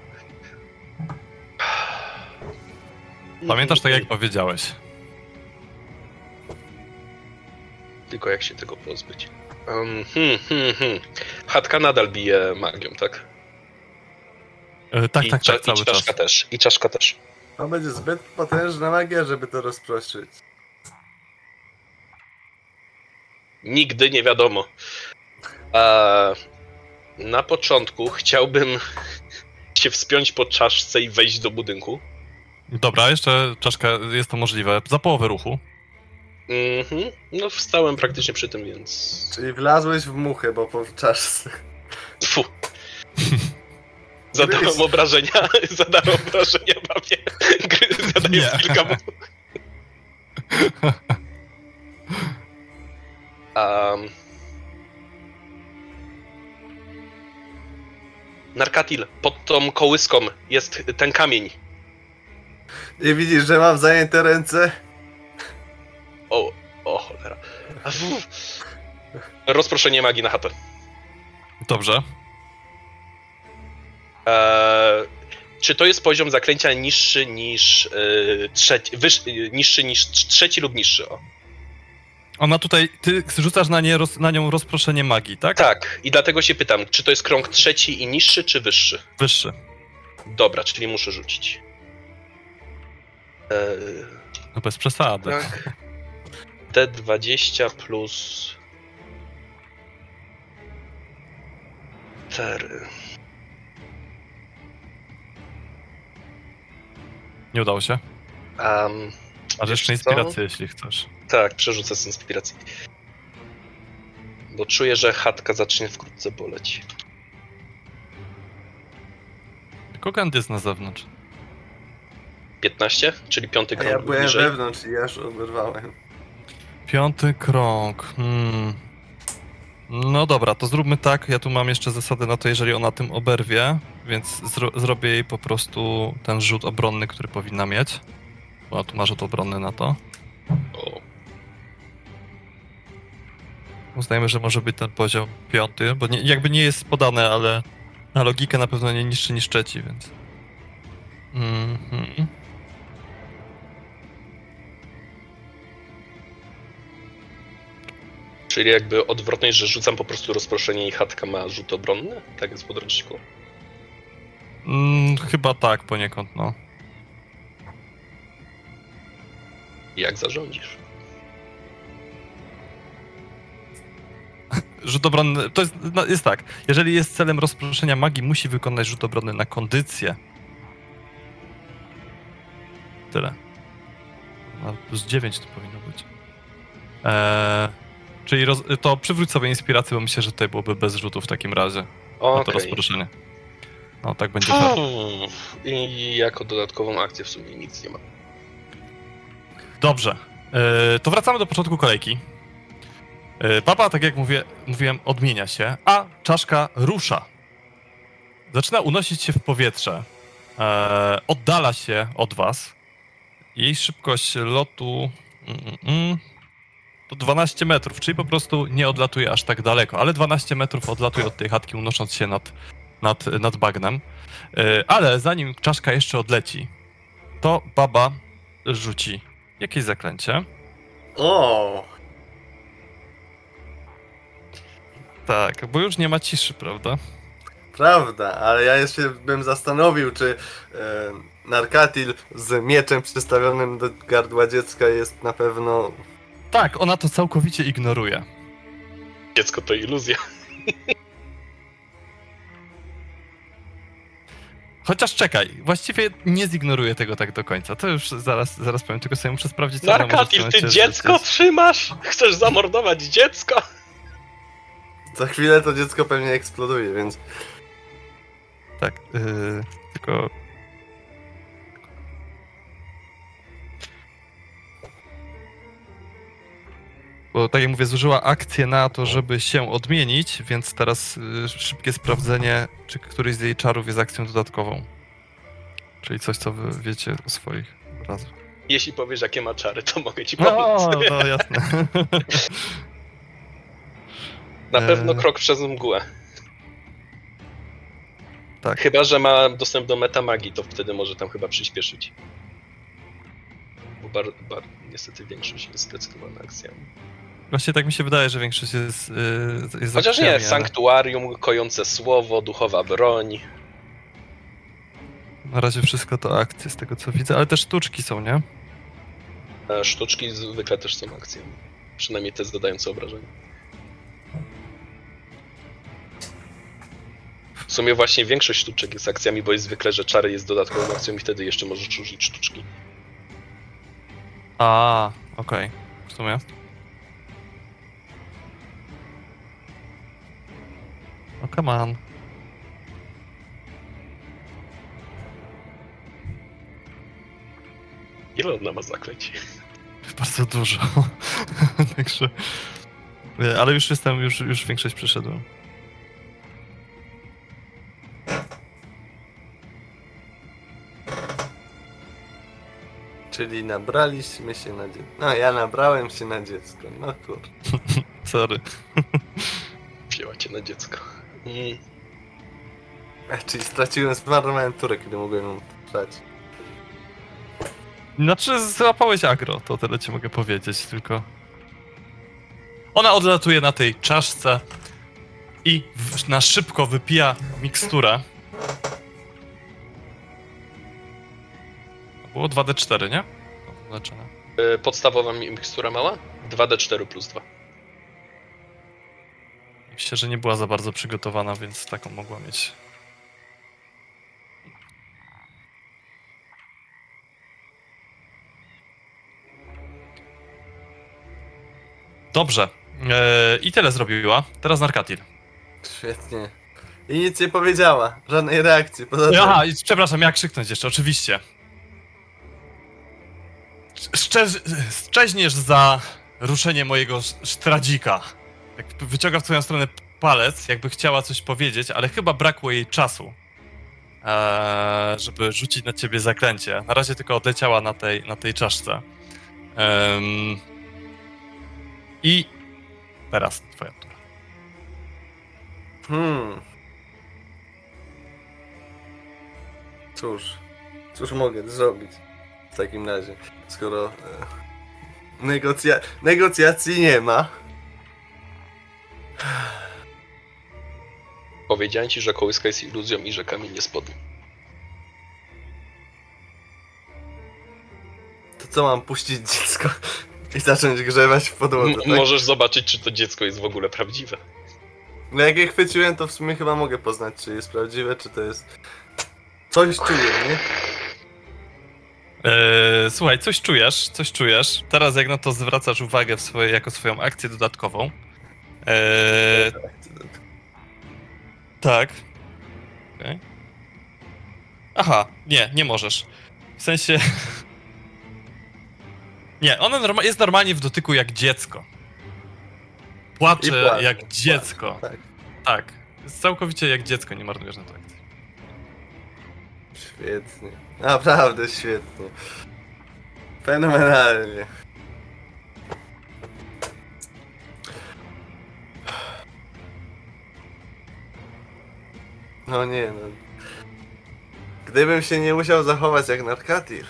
Pamiętasz tak jak powiedziałeś. Tylko jak się tego pozbyć. Um, hmm, hmm, hmm. Chatka nadal bije magią, tak? E, tak, I, tak, cza- tak, cały i czaszka czas. też. I czaszka też. To będzie zbyt potężna magia, żeby to rozproszyć. Nigdy nie wiadomo. Na początku chciałbym się wspiąć po czaszce i wejść do budynku. Dobra, jeszcze czaszka, jest to możliwe. Za połowę ruchu. Mhm. No, wstałem praktycznie przy tym, więc. Czyli wlazłeś w muchę, bo po czaszce. Fu. Zadałem Gryz. obrażenia, zadałem obrażenia babie. Zadaję Nie. kilka mu. Um. Narkatil, pod tą kołyską jest ten kamień. I widzisz, że mam zajęte ręce? O, o cholera. Rozproszenie magii na chatę. Dobrze. Eee, czy to jest poziom zaklęcia niższy niż yy, trzeci, wyż, yy, niższy niż trz- trzeci lub niższy? O. Ona tutaj, ty rzucasz na, nie, roz, na nią rozproszenie magii, tak? Tak, i dlatego się pytam, czy to jest krąg trzeci i niższy, czy wyższy? Wyższy. Dobra, czyli muszę rzucić. Eee, No bez przesady. tak. T20 plus. 4. Nie udało się. Um, Masz jeszcze inspirację, jeśli chcesz. Tak, przerzucę z inspiracji. Bo czuję, że chatka zacznie wkrótce boleć. Tylko Gand jest na zewnątrz. 15, czyli piąty A krąg ja byłem niżej. wewnątrz i aż oberwałem. Piąty krąg. Hmm. No dobra, to zróbmy tak. Ja tu mam jeszcze zasady na to, jeżeli ona tym oberwie, więc zro zrobię jej po prostu ten rzut obronny, który powinna mieć. Bo tu ma rzut obronny na to. Uznajmy, że może być ten poziom piąty, bo nie, jakby nie jest podane, ale na logikę na pewno nie niższy niż trzeci, więc. Mhm. Czyli jakby odwrotność, że rzucam po prostu rozproszenie i chatka ma rzut obronny? Tak jest w podręczniku. Mm, chyba tak poniekąd, no. Jak zarządzisz? Rzut obronny, to jest, no, jest tak, jeżeli jest celem rozproszenia magii, musi wykonać rzut obronny na kondycję. Tyle. A plus 9 to powinno być. Eee, czyli roz, to przywróć sobie inspirację, bo myślę, że tutaj byłoby bez rzutu w takim razie. Na to rozproszenie. No, tak będzie. I jako dodatkową akcję w sumie nic nie ma. Dobrze. E, to wracamy do początku kolejki. E, papa, tak jak mówię, mówiłem, odmienia się, a czaszka rusza. Zaczyna unosić się w powietrze. E, oddala się od was. Jej szybkość lotu mm, mm, mm, to 12 metrów, czyli po prostu nie odlatuje aż tak daleko, ale 12 metrów odlatuje od tej chatki, unosząc się nad, nad, nad bagnem. E, ale zanim czaszka jeszcze odleci, to baba rzuci Jakieś zaklęcie? O! Tak, bo już nie ma ciszy, prawda? Prawda, ale ja jeszcze bym zastanowił, czy e, Narkatil z mieczem przystawionym do gardła dziecka jest na pewno... Tak, ona to całkowicie ignoruje. Dziecko to iluzja. Chociaż czekaj, właściwie nie zignoruję tego tak do końca. To już zaraz, zaraz powiem, tylko sobie muszę sprawdzić, co Narkatil, ty dziecko trzymasz? Chcesz zamordować dziecko? Za chwilę to dziecko pewnie eksploduje, więc Tak, yy, tylko... Bo tak jak mówię, zużyła akcję na to, żeby się odmienić, więc teraz y, szybkie sprawdzenie, czy któryś z jej czarów jest akcją dodatkową. Czyli coś, co wy wiecie o swoich obrazach. Jeśli powiesz, jakie ma czary, to mogę ci pomóc. No, no jasne. Na pewno Eee. krok przez mgłę. tak. Chyba, że ma dostęp do metamagii, to wtedy może tam chyba przyspieszyć. Bo bar, bar, niestety większość jest zdecydowana akcjami. Właśnie tak mi się wydaje, że większość jest, y, jest Chociaż akcjami, nie, ale sanktuarium, kojące słowo, duchowa broń. Na razie wszystko to akcje z tego co widzę, ale też sztuczki są, nie? E, Sztuczki zwykle też są akcjami. Przynajmniej te zadające obrażenia. W sumie właśnie większość sztuczek jest akcjami, bo jest zwykle, że czary jest dodatkową akcją i wtedy jeszcze możesz użyć sztuczki. A, okej. W sumie. No come on. Ile ona ma zaklęć? Bardzo dużo. Także. Nie, Ale już jestem, już, już większość przeszedłem. Czyli nabraliśmy się na dziecko. No, ja nabrałem się na dziecko. No kur... Sorry. Wzięła cię na dziecko. Mm. E, Czyli straciłem, zmarnowałem turę, kiedy mogłem ją brać. Znaczy, złapałeś agro, to tyle ci mogę powiedzieć, tylko. Ona odlatuje na tej czaszce i w, na szybko wypija miksturę. Było 2D4, nie? To Leczone. E, Podstawowa mi- mikstura mała? 2d4 plus 2. Myślę, że nie była za bardzo przygotowana, więc taką mogła mieć. Dobrze. Eee, I tyle zrobiła. Teraz Narkatil. Świetnie. I nic nie powiedziała. Żadnej reakcji. Poza tym... Aha, i przepraszam, jak krzyknąć jeszcze, oczywiście. Szczeźniesz za ruszenie mojego sztradzika. Jak wyciąga w twoją stronę palec, jakby chciała coś powiedzieć, ale chyba brakło jej czasu, eee, żeby rzucić na ciebie zaklęcie. Na razie tylko odleciała na tej, na tej czaszce. Em, I teraz twoja tura. Hmm. Cóż, cóż mogę zrobić w takim razie, skoro e, negocja negocjacji nie ma. Powiedziałem ci, że kołyska jest iluzją i że kamień nie spodni. To co mam puścić dziecko i zacząć grzewać w podłodze, M- tak? Możesz zobaczyć, czy to dziecko jest w ogóle prawdziwe. No jak je chwyciłem, to w sumie chyba mogę poznać, czy jest prawdziwe, czy to jest... Coś czuję, nie? Eee, słuchaj, coś czujesz, coś czujesz. Teraz jak na to zwracasz uwagę swoje, jako swoją akcję dodatkową. Eee, tak. Okej. Aha, nie, nie możesz. W sensie... Nie, ona norma- jest normalnie w dotyku jak dziecko. Płacze, płacze, jak płacze, dziecko. Tak. Tak. Jest całkowicie jak dziecko, nie marnujesz na to. Świetnie. Naprawdę świetnie. Fenomenalnie. No nie no. Gdybym się nie musiał zachować jak narkatir.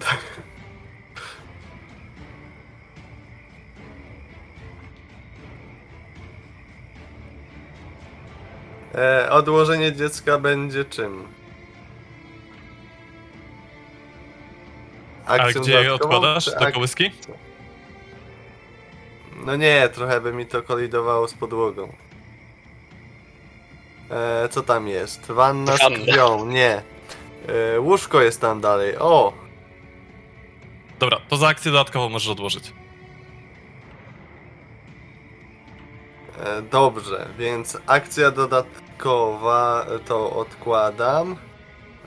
E, odłożenie dziecka będzie czym? A Akcją gdzie je dodatkową, odkładasz? czy Do ak- kołyski? No nie, trochę by mi to kolidowało z podłogą. E, co tam jest? Wanna z Wanna. krwią, nie. E, łóżko jest tam dalej, o! Dobra, to za akcję dodatkową możesz odłożyć. E, dobrze, więc akcja dodatkowa e, to odkładam.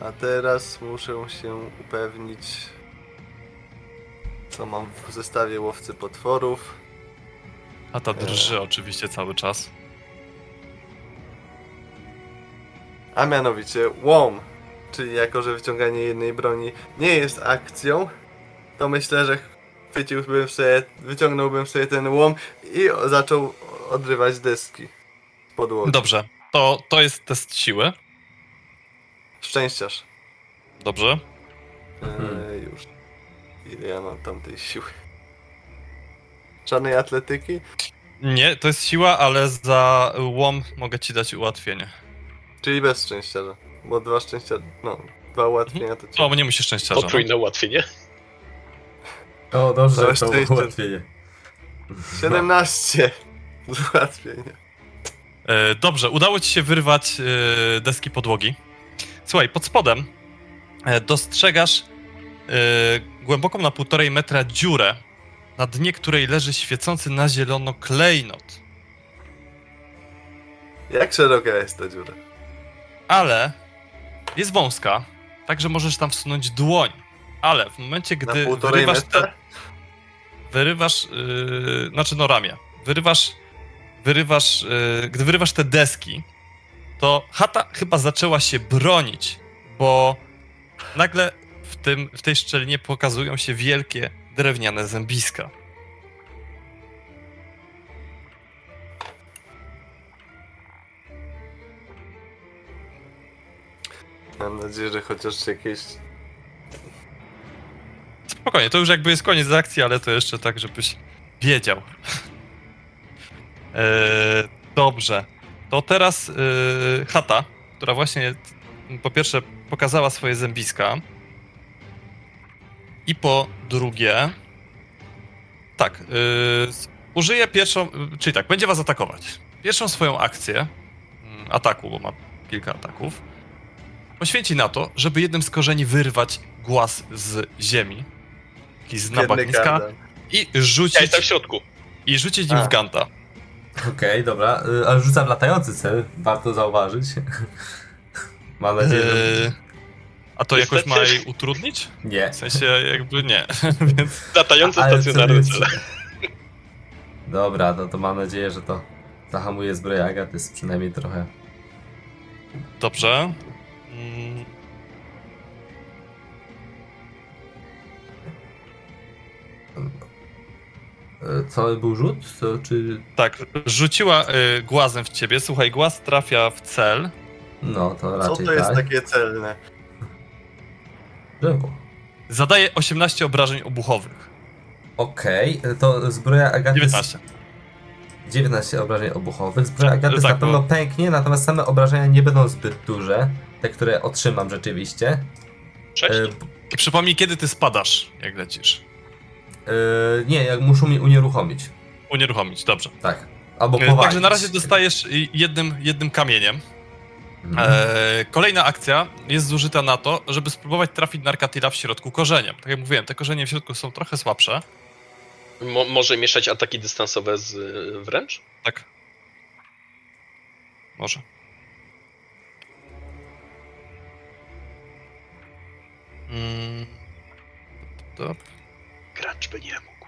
A teraz muszę się upewnić, co mam w zestawie łowcy potworów. A ta drży oczywiście cały czas. A mianowicie łom, czyli jako, że wyciąganie jednej broni nie jest akcją, to myślę, że chwyciłbym sobie, wyciągnąłbym sobie ten łom i zaczął odrywać deski z podłogi. Dobrze, to, to jest test siły. Szczęściarz. Dobrze. Eee, już. Ile ja mam tam tej siły? Żadnej atletyki? Nie, to jest siła, ale za łom mogę ci dać ułatwienie. Czyli bez szczęściarza. Bo dwa szczęścia, no, dwa ułatwienia to ci. O, nie musisz szczęściarza. no. Potrójne ułatwienie. O, dobrze, Całe to szczęście. ułatwienie. 17 z ułatwienia. E, Dobrze, udało ci się wyrwać e, deski podłogi. Słuchaj, pod spodem e, dostrzegasz głęboką na półtorej metra dziurę, na dnie której leży świecący na zielono klejnot. Jak szeroka jest ta dziura? Ale jest wąska, także możesz tam wsunąć dłoń. Ale w momencie, gdy wyrywasz, metra? te, wyrywasz yy, znaczy no ramię, wyrywasz, wyrywasz, yy, gdy wyrywasz te deski, to chata chyba zaczęła się bronić, bo nagle w, tym, w tej szczelinie pokazują się wielkie drewniane zębiska. Mam nadzieję, że chociaż jakieś... Spokojnie, to już jakby jest koniec akcji, ale to jeszcze tak, żebyś wiedział. Eee, dobrze. To teraz yy, chata, która właśnie po pierwsze pokazała swoje zębiska i po drugie tak, yy, użyje pierwszą, czyli tak, będzie was atakować. Pierwszą swoją akcję mm, ataku, bo ma kilka ataków, poświęci na to, żeby jednym z korzeni wyrwać głaz z ziemi, taki z nabagniska i Ja rzucić, jestem w środku. i rzucić nim A. w ganta. Okej, dobra, y, ale rzucam latający cel, warto zauważyć. Mam nadzieję, że... Eee, a to jakoś ma jej utrudnić? Nie. W sensie jakby nie, więc Latający stacjonarny cel. Dobra, no to mam nadzieję, że to zahamuje zbroję Agaty przynajmniej trochę. dobrze. Mm, Y, Co był rzut? To, czy... tak, rzuciła y, głazem w ciebie. Słuchaj, głaz trafia w cel. No, to Co raczej to jest tak. takie celne? Drzewo. Zadaje 18 obrażeń obuchowych. Okej, y, to zbroja Agaty... 19. 19 obrażeń obuchowych. Zbroja Tak, Agaty tak, na pewno bo- pęknie, natomiast same obrażenia nie będą zbyt duże. Te, które otrzymam rzeczywiście. Cześć. Y, przypomnij, kiedy ty spadasz, jak lecisz. Y, nie, jak muszą mnie unieruchomić. Unieruchomić, dobrze. Tak. Albo E, powalić. Także na razie dostajesz jednym, jednym kamieniem. Mhm. E, kolejna akcja jest zużyta na to, żeby spróbować trafić Narkatila w środku korzeniem. Tak jak mówiłem, te korzenie w środku są trochę słabsze. Mo może mieszać ataki dystansowe z wręcz? Tak. Może. Mm. Top. Gracz by nie mógł.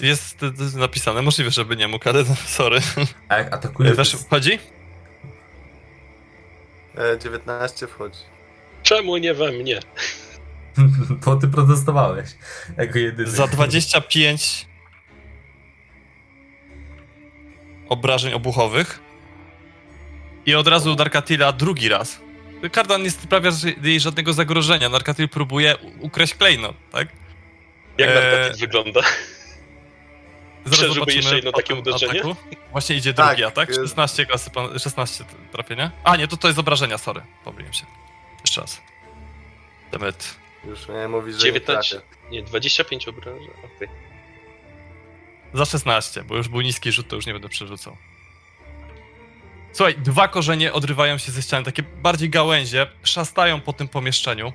Jest y, y, napisane, możliwe, żeby nie mógł, ale no, sorry. A jak atakujesz... Wiesz, wchodzi? E, 19 wchodzi. Czemu nie we mnie? Bo ty protestowałeś. Jako jedyny. Za 25 obrażeń obuchowych. I od razu Narkatila drugi raz. Kardan nie sprawia jej żadnego zagrożenia. Narkatil próbuje ukraść klejnot, tak? Jak Eee, Narkatyl wygląda? Zaraz Przeżyłby zobaczymy jeszcze jedno takie uderzenie? ataku. Właśnie idzie Tak, drugi atak. jest. 16 klasy, pan- 16 t- trafienia. A nie, to to jest obrażenia, sorry. Pomyliłem się. Jeszcze raz. Demet. Już miałem mówić, że 19. nie. Nie, 25 obrażeń. Okej. Za 16, bo już był niski rzut, to już nie będę przerzucał. Słuchaj, dwa korzenie odrywają się ze ściany, takie bardziej gałęzie, szastają po tym pomieszczeniu.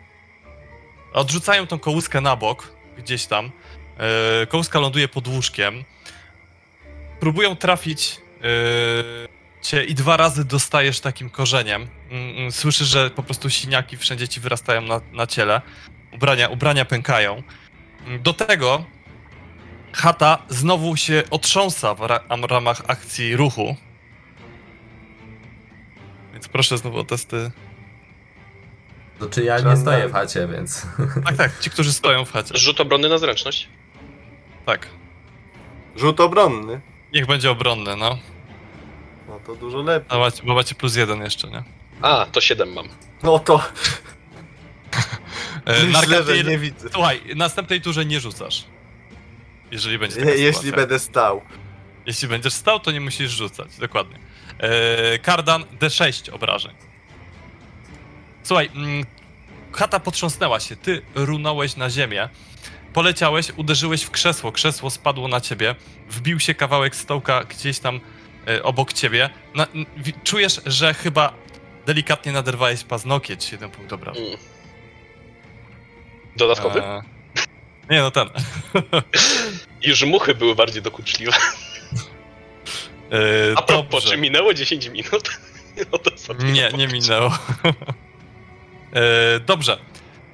Odrzucają tą kołuskę na bok, gdzieś tam. Yy, kołuska ląduje pod łóżkiem. Próbują trafić yy, cię i dwa razy dostajesz takim korzeniem. Mm, mm, Słyszysz, że po prostu siniaki wszędzie ci wyrastają na, na ciele. Ubrania, ubrania pękają. Mm, Do tego chata znowu się otrząsa w ra- am- ramach akcji ruchu. Więc proszę znowu o testy. Znaczy ja nie stoję w chacie, więc... Tak, tak, ci, którzy stoją w chacie. Rzut obronny na zręczność. Tak. Rzut obronny. Niech będzie obronne, no. No to dużo lepiej. A macie, bo macie plus jeden jeszcze, nie? A, to 7 mam. No to E, myślę, że nie widzę. Słuchaj, następnej turze nie rzucasz. Jeżeli będzie taka jeśli sytuacja. będę stał. Jeśli będziesz stał, to nie musisz rzucać, dokładnie. E, kardan D6 obrażeń. Słuchaj, mm, chata potrząsnęła się, ty runąłeś na ziemię, poleciałeś, uderzyłeś w krzesło, krzesło spadło na ciebie, wbił się kawałek stołka gdzieś tam e, obok ciebie. Na, czujesz, że chyba delikatnie naderwałeś paznokieć, jeden punkt obrażeń. Mm. Dodatkowy? E, nie, no ten. Już muchy były bardziej dokuczliwe. E, A propos, dobrze. czy minęło 10 minut? No Nie, nie minęło. e, dobrze.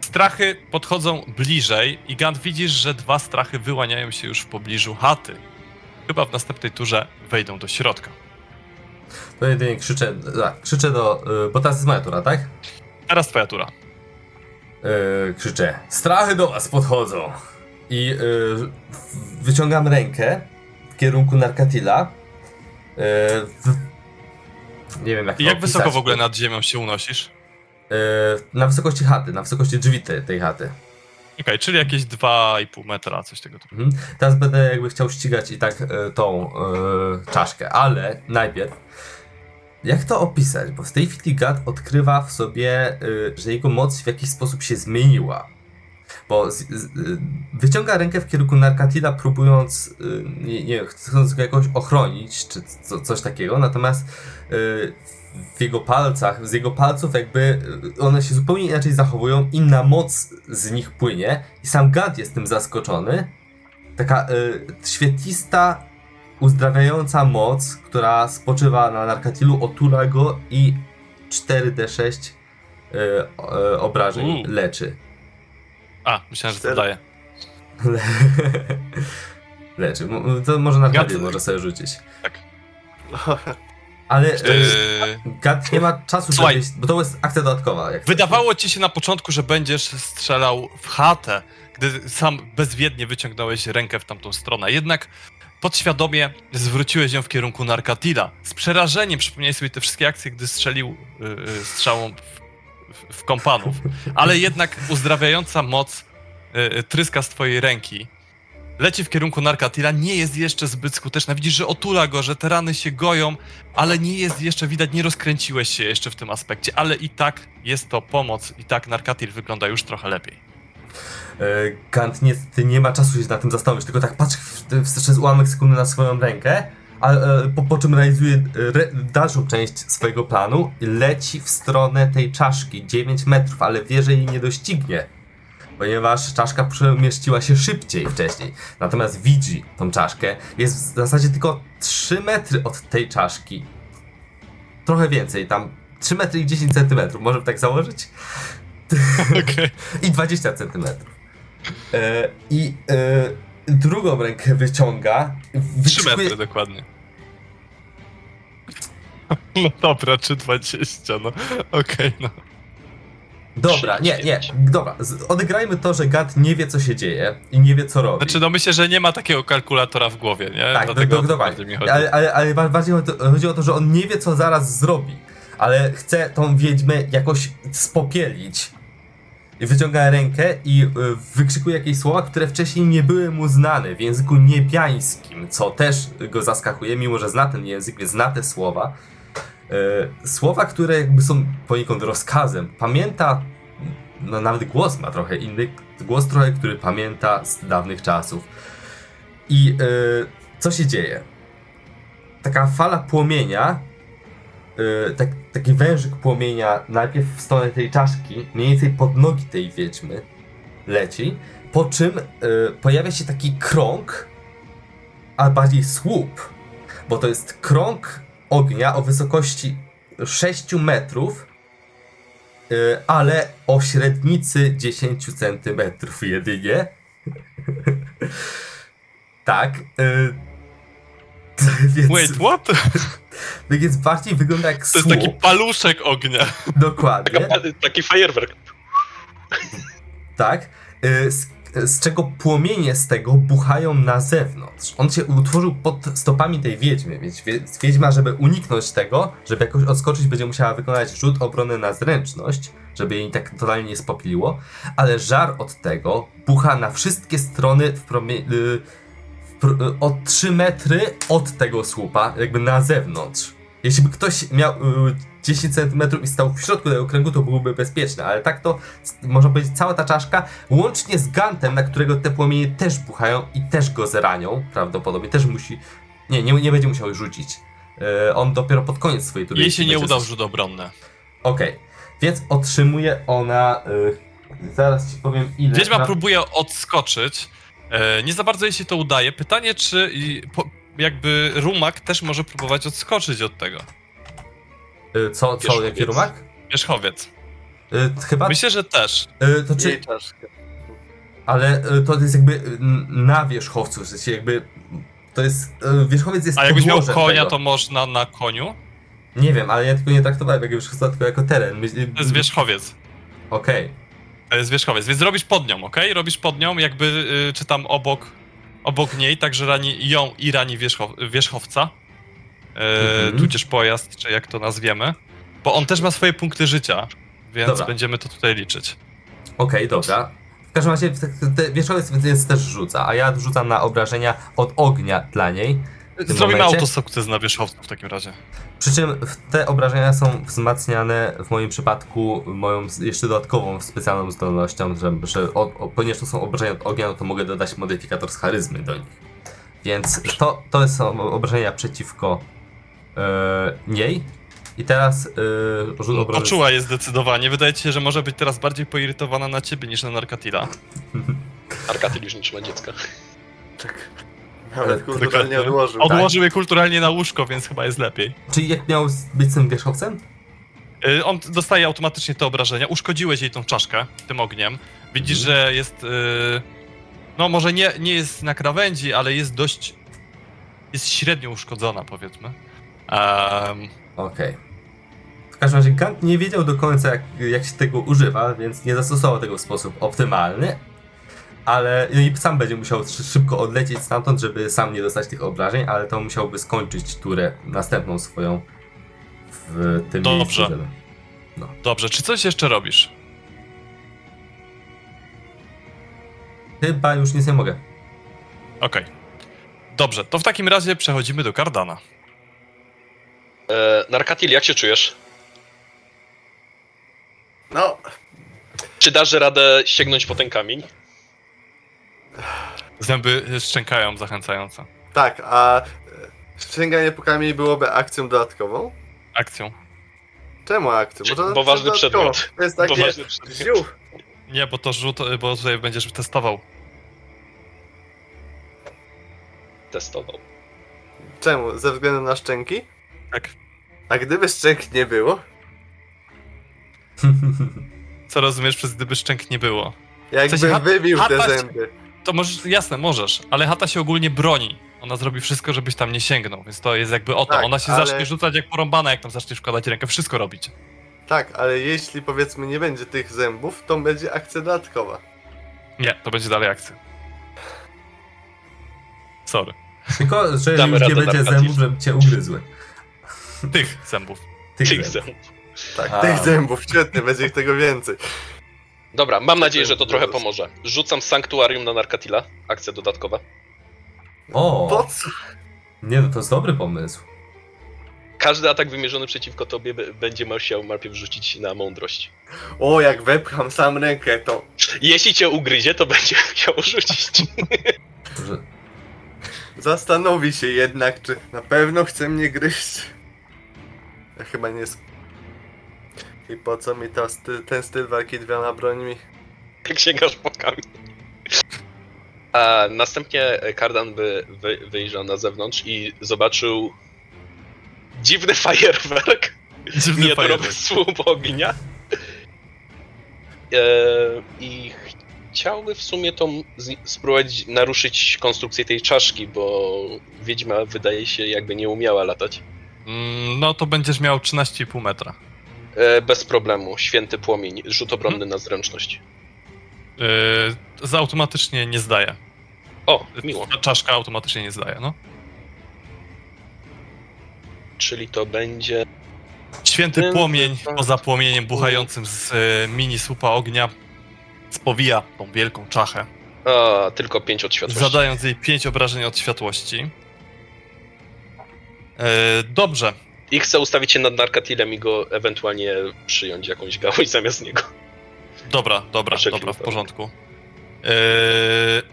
Strachy podchodzą bliżej i Gant widzisz, że dwa strachy wyłaniają się już w pobliżu chaty. Chyba w następnej turze wejdą do środka. To jedynie krzyczę, a, krzyczę do... y, Bo teraz jest moja tura, tak? Teraz twoja tura. Yy, krzyczę, strachy do was podchodzą. I yy, wyciągam rękę w kierunku Narkatila. Yy, w, nie wiem jak I jak wysoko opisać. w ogóle nad ziemią się unosisz? Yy, na wysokości chaty, na wysokości drzwi tej, tej chaty. Okej, czyli jakieś 2,5 metra, coś tego typu. Mhm. Teraz będę jakby chciał ścigać i tak y, tą y, czaszkę, ale najpierw jak to opisać? Bo w tej chwili Gad odkrywa w sobie, że jego moc w jakiś sposób się zmieniła. Bo z, z, wyciąga rękę w kierunku Narkatila, próbując, y, nie, nie chcąc go jakoś ochronić, czy co, coś takiego, natomiast w jego palcach, z jego palców jakby y, one się zupełnie inaczej zachowują, inna moc z nich płynie i sam Gad jest tym zaskoczony. Taka y, świetlista, uzdrawiająca moc, która spoczywa na Narkatilu, otula go i 4d6 y, y, obrażeń U. leczy. A, myślałem, że to daje. Le... leczy. To może Narkatil może sobie rzucić. Tak. Ale Yy, y, Gad nie ma czasu, Słuchaj. żeby... Bo to jest akcja dodatkowa. Wydawało ci się na początku, że będziesz strzelał w chatę, gdy sam bezwiednie wyciągnąłeś rękę w tamtą stronę. Jednak podświadomie zwróciłeś ją w kierunku Narkatila. Z przerażeniem przypomniałeś sobie te wszystkie akcje, gdy strzelił y, y, strzałą w, w, w kompanów. Ale jednak uzdrawiająca moc y, y, tryska z twojej ręki. Leci w kierunku Narkatila, nie jest jeszcze zbyt skuteczna. Widzisz, że otula go, że te rany się goją, ale nie jest jeszcze widać, nie rozkręciłeś się jeszcze w tym aspekcie, ale i tak jest to pomoc, i tak Narkatil wygląda już trochę lepiej. y, Gant niestety nie ma czasu się na tym zastanowić, tylko tak w, przez ułamek sekundy na swoją rękę, a, e, po, po czym realizuje e, re, dalszą część swojego planu leci w stronę tej czaszki 9 metrów, ale wie, że jej nie doścignie. Ponieważ czaszka przemieściła się szybciej wcześniej. Natomiast widzi tą czaszkę. Jest w zasadzie tylko 3 metry od tej czaszki. Trochę więcej, tam 3 metry i 10 centymetrów, możemy tak założyć? Okej. i 20 centymetrów. E, I e, drugą rękę wyciąga. 3 wykrzykuje- metry dokładnie. No dobra, czy 20, no. Okej, no. Dobra, nie, nie, dobra. Odegrajmy to, że Gad nie wie, co się dzieje i nie wie, co robi. Znaczy, no myślę, że nie ma takiego kalkulatora w głowie, nie? tak, do, Dlatego do, o to dokładnie. bardziej mi chodzi. Ale, ale, ale ba- bardziej chodzi o- chodzi o to, że on nie wie, co zaraz zrobi. Ale chce tą wiedźmę jakoś spopielić. I wyciąga rękę i y, wykrzykuje jakieś słowa, które wcześniej nie były mu znane w języku niebiańskim, co też go zaskakuje, mimo że zna ten język, więc zna te słowa. Y, słowa, które jakby są poniekąd rozkazem. Pamięta, no nawet głos ma trochę inny, głos trochę, który pamięta z dawnych czasów. I y, co się dzieje? Taka fala płomienia, yy, tak, taki wężyk płomienia najpierw w stronę tej czaszki, mniej więcej pod nogi tej wiedźmy leci, po czym pojawia się taki krąg, a bardziej słup, bo to jest krąg ognia o wysokości 6 metrów, yy, ale o średnicy 10 centymetrów jedynie. tak. Yy, więc, Wait, what? więc bardziej wygląda jak To słup. jest taki paluszek ognia. Dokładnie. Taka, taki fajerwerk. Tak. Y, Z, z czego płomienie z tego buchają na zewnątrz. On się utworzył pod stopami tej wiedźmy, więc wie- wiedźma, żeby uniknąć tego, żeby jakoś odskoczyć, będzie musiała wykonać rzut obrony na zręczność, żeby jej tak totalnie nie spopiliło, ale żar od tego bucha na wszystkie strony w promie... y, y, o 3 metry od tego słupa, jakby na zewnątrz. Jeśli by ktoś miał y, 10 cm i stał w środku tego kręgu, to byłoby bezpieczne, ale tak to można powiedzieć cała ta czaszka, łącznie z gantem, na którego te płomienie też buchają i też go zranią, prawdopodobnie, też musi, nie, nie, nie będzie musiał rzucić. E, on dopiero pod koniec swojej tury. Jej się nie udał coś- rzut obronny. Okej, więc otrzymuje ona, y, zaraz ci powiem ile. Wiedźma Na- próbuje odskoczyć. E, nie za bardzo jej się to udaje. Pytanie, czy po, jakby rumak też może próbować odskoczyć od tego. y, co, co, Wierzchowiec. jaki rumak? Wierzchowiec. Y, chyba, Myślę, że też. y, to czy, Jej czaszkę. ale y, to jest jakby y, na wierzchowcu, w sensie jakby, to jest, y, wierzchowiec jest A jakbyś miał podłożem konia, tego. to można na koniu. Nie wiem, ale ja tylko nie traktowałem jak wierzchowca, tylko jako teren. My- To jest wierzchowiec. Okej. To jest wierzchowiec, więc robisz pod nią, ok? Robisz pod nią, jakby y, czy tam obok, obok niej, także rani ją i rani wierzchow, wierzchowca. Y, Mhm. Tudzież pojazd, czy jak to nazwiemy. Bo on też ma swoje punkty życia, więc Dobra. będziemy to tutaj liczyć. Okej, dobra. W każdym razie wierzchowiec więc też rzuca, a ja rzucam na obrażenia od ognia dla niej. Zrobimy autosukces na wierzchowcu w takim razie. Przy czym te obrażenia są wzmacniane w moim przypadku moją jeszcze dodatkową specjalną zdolnością, że, że o, o, ponieważ to są obrażenia od ognia, no to mogę dodać modyfikator z charyzmy do nich. Więc to, to są obrażenia przeciwko e, niej. I teraz e, rzut obrony. Poczuła je zdecydowanie. Wydaje ci się, że może być teraz bardziej poirytowana na ciebie niż na Narkatila. Arkatyl już nie trzyma dziecka. Tak. Nawet kulturalnie odłożył. Odłożył je kulturalnie na łóżko, więc chyba jest lepiej. Czyli jak miał być z tym wierzchowcem? Y, On dostaje automatycznie te obrażenia. Uszkodziłeś jej tą czaszkę tym ogniem. Widzisz, Mhm. że jest. y, No, może nie, nie jest na krawędzi, ale jest dość. Jest średnio uszkodzona, powiedzmy. Em, Okej. W każdym razie Gant nie wiedział do końca, jak, jak się tego używa, więc nie zastosował tego w sposób optymalny. Ale no i sam będzie musiał szy- szybko odlecieć stamtąd, żeby sam nie dostać tych obrażeń, ale to musiałby skończyć turę następną swoją w tym Dobrze. miejscu. żeby- dobrze, czy coś jeszcze robisz? Chyba już nic nie mogę. Okej. Dobrze, to w takim razie przechodzimy do Kardana. E, Narkatil, jak się czujesz? No, Czy dasz radę sięgnąć po ten kamień? Zęby szczękają zachęcająco. tak, a e, sięganie po kamień byłoby akcją dodatkową? Akcją. Czemu akcją? Czy- to bo ważny przedmiot. To jest takie... Przedmiot. Nie, bo to rzut, bo tutaj będziesz testował. Testował. Czemu? Ze względu na szczęki? Tak. A gdyby szczęk nie było? Co rozumiesz przez gdyby szczęk nie było? Jakbym chat- wybił te zęby. To możesz, jasne, możesz, ale chata się ogólnie broni. Ona zrobi wszystko, żebyś tam nie sięgnął, więc to jest jakby o to. Tak, Ona się ale- zacznie rzucać jak porąbana, jak tam zaczniesz wkładać rękę, wszystko robić. Tak, ale jeśli powiedzmy nie będzie tych zębów, to będzie akcja dodatkowa. Nie, to będzie dalej akcja. Sorry. Tylko, że Damy już nie będzie zębów, żeby cię ugryzły. Tych zębów. Tych Tych zębów. zębów. Tak, A. tych zębów, świetnie, będzie ich tego więcej. Dobra, mam nadzieję, że to trochę pomoże. Rzucam sanktuarium na Narkatila. Akcja dodatkowa. O! Po co? Nie no, to jest dobry pomysł. Każdy atak wymierzony przeciwko tobie b- będzie musiał najpierw rzucić na mądrość. O, jak wepcham sam rękę, to... Jeśli cię ugryzie, to będzie musiał rzucić. Że... zastanowi się jednak, czy na pewno chce mnie gryźć. Ja chyba nie... Sk- I po co mi to sty- ten styl walki dwiema brońmi? Jak sięgasz po kamień. A następnie Kardan by wy, wyjrzał na zewnątrz i zobaczył dziwny fajerwerk. Dziwny fajerwerk. słup ognia. E, I chciałby w sumie tą z- spróbować naruszyć konstrukcję tej czaszki, bo Wiedźma wydaje się jakby nie umiała latać. Mm, No to będziesz miał 13,5 metra. E, bez problemu, święty płomień, rzut obronny na zręczność. Yy, za automatycznie nie zdaje. O, miło. Ta czaszka automatycznie nie zdaje, no. Czyli to będzie. Święty płomień, poza płomieniem buchającym z e, mini słupa ognia, spowija tą wielką czachę, A, tylko 5 od światłości. zadając jej 5 obrażeń od światłości. E, dobrze, I chcę ustawić się nad Narkatilem i go ewentualnie przyjąć jakąś gałąź zamiast niego. dobra, dobra, dobra, w porządku. E,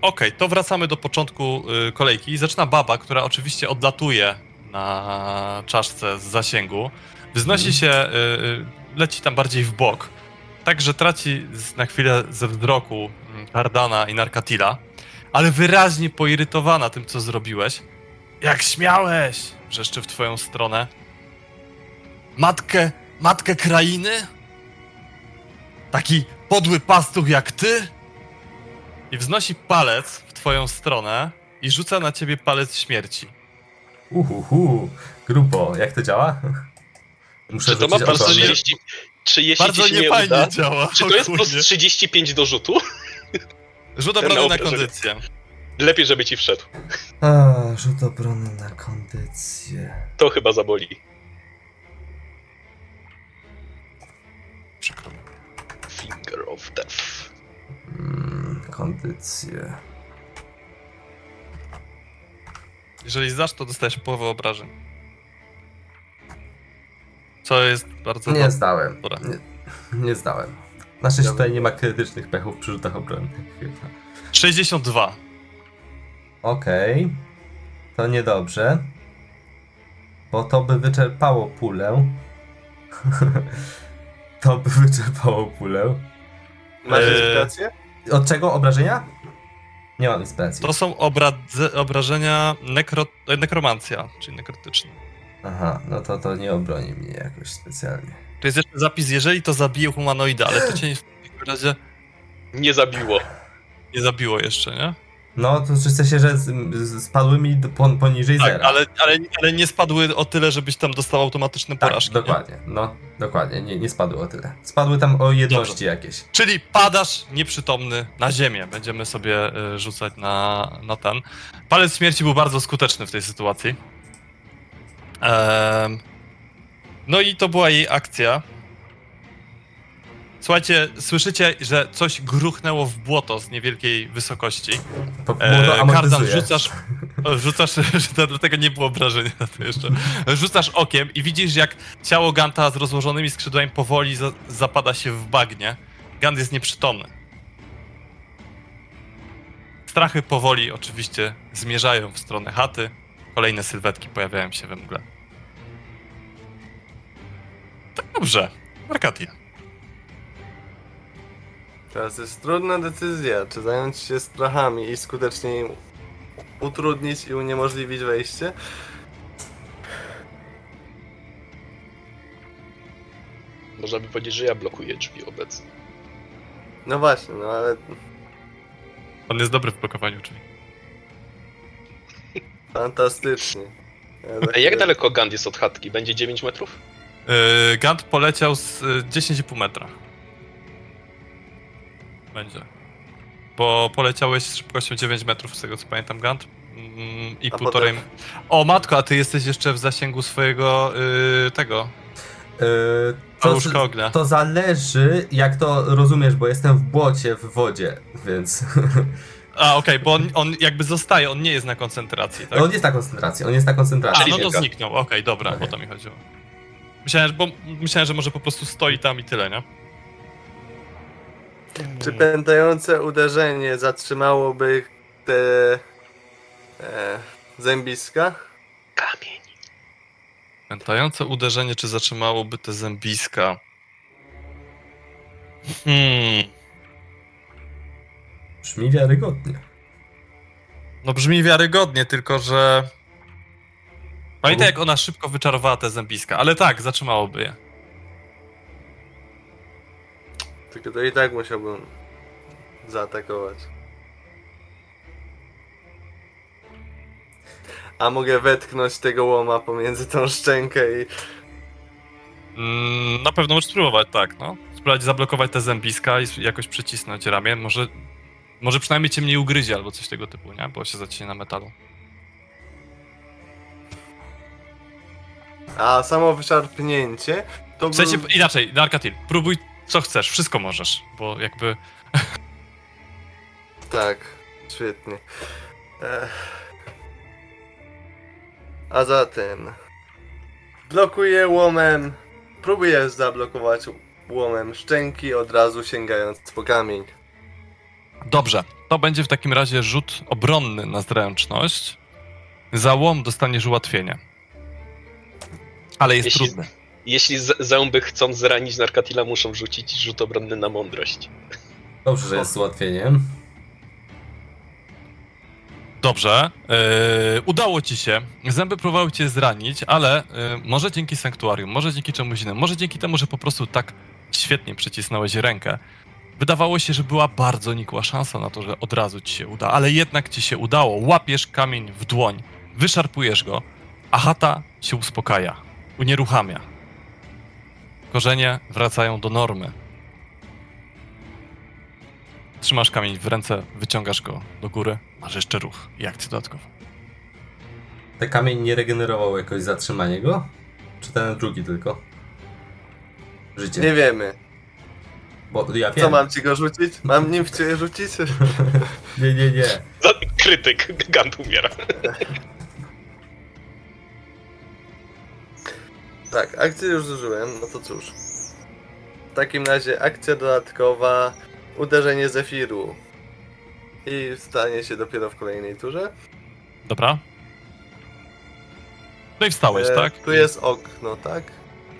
Okej, to wracamy do początku e, kolejki. Zaczyna baba, która oczywiście odlatuje na czaszce z zasięgu. Wznosi Mhm. się, e, e, leci tam bardziej w bok. Tak, że traci na chwilę ze wzroku mm, Kardana i Narkatila, ale wyraźnie poirytowana tym, co zrobiłeś. Jak śmiałeś! Wrzeszczy w twoją stronę. Matkę, matkę krainy? Taki podły pastuch jak ty? I wznosi palec w twoją stronę i rzuca na ciebie palec śmierci. Uhuhu, grubo, jak to działa? Muszę Czy to ma bardzo obronę. 30. Czy jeśli Bardzo ci się nie niefajnie uda, działa. czy to jest plus 35 do rzutu? Rzut obrony na kondycję. Lepiej, żeby ci wszedł. A, rzut obrony na kondycję. To chyba zaboli. Przykro mi. Finger of Death. Mm, kondycję. Jeżeli zdasz, to dostajesz połowę obrażeń. Co jest bardzo Nie dobre. zdałem. Nie, nie zdałem. Na szczęście tutaj nie ma krytycznych pechów przy rzutach obronnych. chyba. 62. Okej. To niedobrze. Bo to by wyczerpało pulę. to by wyczerpało pulę. Masz Eee, inspirację? Od czego obrażenia? Nie mam inspiracji. To są obradze, obrażenia nekro, nekromancja, czyli nekrotyczne. Aha, no to to nie obroni mnie jakoś specjalnie. Tu jest jeszcze zapis, jeżeli to zabije humanoida, ale to cię nie- w takim razie Nie zabiło. nie zabiło jeszcze, nie? No to w sensie, że spadły mi poniżej Tak, zera. ale, ale, ale nie spadły o tyle, żebyś tam dostał automatyczne tak, porażki. nie? dokładnie. No, dokładnie. Nie, nie spadły o tyle. Spadły tam o jedności jakieś. Czyli padasz nieprzytomny na ziemię. Będziemy sobie y, rzucać na, na ten. Palec śmierci był bardzo skuteczny w tej sytuacji. Em, no i to była jej akcja. Słuchajcie, słyszycie, że coś gruchnęło w błoto z niewielkiej wysokości. E, Kardan, rzucasz, rzucasz, że dlatego nie było obrażenia na to jeszcze. Rzucasz okiem i widzisz, jak ciało Ganta z rozłożonymi skrzydłami powoli za, zapada się w bagnie. Gant jest nieprzytomny. Strachy powoli oczywiście zmierzają w stronę chaty. Kolejne sylwetki pojawiają się we mgle. Tak dobrze. Arkadia. Teraz jest trudna decyzja, czy zająć się strachami i skutecznie im utrudnić i uniemożliwić wejście, Można by powiedzieć, że ja blokuję drzwi obecnie. No właśnie, no ale On jest dobry w blokowaniu drzwi. fantastycznie. Ja za A jak chwilę- daleko Gand jest od chatki? Będzie 9 metrów? Yy, Gant poleciał z y, 10,5 metra. Będzie. Bo poleciałeś z szybkością 9 metrów, z tego co pamiętam, Gant. Mm, I A półtorej. potem- O matko, a ty jesteś jeszcze w zasięgu swojego yy, tego. E, to, ognia. to zależy, jak to rozumiesz, bo jestem w błocie, w wodzie, więc... A, okej, bo on, on jakby zostaje, on nie jest na koncentracji, tak? on jest na koncentracji, on jest na A, koncentracji. no to zniknął, okej, dobra, Okej. o to mi chodziło. Myślałem, bo myślałem, że może po prostu stoi tam i tyle, nie? Czy pętające uderzenie zatrzymało te... E, zębiska. Kamień. Pętające uderzenie, czy zatrzymałoby te zębiska? Hmm. Brzmi wiarygodnie. No brzmi wiarygodnie, tylko że... Pamiętaj, jak ona szybko wyczarowała te zębiska, ale tak, zatrzymałoby je. Tylko to i tak musiałbym zaatakować. A mogę wetknąć tego łoma pomiędzy tą szczękę i... Mm, na pewno możesz spróbować, tak, no. Spróbować zablokować te zębiska i jakoś przycisnąć ramię. Może, może przynajmniej cię mniej ugryzie albo coś tego typu, nie? Bo się zaciśnie na metalu. A samo wyszarpnięcie to W sensie, był... inaczej, Narkatil, próbuj co chcesz, wszystko możesz, bo jakby... Tak, świetnie. Ech. A zatem... Blokuję łomem... Próbuję zablokować łomem szczęki, od razu sięgając po kamień. Dobrze, to będzie w takim razie rzut obronny na zręczność. Za łom dostaniesz ułatwienie. Ale jest Jeśli- trudny. Jeśli z- zęby chcąc zranić Narkatila, muszą rzucić rzut obronny na mądrość. Dobrze, że jest z ułatwieniem. Dobrze, yy, udało ci się. Zęby próbowały cię zranić, ale yy, może dzięki sanktuarium, może dzięki czemuś innemu, może dzięki temu, że po prostu tak świetnie przycisnąłeś rękę. Wydawało się, że była bardzo nikła szansa na to, że od razu ci się uda, ale jednak ci się udało. Łapiesz kamień w dłoń, wyszarpujesz go, a chata się uspokaja, unieruchamia. Korzenie wracają do normy. Trzymasz kamień w ręce, wyciągasz go do góry, masz jeszcze ruch i akcję dodatkową. Ten kamień nie regenerował jakoś zatrzymanie go? Czy ten drugi tylko? Życie. Nie wiemy. Bo ja wiem. Co mam ci go rzucić? Mam nim w ciebie rzucić? Nie, nie, nie. Za- Krytyk, Gant umiera. Tak, akcję już zużyłem, no to cóż. W takim razie akcja dodatkowa, uderzenie Zefiru. I stanie się dopiero w kolejnej turze. Dobra? No i wstałeś, E, tak? Tu jest okno, tak?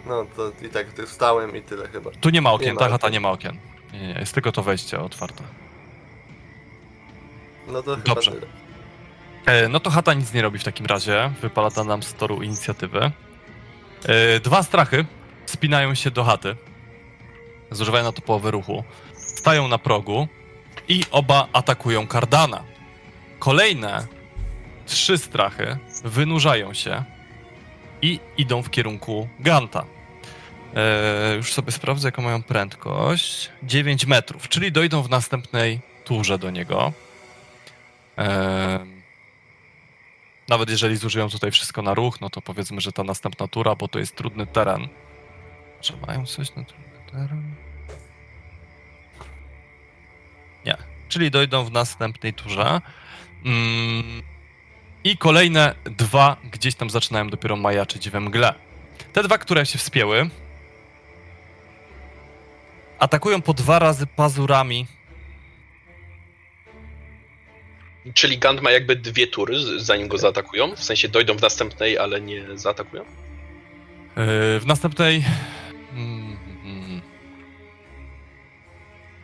No to i tak tu wstałem i tyle chyba. Tu nie ma okien, nie ma ta chata okien. nie ma okien. Nie, nie, jest tylko to wejście otwarte. No to Dobrze. chyba tyle. E, no to chata nic nie robi w takim razie. Wypala nam z toru inicjatywy. E, dwa strachy spinają się do chaty. Zużywają na to połowę ruchu. Stają na progu i oba atakują kardana. Kolejne trzy strachy wynurzają się i idą w kierunku Ganta. E, już sobie sprawdzę, jaką mają prędkość. 9 metrów, czyli dojdą w następnej turze do niego. Em, nawet jeżeli zużyją tutaj wszystko na ruch, no to powiedzmy, że ta następna tura, bo to jest trudny teren. Czy mają coś na trudny teren? Nie. Czyli dojdą w następnej turze. Mm, I kolejne dwa gdzieś tam zaczynają dopiero majaczyć we mgle. Te dwa, które się wspięły, atakują po dwa razy pazurami Czyli Gant ma jakby dwie tury, zanim go zaatakują. W sensie dojdą w następnej, ale nie zaatakują. Yy, w następnej. Mm, mm,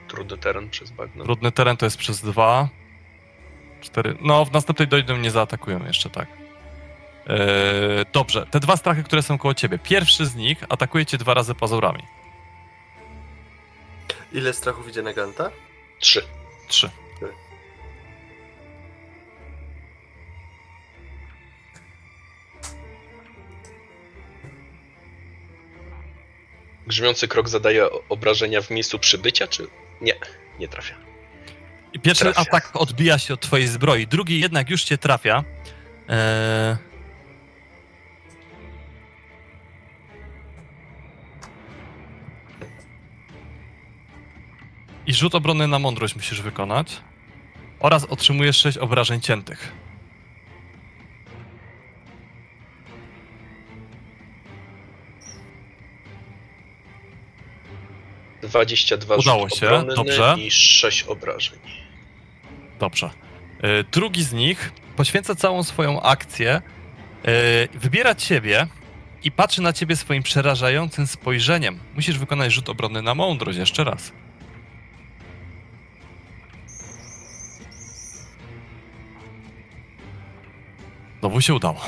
Trudny teren przez bagno. trudny teren to jest przez dwa. Cztery. No, w następnej dojdą, nie zaatakują jeszcze tak. Yy, dobrze, te dwa strachy, które są koło ciebie. Pierwszy z nich atakuje cię dwa razy pazurami. Ile strachów idzie na Ganta? Trzy. Trzy. Grzmiący krok zadaje obrażenia w miejscu przybycia, czy nie? Nie trafia. Pierwszy Trafia. atak odbija się od twojej zbroi, drugi jednak już cię trafia. Eee... I rzut obronny na mądrość musisz wykonać. Oraz otrzymujesz 6 obrażeń ciętych. Dwadzieścia dwa Udało rzut się, dobrze. i sześć obrażeń. Dobrze. E, Drugi z nich poświęca całą swoją akcję, yy, wybiera ciebie i patrzy na ciebie swoim przerażającym spojrzeniem. Musisz wykonać rzut obronny na mądrość jeszcze raz. Znowu się udało.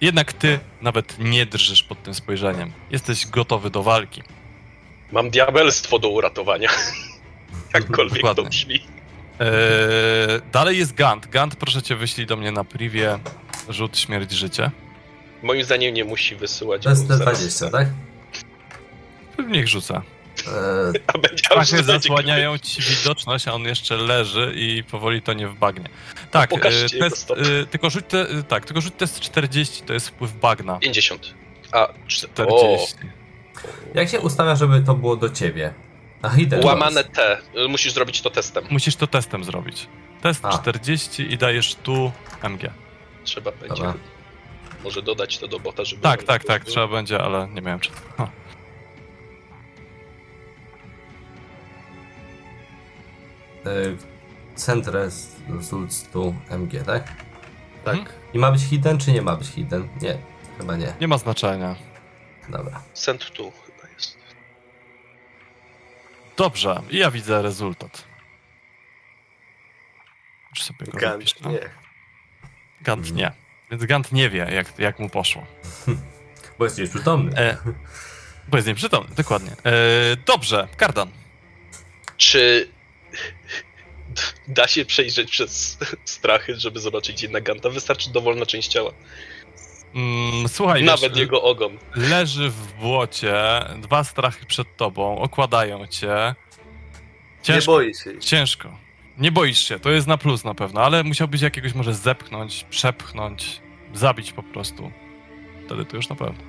Jednak ty nawet nie drżysz pod tym spojrzeniem. Jesteś gotowy do walki. Mam diabelstwo do uratowania. Jakkolwiek to brzmi. Eee, dalej jest Gant. Gant, proszę cię, wyślij do mnie na privie rzut śmierć życie. Moim zdaniem nie musi wysyłać. To jest bo te zaraz- 20, tak? Niech rzuca. Eee, A będzie Strachy będzie- zasłaniają ci widoczność, a on jeszcze leży i powoli to nie wbagnie. Tak, Pokażcie e, test, e, tylko rzuć te, e, tak, tylko rzuć test 40, to jest wpływ bagna. 50. A, czter- o, 40. jak się ustawia, żeby to było do ciebie? A hidden łamane. T. Musisz zrobić to testem. Musisz to testem zrobić. Test A. 40 i dajesz tu MG. Trzeba będzie. Dobra. Może dodać to do bota, żeby. Tak, tak, tak, trzeba będzie, ale nie miałem czasu. Ha. Eee, Centres Zulc tu MG, tak? Tak. Mhm. I ma być hidden, czy nie ma być hidden? Nie, chyba nie. Nie ma znaczenia. Dobra. Send tu chyba jest. Dobrze, i ja widzę rezultat. Już sobie go Gant, zapiszę. nie. Gant nie. Więc Gant nie wie, jak, jak mu poszło. Bo jest już przytomny. E, bo jest nieprzytomny, dokładnie. E, dobrze, Kardan. Czy da się przejrzeć przez strachy, żeby zobaczyć jednak Ganta? Wystarczy dowolna część ciała. Mm, słuchaj, Nawet wiesz, jego ogon. leży w błocie, dwa strachy przed tobą, okładają cię. Nie Ciężko, boi się. ich. ciężko. Nie boisz się, to jest na plus na pewno, ale musiałbyś jakiegoś może zepchnąć, przepchnąć, zabić po prostu. Wtedy to już na pewno.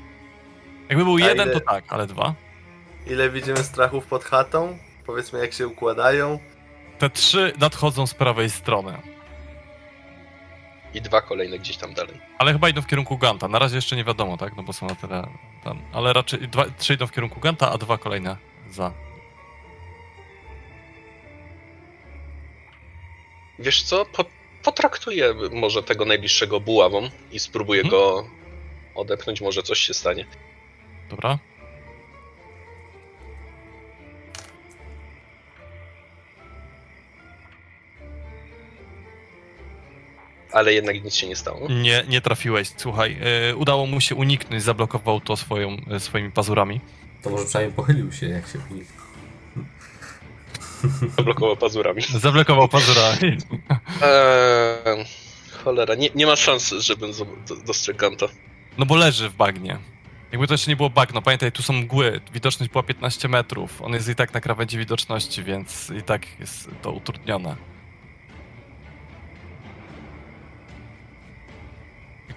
Jakby był A jeden, ile- to tak, ale dwa. Ile widzimy strachów pod chatą? Powiedzmy jak się układają. Te trzy nadchodzą z prawej strony. I dwa kolejne gdzieś tam dalej. Ale chyba idą w kierunku Ganta. Na razie jeszcze nie wiadomo, tak? No bo są na tyle tam. Ale raczej dwa, trzy idą w kierunku Ganta, a dwa kolejne za. Wiesz co? Po, potraktuję może tego najbliższego buławą i spróbuję Mhm. go odepchnąć. Może coś się stanie. Dobra? Ale jednak nic się nie stało. Nie, nie trafiłeś, słuchaj. e, udało mu się uniknąć, zablokował to swoją, e, swoimi pazurami. To może przynajmniej pochylił się, jak się unik. Zablokował pazurami. Zablokował pazurami. Eee, cholera, nie, nie ma szans, żebym dostrzegł Ganta. No bo leży w bagnie. Jakby to jeszcze nie było bagno, pamiętaj, tu są mgły, widoczność była 15 metrów. On jest i tak na krawędzi widoczności, więc i tak jest to utrudnione.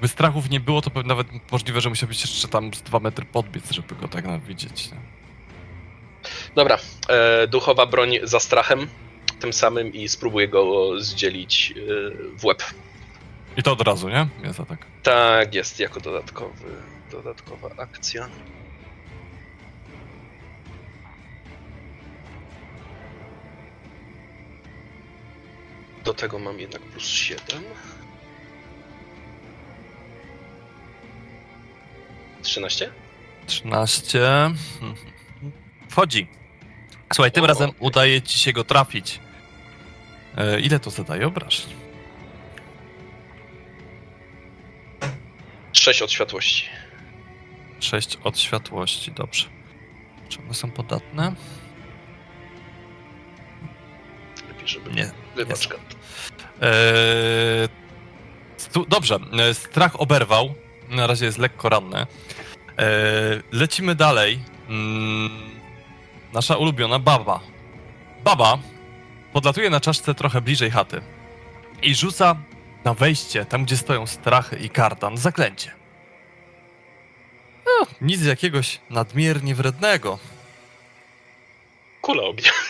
Jakby strachów nie było, to nawet możliwe, że musiał być jeszcze tam z 2 metry podbiec, żeby go tak widzieć. nie? Dobra, e, duchowa broń za strachem, tym samym i spróbuję go zdzielić e, w łeb. I to od razu, nie? Jest atak. Tak jest, jako dodatkowy, dodatkowa akcja. Do tego mam jednak plus 7. 13? 13. Mhm. Wchodzi. Słuchaj, tym O, razem okej. udaje ci się go trafić. E, ile to zadaje obrażeń? 6 od światłości. 6 od światłości, dobrze. Czy one są podatne? Lepiej, żeby. Nie. Wybacz. Eee, stu, dobrze, e, strach oberwał. Na razie jest lekko ranny. Eee, lecimy dalej. Mm, nasza ulubiona baba. Baba podlatuje na czaszce trochę bliżej chaty i rzuca na wejście, tam gdzie stoją strachy i kartan, zaklęcie. No, nic jakiegoś nadmiernie wrednego. Kula ognia.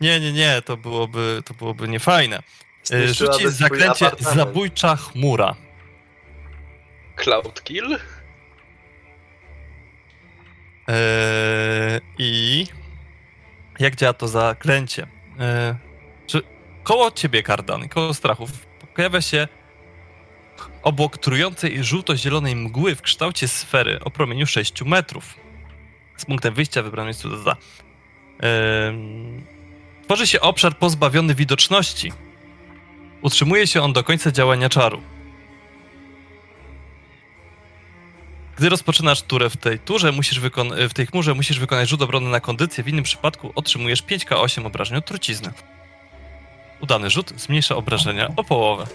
Nie, nie, nie, to byłoby, to byłoby niefajne. E, Rzuci zaklęcie zabójcza chmura. Cloud Kill? Eee, I jak działa to zaklęcie? Eee, czy koło ciebie, Kardan, koło strachów pojawia się obok trującej żółto-zielonej mgły w kształcie sfery o promieniu 6 metrów. Z punktem wyjścia wybrano jest tu za. Ym, Tworzy się obszar pozbawiony widoczności. Utrzymuje się on do końca działania czaru. Gdy rozpoczynasz turę w tej turze, musisz wykon- w tej chmurze musisz wykonać rzut obronny na kondycję. W innym przypadku otrzymujesz 5k8 obrażeń od trucizny. Udany rzut zmniejsza obrażenia o połowę.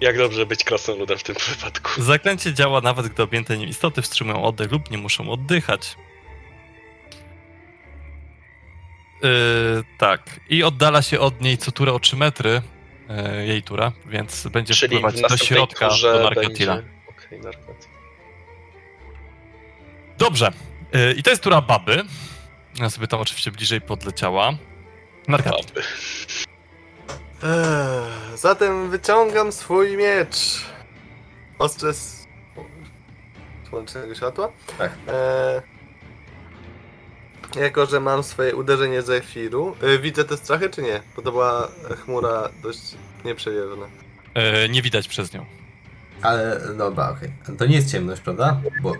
Jak dobrze być krasnoludem w tym wypadku. Zaklęcie działa nawet gdy objęte nim istoty wstrzymują oddech lub nie muszą oddychać. Yy, tak. I oddala się od niej co turę o 3 metry. Yy, jej tura, więc będzie Czyli wpływać do środka do Narkatila. będzie- Okej, narkat. Dobrze. Yy, I to jest tura baby. Ja sobie tam oczywiście bliżej podleciała. Baby. Ech, Zatem wyciągam swój miecz. Ostrze z... słonecznego światła. Tak. E... Jako, że mam swoje uderzenie z efiru. E, widzę te strachy, czy nie? Bo to była chmura dość nieprzewiewana. Yy, nie widać przez nią. Ale dobra, okej. To nie jest ciemność, prawda? Bo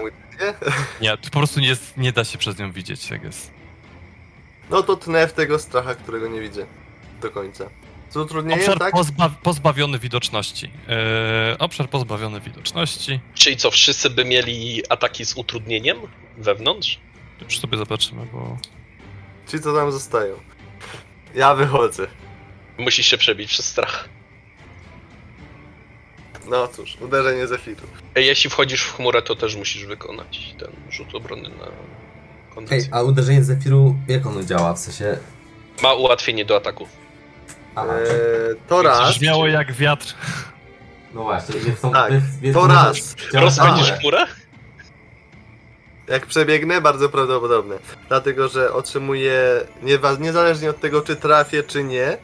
Nie? Nie, to po prostu nie, nie da się przez nią widzieć, jak jest. No to tnę w tego stracha, którego nie widzę. Do końca. Z utrudnieniem, Obszar tak? pozba- pozbawiony widoczności. Yy, obszar pozbawiony widoczności. Czyli co, wszyscy by mieli ataki z utrudnieniem wewnątrz? Już sobie zobaczymy, bo... Ci co tam zostają. Ja wychodzę. Musisz się przebić przez strach. No cóż, uderzenie z efiru. Ej, Jeśli wchodzisz w chmurę, to też musisz wykonać ten rzut obronny na Ej, kondycję. a uderzenie Zefiru, jak ono działa? W sensie... Ma ułatwienie do ataku. A, Eee, to raz. Brzmiało jak wiatr. no właśnie, więc są... Tak, więc, więc to raz. Rozpędzisz chmurę? Jak przebiegnę, bardzo prawdopodobne. Dlatego, że otrzymuję, niezależnie od tego, czy trafię, czy nie,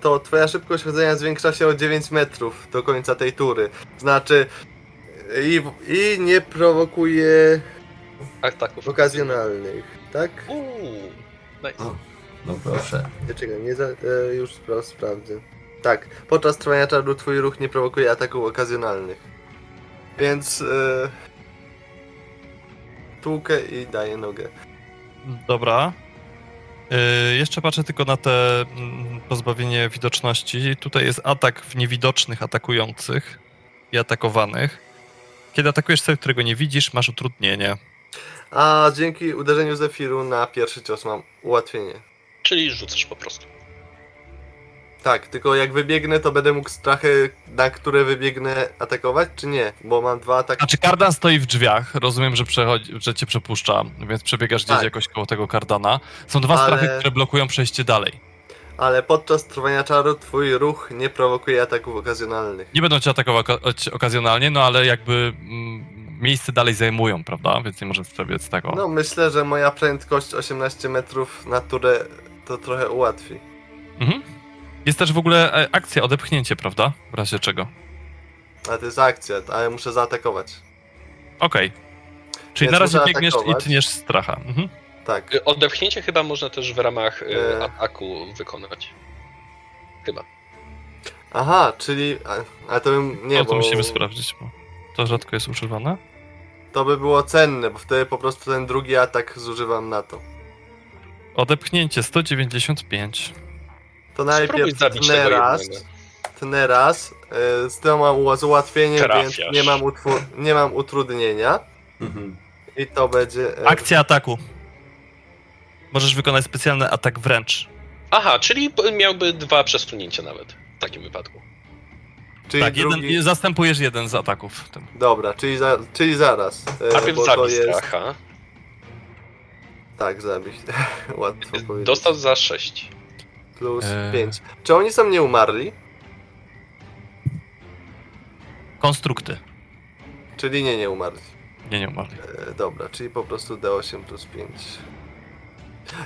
to twoja szybkość chodzenia zwiększa się o 9 metrów do końca tej tury. Znaczy, i, i nie prowokuje Ataków. okazjonalnych, tak? Uuu, nice. O. No proszę. Nie, czekaj, nie za, e, już spra- sprawdzę. Tak, podczas trwania czaru twój ruch nie prowokuje ataków okazjonalnych. Więc e, tłukę i daję nogę. Dobra. Yy, jeszcze patrzę tylko na te mm, pozbawienie widoczności. Tutaj jest atak w niewidocznych atakujących i atakowanych. Kiedy atakujesz cel, którego nie widzisz, masz utrudnienie. A dzięki uderzeniu Zefiru na pierwszy cios mam ułatwienie. Czyli rzucasz po prostu. Tak, tylko jak wybiegnę, to będę mógł strachy, na które wybiegnę, atakować, czy nie? Bo mam dwa ataki. Znaczy, kardan stoi w drzwiach. Rozumiem, że, przechodzi, że cię przepuszcza, więc przebiegasz gdzieś Tak. jakoś koło tego kardana. Są dwa Ale- strachy, które blokują przejście dalej. Ale podczas trwania czaru twój ruch nie prowokuje ataków okazjonalnych. Nie będą cię atakować oka- okazjonalnie, no ale jakby mm, miejsce dalej zajmują, prawda? Więc nie możesz z tego. No myślę, że moja prędkość 18 metrów na turę to trochę ułatwi. Mhm. Jest też w ogóle e, akcja odepchnięcie, prawda? W razie czego. Ale to jest akcja, ale muszę zaatakować. Okej. Czyli Więc na razie biegniesz atakować. i tniesz stracha. Mhm. Tak. Y, Odepchnięcie chyba można też w ramach y, E. ataku wykonać. Chyba. Aha, czyli. a- Ale to bym. Nie, no to bo musimy sprawdzić, bo to rzadko jest używane. to by było cenne, bo wtedy po prostu ten drugi atak zużywam na to. Odepchnięcie 195. To najpierw zabić tnę raz. Tnę raz. y, Z tym mam z ułatwieniem, Trafiasz. więc nie mam, utwu- nie mam utrudnienia. Mhm. I to będzie. e, Akcja ataku. Możesz wykonać specjalny atak wręcz. Aha, czyli miałby dwa przesunięcia nawet w takim wypadku. Czyli tak, drugi... jeden, zastępujesz jeden z ataków w tym. Dobra, czyli, za, czyli zaraz. e, Najpierw bo to zabij jest. stracha. Tak, zabij. Łatwo powiedzieć. Dostał za 6. Plus Eee. 5. Czy oni są nieumarli? Konstrukty. Czyli nie nieumarli. Nie, nie umarli. E, dobra, czyli po prostu D8 plus 5.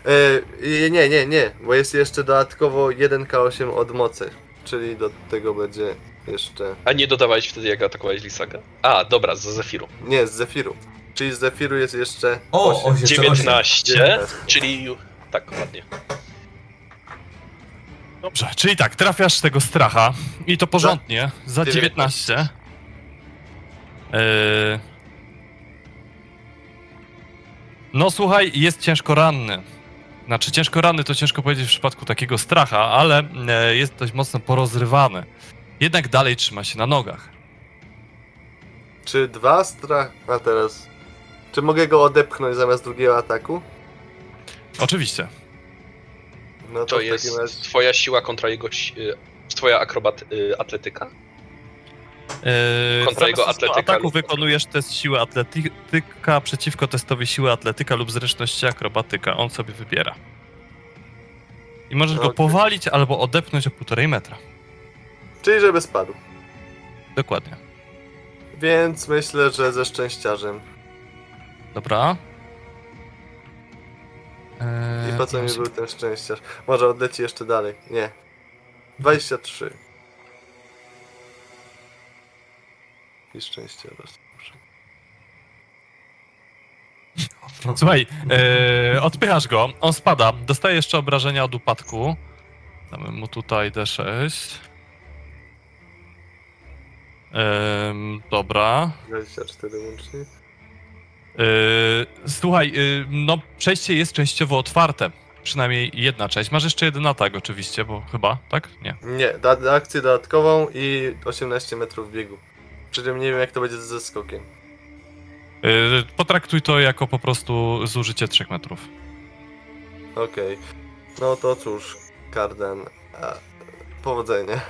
E, nie, nie, nie, bo jest jeszcze dodatkowo 1K8 od mocy. Czyli do tego będzie jeszcze. A nie dodawałeś wtedy, jak atakowałeś Lisaga? A, dobra, z Zefiru. Nie, z Zefiru. Czyli z Zefiru jest jeszcze. O, osiem. osiem. Jeszcze 19, 19. czyli... Tak, ładnie. Dobrze, czyli tak, trafiasz tego stracha i to porządnie, za 19. Yy... No słuchaj, jest ciężko ranny. Znaczy ciężko ranny to ciężko powiedzieć w przypadku takiego stracha, ale e, jest dość mocno porozrywany. Jednak dalej trzyma się na nogach. Czy dwa strach... A teraz... Czy mogę go odepchnąć zamiast drugiego ataku? Oczywiście. No To w jest razie... twoja siła kontra jego... y, Twoja akrobat y, atletyka? Yy, Kontra jego atletyka ataku lub- wykonujesz test siły atletyka przeciwko testowi siły atletyka lub zręczności akrobatyka. On sobie wybiera. I możesz go Okej. powalić albo odepchnąć o półtorej metra. Czyli żeby spadł. Dokładnie. Więc myślę, że ze szczęściarzem. Dobra. I Eee, po co mi był ten szczęściarz? Może odleci jeszcze dalej. Nie. 23. I szczęściarz. Słuchaj, eee, odpychasz go, on spada, dostaje jeszcze obrażenia od upadku. Damy mu tutaj D6. Ehm, dobra. 24 łącznie. Eee, słuchaj, eee, no przejście jest częściowo otwarte. Przynajmniej jedna część. Masz jeszcze jeden atak oczywiście, bo chyba, tak? Nie. Nie, da, akcję dodatkową i 18 metrów biegu. Przy czym nie wiem jak to będzie ze skokiem. Eee, potraktuj to jako po prostu zużycie 3 metrów. Okej. No to cóż, Karden. A, powodzenia.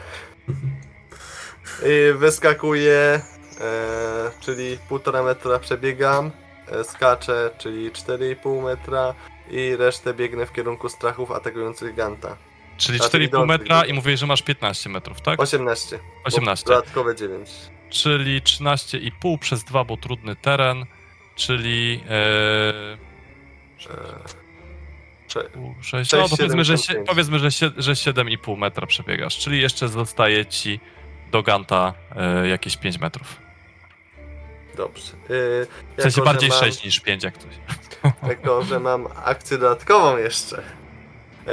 I wyskakuję, e, czyli 1,5 metra przebiegam, skaczę, czyli 4,5 metra i resztę biegnę w kierunku strachów atakujących Ganta. Czyli A, to 4,5 idący, metra i mówisz, że masz 15 metrów, tak? 18. bo 18. Dodatkowe 9. Czyli 13,5 przez 2, bo trudny teren. Czyli. E, Cze- 6, no powiedzmy, że, sie- 6,75. powiedzmy że, sie- że 7,5 metra przebiegasz. Czyli jeszcze zostaje ci do Ganta e, jakieś 5 metrów. Dobrze. Yy, W sensie bardziej mam, 6 niż 5, jak coś. Jako, że mam akcję dodatkową jeszcze. E,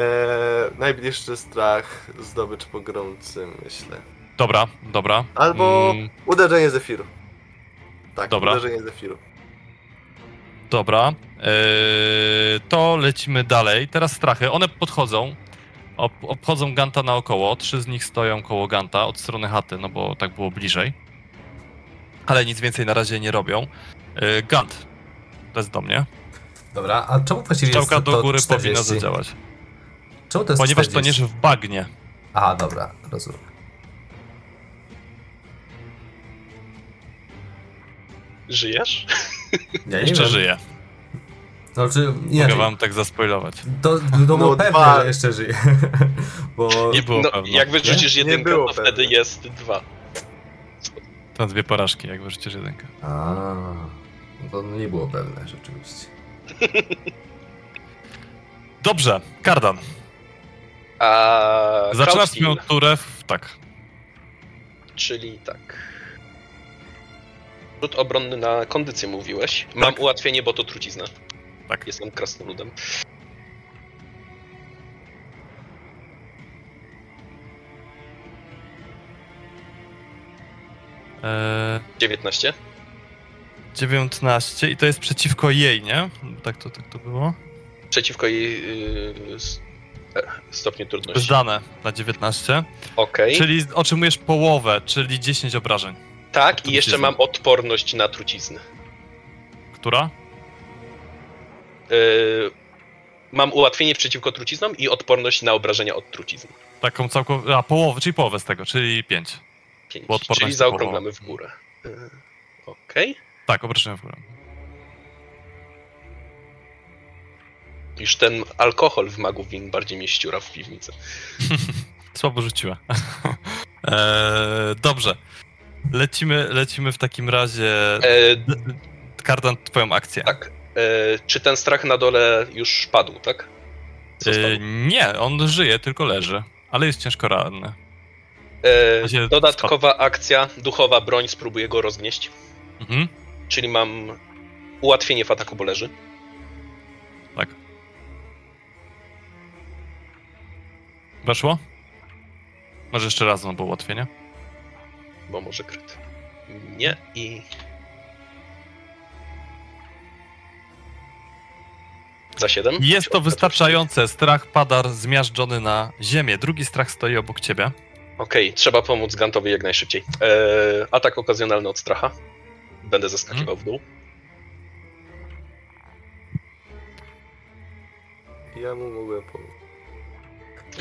najbliższy strach, zdobycz pogromcy, myślę. Dobra, dobra. Albo Mm, uderzenie Zefiru. Tak, Dobra. uderzenie Zefiru. Dobra. E, to lecimy dalej. Teraz strachy. One podchodzą. Ob, obchodzą Ganta naokoło. Trzy z nich stoją koło Ganta od strony chaty, no bo tak było bliżej. Ale nic więcej na razie nie robią. E, Gant. To jest do mnie. Dobra, a czemu właściwie Strzałka jest do góry 40? powinna zadziałać. Czemu to jest Ponieważ 40? toniesz w bagnie. Aha, dobra, rozumiem. Żyjesz? Ja nie Jeszcze wiem. żyje. Znaczy, Mogę inaczej, wam tak zaspoilować. to, to było No pewne, dwa. że jeszcze żyje. Bo Nie było No, pewno. jak wyrzucisz Nie? Nie jedynkę, to pewne. wtedy jest dwa. To dwie porażki, jak wyrzucisz jedynkę. A, no to nie było pewne rzeczywiście. Dobrze, Kardan. A Zaczynasz Krautskill, swoją turę w... Tak. Czyli tak. Rzut obronny na kondycję mówiłeś. Mam Tak. ułatwienie, bo to trucizna. Tak. Jestem krasnoludem. Eee, 19. 19 i to jest przeciwko jej, nie? Tak to, tak to było? Przeciwko jej yy, e, stopniu trudności. Zdane na 19. Okej. Czyli otrzymujesz połowę, czyli 10 obrażeń. Tak, i jeszcze mam odporność na trucizny. Która? Yy, mam ułatwienie przeciwko truciznom i odporność na obrażenia od trucizn. Taką całkowitą. A, połowę, czyli połowę z tego, czyli 5. Pięć. Bo odporność Czyli zaokrąglamy w górę. Yy, Okej. Tak, obrażenia w górę. Już ten alkohol w magów win bardziej mnie ściura w piwnicy. Słabo rzuciła. eee, dobrze. Lecimy, lecimy w takim razie. E, Kardan, twoją akcję. tak. E, czy ten strach na dole już padł, tak? Eee, nie, on żyje, tylko leży. Ale jest ciężko ranny. E, dodatkowa akcja, duchowa broń, spróbuję go roznieść. Mhm. Czyli mam ułatwienie w ataku, bo leży. Tak. Weszło? Może jeszcze raz, no bo ułatwienie. Bo może kryt. Nie i... Za 7? Jest to wystarczające. Strach padar zmiażdżony na ziemię. Drugi strach stoi obok ciebie. Okej, trzeba pomóc Gantowi jak najszybciej. Eee, atak okazjonalny od stracha. Będę zeskakiwał w dół. Ja mu mogę pomóc.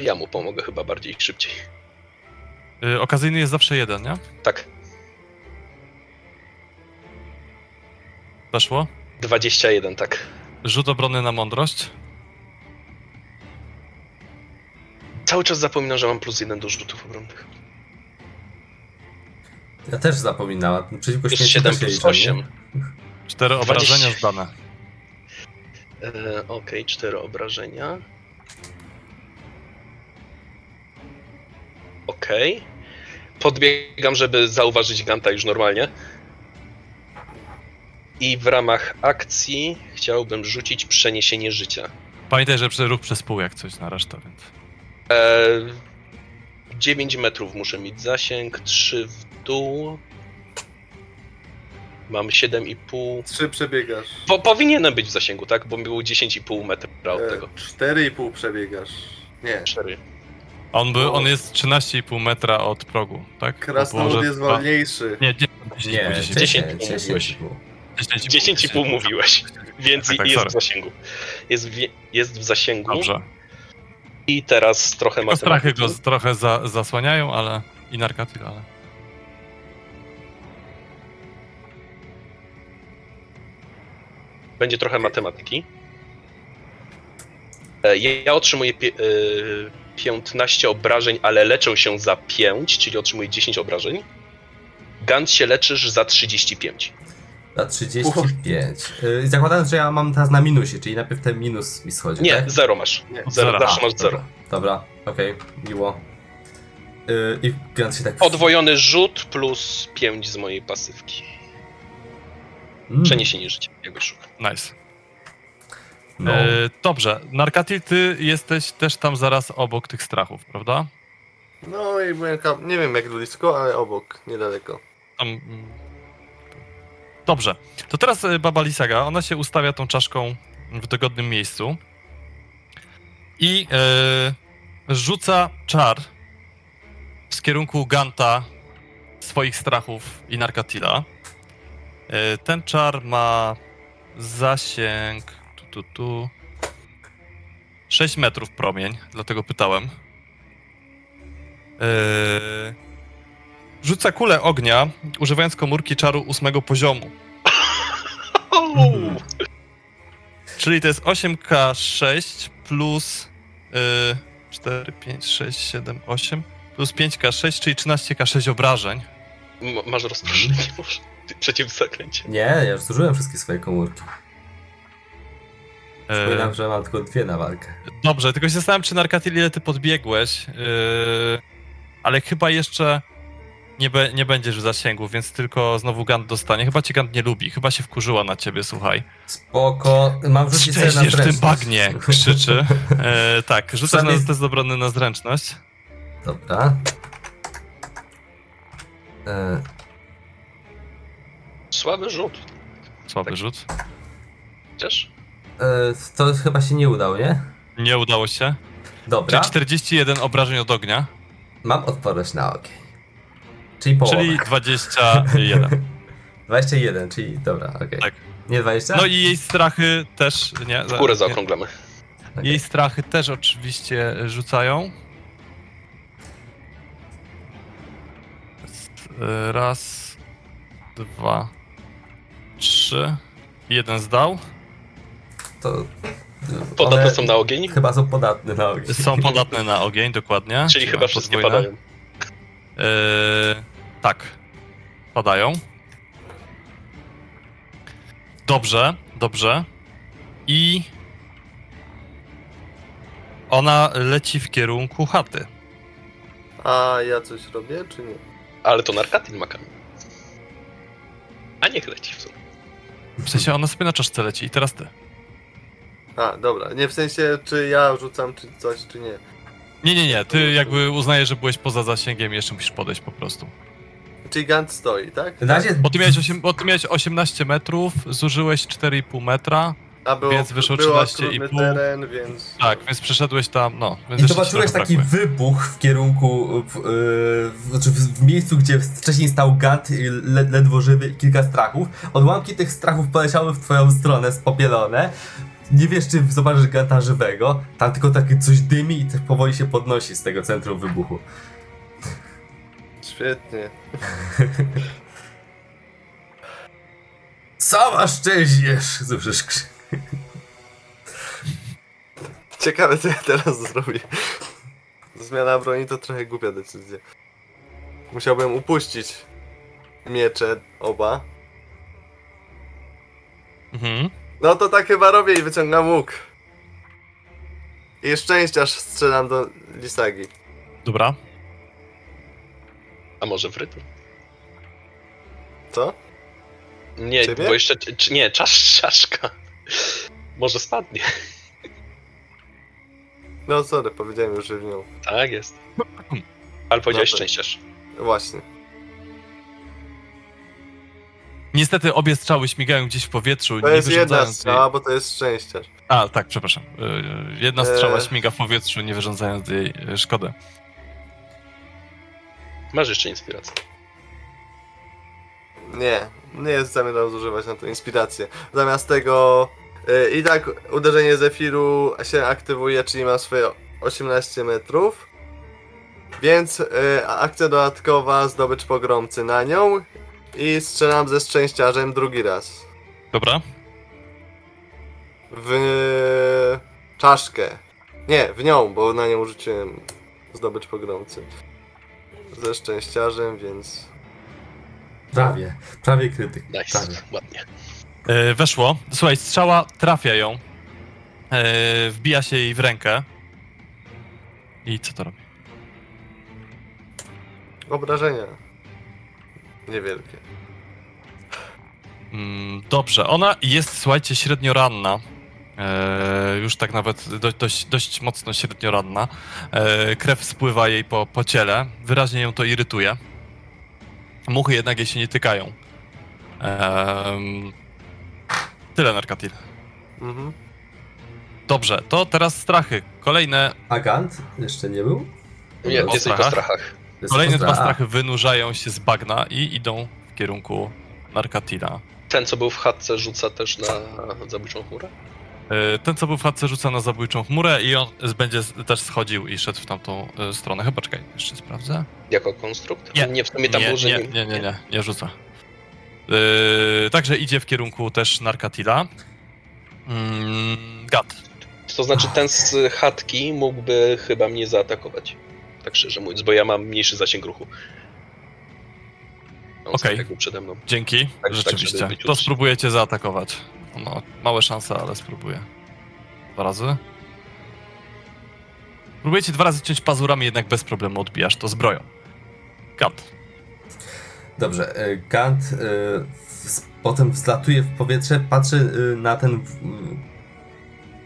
Ja mu pomogę chyba bardziej i szybciej. Y, okazyjny jest zawsze jeden, nie? Tak, Weszło. 21, tak. Rzut obrony na mądrość. Cały czas zapominam, że mam plus jeden do rzutów obronnych. Ja też zapominałem. Przeciwko Plus śmierci 7 też się plus liczą, 8. nie? Cztery 20. obrażenia zdane. E, Okej, cztery obrażenia. Okej. Podbiegam, żeby zauważyć Ganta już normalnie. I w ramach akcji chciałbym rzucić przeniesienie życia. Pamiętaj, że ruch przez pół jak coś na resztę, więc. E, 9 metrów muszę mieć zasięg, 3 w dół. Mam 7,5. Trzy przebiegasz. Po, powinienem być w zasięgu, tak? Bo było 10,5 metra od E, tego. Cztery i pół przebiegasz. Nie. 4. On, by, No. on jest 13,5 metra od progu, tak? Krasnolud Może jest wolniejszy. Nie, nie, Nie, 10,5, 10. 10, 10 10. 10,5. 10,5 mówiłeś, więc Tak, tak, jest sorry. w zasięgu. Jest w, jest w zasięgu Dobrze. I teraz trochę Tylko strachy matematyki. go trochę za, zasłaniają, ale. I narkatyl, ale. Będzie trochę matematyki. E, Ja otrzymuję pie, y, 15 obrażeń, ale leczę się za 5, czyli otrzymuję 10 obrażeń. Gant się leczysz za 35. Za 35. Y, Zakładając, że ja mam teraz na minusie, czyli najpierw ten minus mi schodzi, Nie, tak? 0 masz. Nie. Zero, Zero. zawsze masz 0. Dobra, dobra okej, miło. Y, I Gant się tak... Odwojony rzut plus 5 z mojej pasywki. Mm, Przeniesienie życia, jak szukam. Nice. No. E, dobrze. Narkatyl, ty jesteś też tam zaraz obok tych strachów, prawda? No i byłem nie wiem jak blisko, ale obok, niedaleko. Tam. Dobrze. To teraz e, baba Lisaga, ona się ustawia tą czaszką w dogodnym miejscu i e, rzuca czar z kierunku Ganta swoich strachów i Narkatila. E, ten czar ma zasięg tu, tu, tu 6 metrów promień, dlatego pytałem. E, Rzuca kulę ognia, używając komórki czaru ósmego poziomu. Uuu. Czyli to jest 8K6 plus yy, 4, 5, 6, 7, 8 plus 5K6, czyli 13K6 obrażeń. M- Masz rozproszenie może? Przeciw zakręcie. Nie, ja już zużyłem wszystkie swoje komórki. Yy, Pamiętam, że mam tylko dwie na walkę. dobrze, tylko się zastanawiam, czy Narkatil, ile ty podbiegłeś, yy, ale chyba jeszcze nie, be, nie będziesz w zasięgu, więc tylko znowu Gant dostanie. Chyba cię Gant nie lubi, chyba się wkurzyła na ciebie, słuchaj. Spoko, mam rzucić sobie na Szczęściesz w tym zręczność. bagnie, krzyczy. E, tak, rzucasz na Przynajmniej- test obrony na zręczność. Dobra. E, Słaby rzut. Słaby Tak. rzut. Chociaż? e, to chyba się nie udało, nie? Nie udało się. Dobra, Czyli 41 obrażeń od ognia, mam odporność na ogień. Czyli połowa. czyli 21. 21, czyli dobra, okej. Tak. Nie 20? No i jej strachy też, nie? W górę zaokrąglamy. Okej. Jej strachy też oczywiście rzucają. Raz, dwa, trzy. Jeden zdał. To, Podatne są na ogień, Chyba są podatne na ogień. Są podatne na ogień, dokładnie. czyli chyba wszystkie podwójne. padają. Eee, tak. Padają. Dobrze, dobrze. I ona leci w kierunku chaty. A ja coś robię, czy nie? Ale to narkatyl ma kamień. A niech leci w sumie. W sensie ona sobie na czaszce leci i teraz ty. A, dobra. Nie w sensie, czy ja rzucam, czy coś, czy nie. Nie, nie, nie, ty jakby uznajesz, że byłeś poza zasięgiem i jeszcze musisz podejść po prostu. Czyli Gant stoi, tak? Na razie Bo ty miałeś, 8, bo ty miałeś 18 metrów, zużyłeś 4,5 metra, A było, Więc wyszło było 13,5. trudny teren, więc... tak, więc przeszedłeś tam, no. Więc I zobaczyłeś taki brakuje. wybuch w kierunku, w, w, znaczy w, w miejscu, gdzie wcześniej stał Gant, le, ledwo żywy i kilka strachów. Odłamki tych strachów poleciały w twoją stronę, spopielone. Nie wiesz, czy zobaczysz Ganta żywego. Tam tylko takie coś dymi i też powoli się podnosi z tego centrum wybuchu. Świetnie. Sama szczęśniesz! Słyszysz krzyk. Ciekawe, co ja teraz zrobię. Zmiana broni to trochę głupia decyzja. Musiałbym upuścić miecze oba. Mhm. No to tak chyba robię i wyciągam łuk. I szczęściarz strzelam do Lisagi. Dobra. A może w rytm? Co? Nie, Ciebie? bo jeszcze. Czy, nie, czasz, czaszka. Może spadnie. No sorry, powiedziałem już, że w nią. Tak jest. Ale powiedziałeś Dobra. szczęściarz. Właśnie. Niestety obie strzały śmigają gdzieś w powietrzu, To nie jest jedna strzała, jej... bo to jest szczęściarz. A, tak, przepraszam. Yy, Jedna strzała Eee. śmiga w powietrzu, nie wyrządzając jej yy, szkody. Masz jeszcze inspirację. Nie, nie jest zamierzał zużywać na to inspirację. Zamiast tego y, i tak uderzenie Zefiru się aktywuje, czyli ma swoje 18 metrów. Więc y, akcja dodatkowa, zdobycz pogromcy na nią i strzelam ze szczęściarzem drugi raz. Dobra. W czaszkę. Nie, w nią, bo na nią rzuciłem zdobycz pogromcy. Ze szczęściarzem, więc... Prawie, prawie krytyk. Nice. Prawie. Ładnie. Yy, Weszło. Słuchaj, strzała trafia ją. Yy, Wbija się jej w rękę. I co to robi? Obrażenia. Niewielkie. Mm, Dobrze, ona jest, słuchajcie, średnio ranna. E, już tak nawet do, dość, dość mocno średnio ranna. E, krew spływa jej po, po ciele. Wyraźnie ją to irytuje. Muchy jednak jej się nie tykają. Em, tyle, Narkatil. Mhm. Dobrze, to teraz strachy. Kolejne, A Gant jeszcze nie był? Nie, Po jesteś po strachach? strachach. Jest kolejne dwa strachy wynurzają się z bagna i idą w kierunku Narkatila. Ten, co był w chatce, rzuca też na zabójczą chmurę? E, Ten, co był w chatce, rzuca na zabójczą chmurę i on będzie też schodził i szedł w tamtą e, stronę. Chyba, czekaj, jeszcze sprawdzę. Jako konstrukt? Nie. nie w sumie tam nie, było, że nie, nie, nie, nie, nie rzuca. E, także idzie w kierunku też Narkatila. Mm, gad. To znaczy ten z chatki mógłby chyba mnie zaatakować. Tak szczerze mówiąc, bo ja mam mniejszy zasięg ruchu. Okej. okay. jakby przede mną. Dzięki, tak, rzeczywiście. żeby być to cię zaatakować. No, małe szanse, ale spróbuję. Dwa razy. Próbuję cię dwa razy ciąć pazurami, jednak bez problemu odbijasz to zbroją. Gad. Dobrze, e, Gant e, potem wzlatuje w powietrze, patrzy e, na ten m,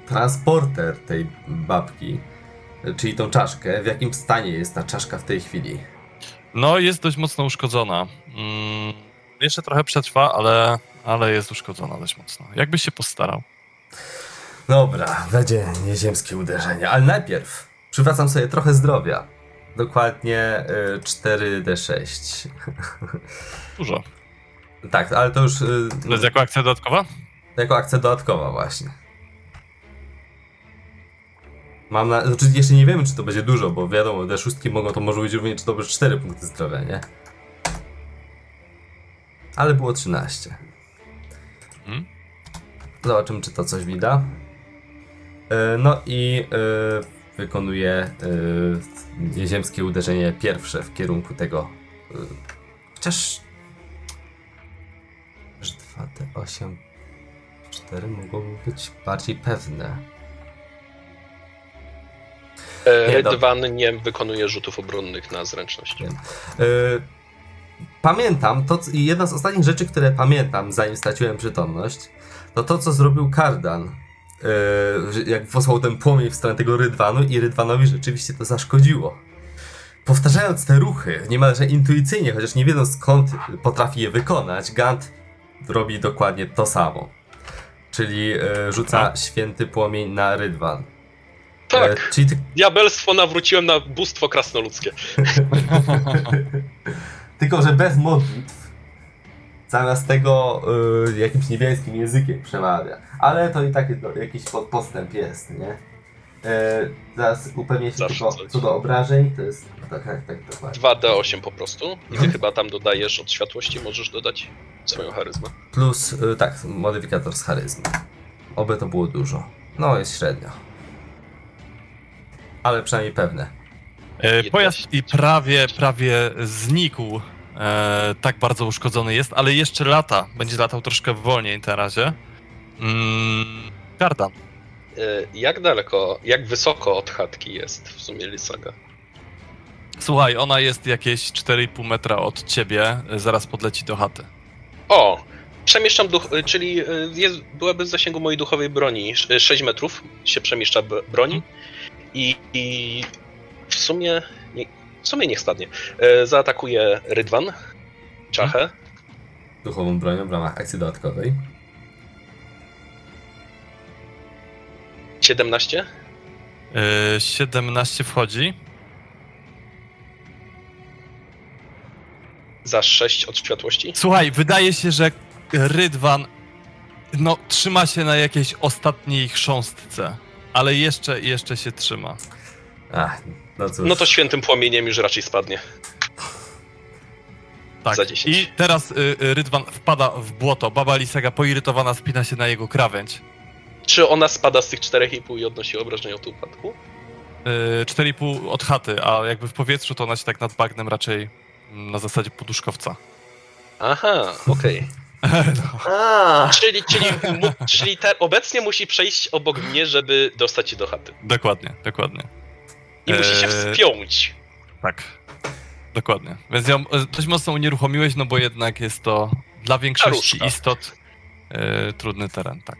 transporter tej babki, czyli tą czaszkę. W jakim stanie jest ta czaszka w tej chwili? No, jest dość mocno uszkodzona. Mm, jeszcze trochę przetrwa, ale, ale jest uszkodzona dość mocno. Jakbyś się postarał. Dobra, będzie nieziemskie uderzenie, ale najpierw przywracam sobie trochę zdrowia. Dokładnie e, 4d6. Dużo. tak, ale to już e, To jest jako akcja dodatkowa? jako akcja dodatkowa właśnie. Mam na... Znaczy jeszcze nie wiemy, czy to będzie dużo, bo wiadomo, D6 mogą to może być również, czy to będzie 4 punkty zdrowia, nie? Ale było 13. Mhm. Zobaczymy, czy to coś widać. E, No i e, wykonuje nieziemskie uderzenie pierwsze w kierunku tego. e, Chociaż. Że 2D8 4 mogłoby być bardziej pewne. Nie, Rydwan nie wykonuje rzutów obronnych na zręczność. Wiem. Pamiętam, to i jedna z ostatnich rzeczy, które pamiętam, zanim straciłem przytomność, to to, co zrobił Kardan, że jak posłał ten płomień w stronę tego Rydwanu i Rydwanowi rzeczywiście to zaszkodziło. Powtarzając te ruchy, niemalże intuicyjnie, chociaż nie wiedząc skąd potrafi je wykonać, Gant robi dokładnie to samo. Czyli e, rzuca święty płomień na Rydwan. Tak, E, czyli ty, diabelstwo nawróciłem na bóstwo krasnoludzkie. Tylko, że bez modlitw. Zamiast tego y, jakimś niebieskim językiem przemawia. Ale to i tak to jakiś po- postęp jest, nie? E, zaraz upewnię się Zawsze tylko co do obrażeń. To jest tak, tak, tak dokładnie. 2D8 po prostu. I ty chyba tam dodajesz od światłości, możesz dodać swoją charyzmę. Plus, y, tak, modyfikator z charyzmy. Oby to było dużo. No, jest średnio. Ale przynajmniej pewne. E, Pojazd i prawie, prawie znikł. E, tak bardzo uszkodzony jest, ale jeszcze lata. Będzie latał troszkę wolniej na razie. Mm. E, Jak daleko, jak wysoko od chatki jest w sumie Lisaga? Słuchaj, ona jest jakieś 4,5 metra od ciebie, zaraz podleci do chaty. O! Przemieszczam duch, e, czyli jest, byłaby w zasięgu mojej duchowej broni. Sz- e, 6 metrów się przemieszcza broni. I, I w sumie. Nie, w sumie niech spadnie. E, Zaatakuje Rydwan. Czachę. Duchową bronią w ramach akcji dodatkowej. 17. E, 17 wchodzi. Za 6 od światłości. Słuchaj, wydaje się, że Rydwan no, trzyma się na jakiejś ostatniej chrząstce, ale jeszcze, jeszcze się trzyma. Ach, no cóż. No to świętym płomieniem już raczej spadnie. Tak. Za 10. I teraz y, y, Rydwan wpada w błoto. Baba Lisaga poirytowana spina się na jego krawędź. Czy ona spada z tych 4,5 i odnosi obrażenia od upadku? Y, 4,5 od chaty, a jakby w powietrzu to ona się tak nad bagnem raczej mm, na zasadzie poduszkowca. Aha, okej. no. A, Czyli, czyli, mu, czyli obecnie musi przejść obok mnie, żeby dostać się do chaty. Dokładnie, dokładnie. I musi się Eee. wspiąć. Tak. Dokładnie. Więc ją e, dość mocno unieruchomiłeś, no bo jednak jest to dla większości istot e, trudny teren, tak.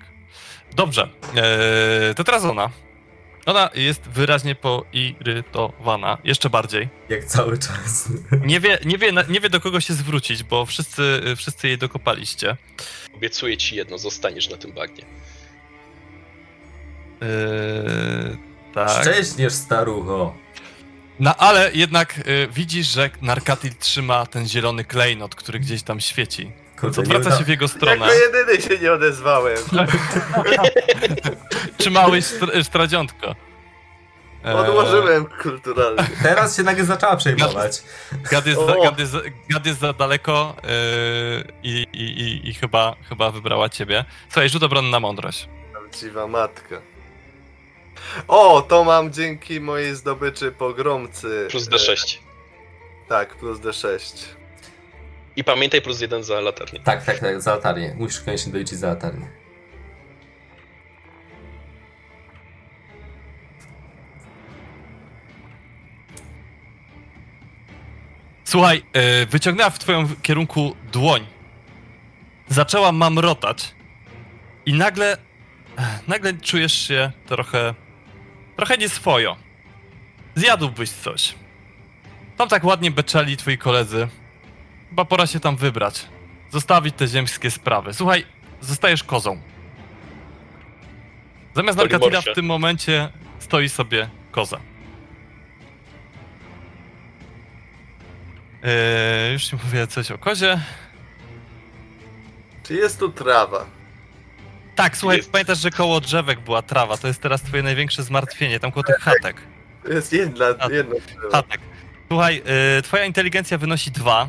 Dobrze. E, to teraz ona. Ona jest wyraźnie poirytowana, jeszcze bardziej. Jak cały czas. Nie wie, nie wie, nie wie do kogo się zwrócić, bo wszyscy, wszyscy jej dokopaliście. Obiecuję ci jedno, zostaniesz na tym bagnie. E, tak. Szczęśniesz, starucho. No ale jednak e, widzisz, że Narkatil trzyma ten zielony klejnot, który gdzieś tam świeci. Kurde, nie Odwraca się w jego stronę. jako jedyny się nie odezwałem. Trzymałeś str- stradziątko. Eee, Odłożyłem kulturalnie. Teraz się nagle zaczęła przejmować. Gad jest, za, gad jest, gad jest za daleko i, i, i, i chyba, chyba wybrała ciebie. Słuchaj, rzut obronny na mądrość. Prawdziwa matka. O, to mam dzięki mojej zdobyczy pogromcy. Plus E, D6. Tak, plus D6. I pamiętaj plus jeden za latarnię. Tak, tak, tak, za latarnię. Musisz koniecznie doliczyć za latarnię. Słuchaj, e, wyciągnęła w twoim kierunku dłoń. Zaczęła mamrotać. I nagle, nagle czujesz się trochę, trochę nieswojo. Zjadłbyś coś. Tam tak ładnie beczeli twoi koledzy. Chyba pora się tam wybrać. Zostawić te ziemskie sprawy. Słuchaj, zostajesz kozą. Zamiast Narkatila Polimorfia. w tym momencie stoi sobie koza. Eee, już ci mówię coś o kozie. Czy jest tu trawa? Tak, słuchaj, Jest. pamiętasz, że koło drzewek była trawa. To jest teraz twoje największe zmartwienie, tam koło tych chatek. To jest jedna, A- jedno drzewo. Chatek. Słuchaj, y, twoja inteligencja wynosi 2,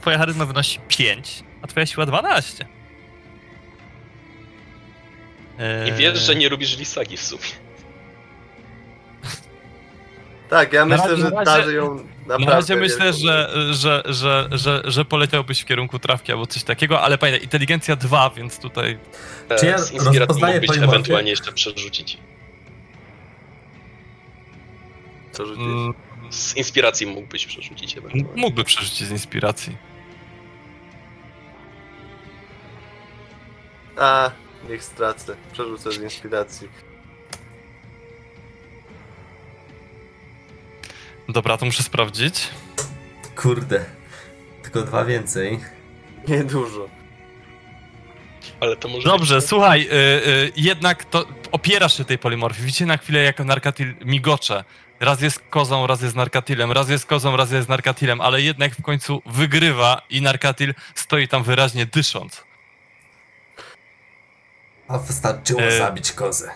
twoja charyzma wynosi 5, a twoja siła 12. Eee, I wiesz, że nie lubisz Lisagi w sumie. Tak, ja Na myślę, razie- że darzy ją naprawdę. Na razie myślę, że, że, że, że, że poleciałbyś w kierunku trawki albo coś takiego, ale pamiętaj, inteligencja 2, więc tutaj E, Czy ja z inspiracji rozpoznaję mógłbyś polimorfię? ewentualnie jeszcze przerzucić. Co rzucić? mm, Z inspiracji mógłbyś przerzucić ewentualnie. mógłby przerzucić z inspiracji. A, Niech stracę. Przerzucę z inspiracji. Dobra, to muszę sprawdzić. Kurde. Tylko dwa więcej. Niedużo. Ale to może Dobrze, być... słuchaj, y, y, jednak to opierasz się tej polimorfii. Widzicie na chwilę, jak Narkatil migocze. Raz jest kozą, raz jest Narkatilem, raz jest kozą, raz jest Narkatilem, ale jednak w końcu wygrywa i Narkatil stoi tam wyraźnie dysząc. A wystarczyło E. zabić kozę.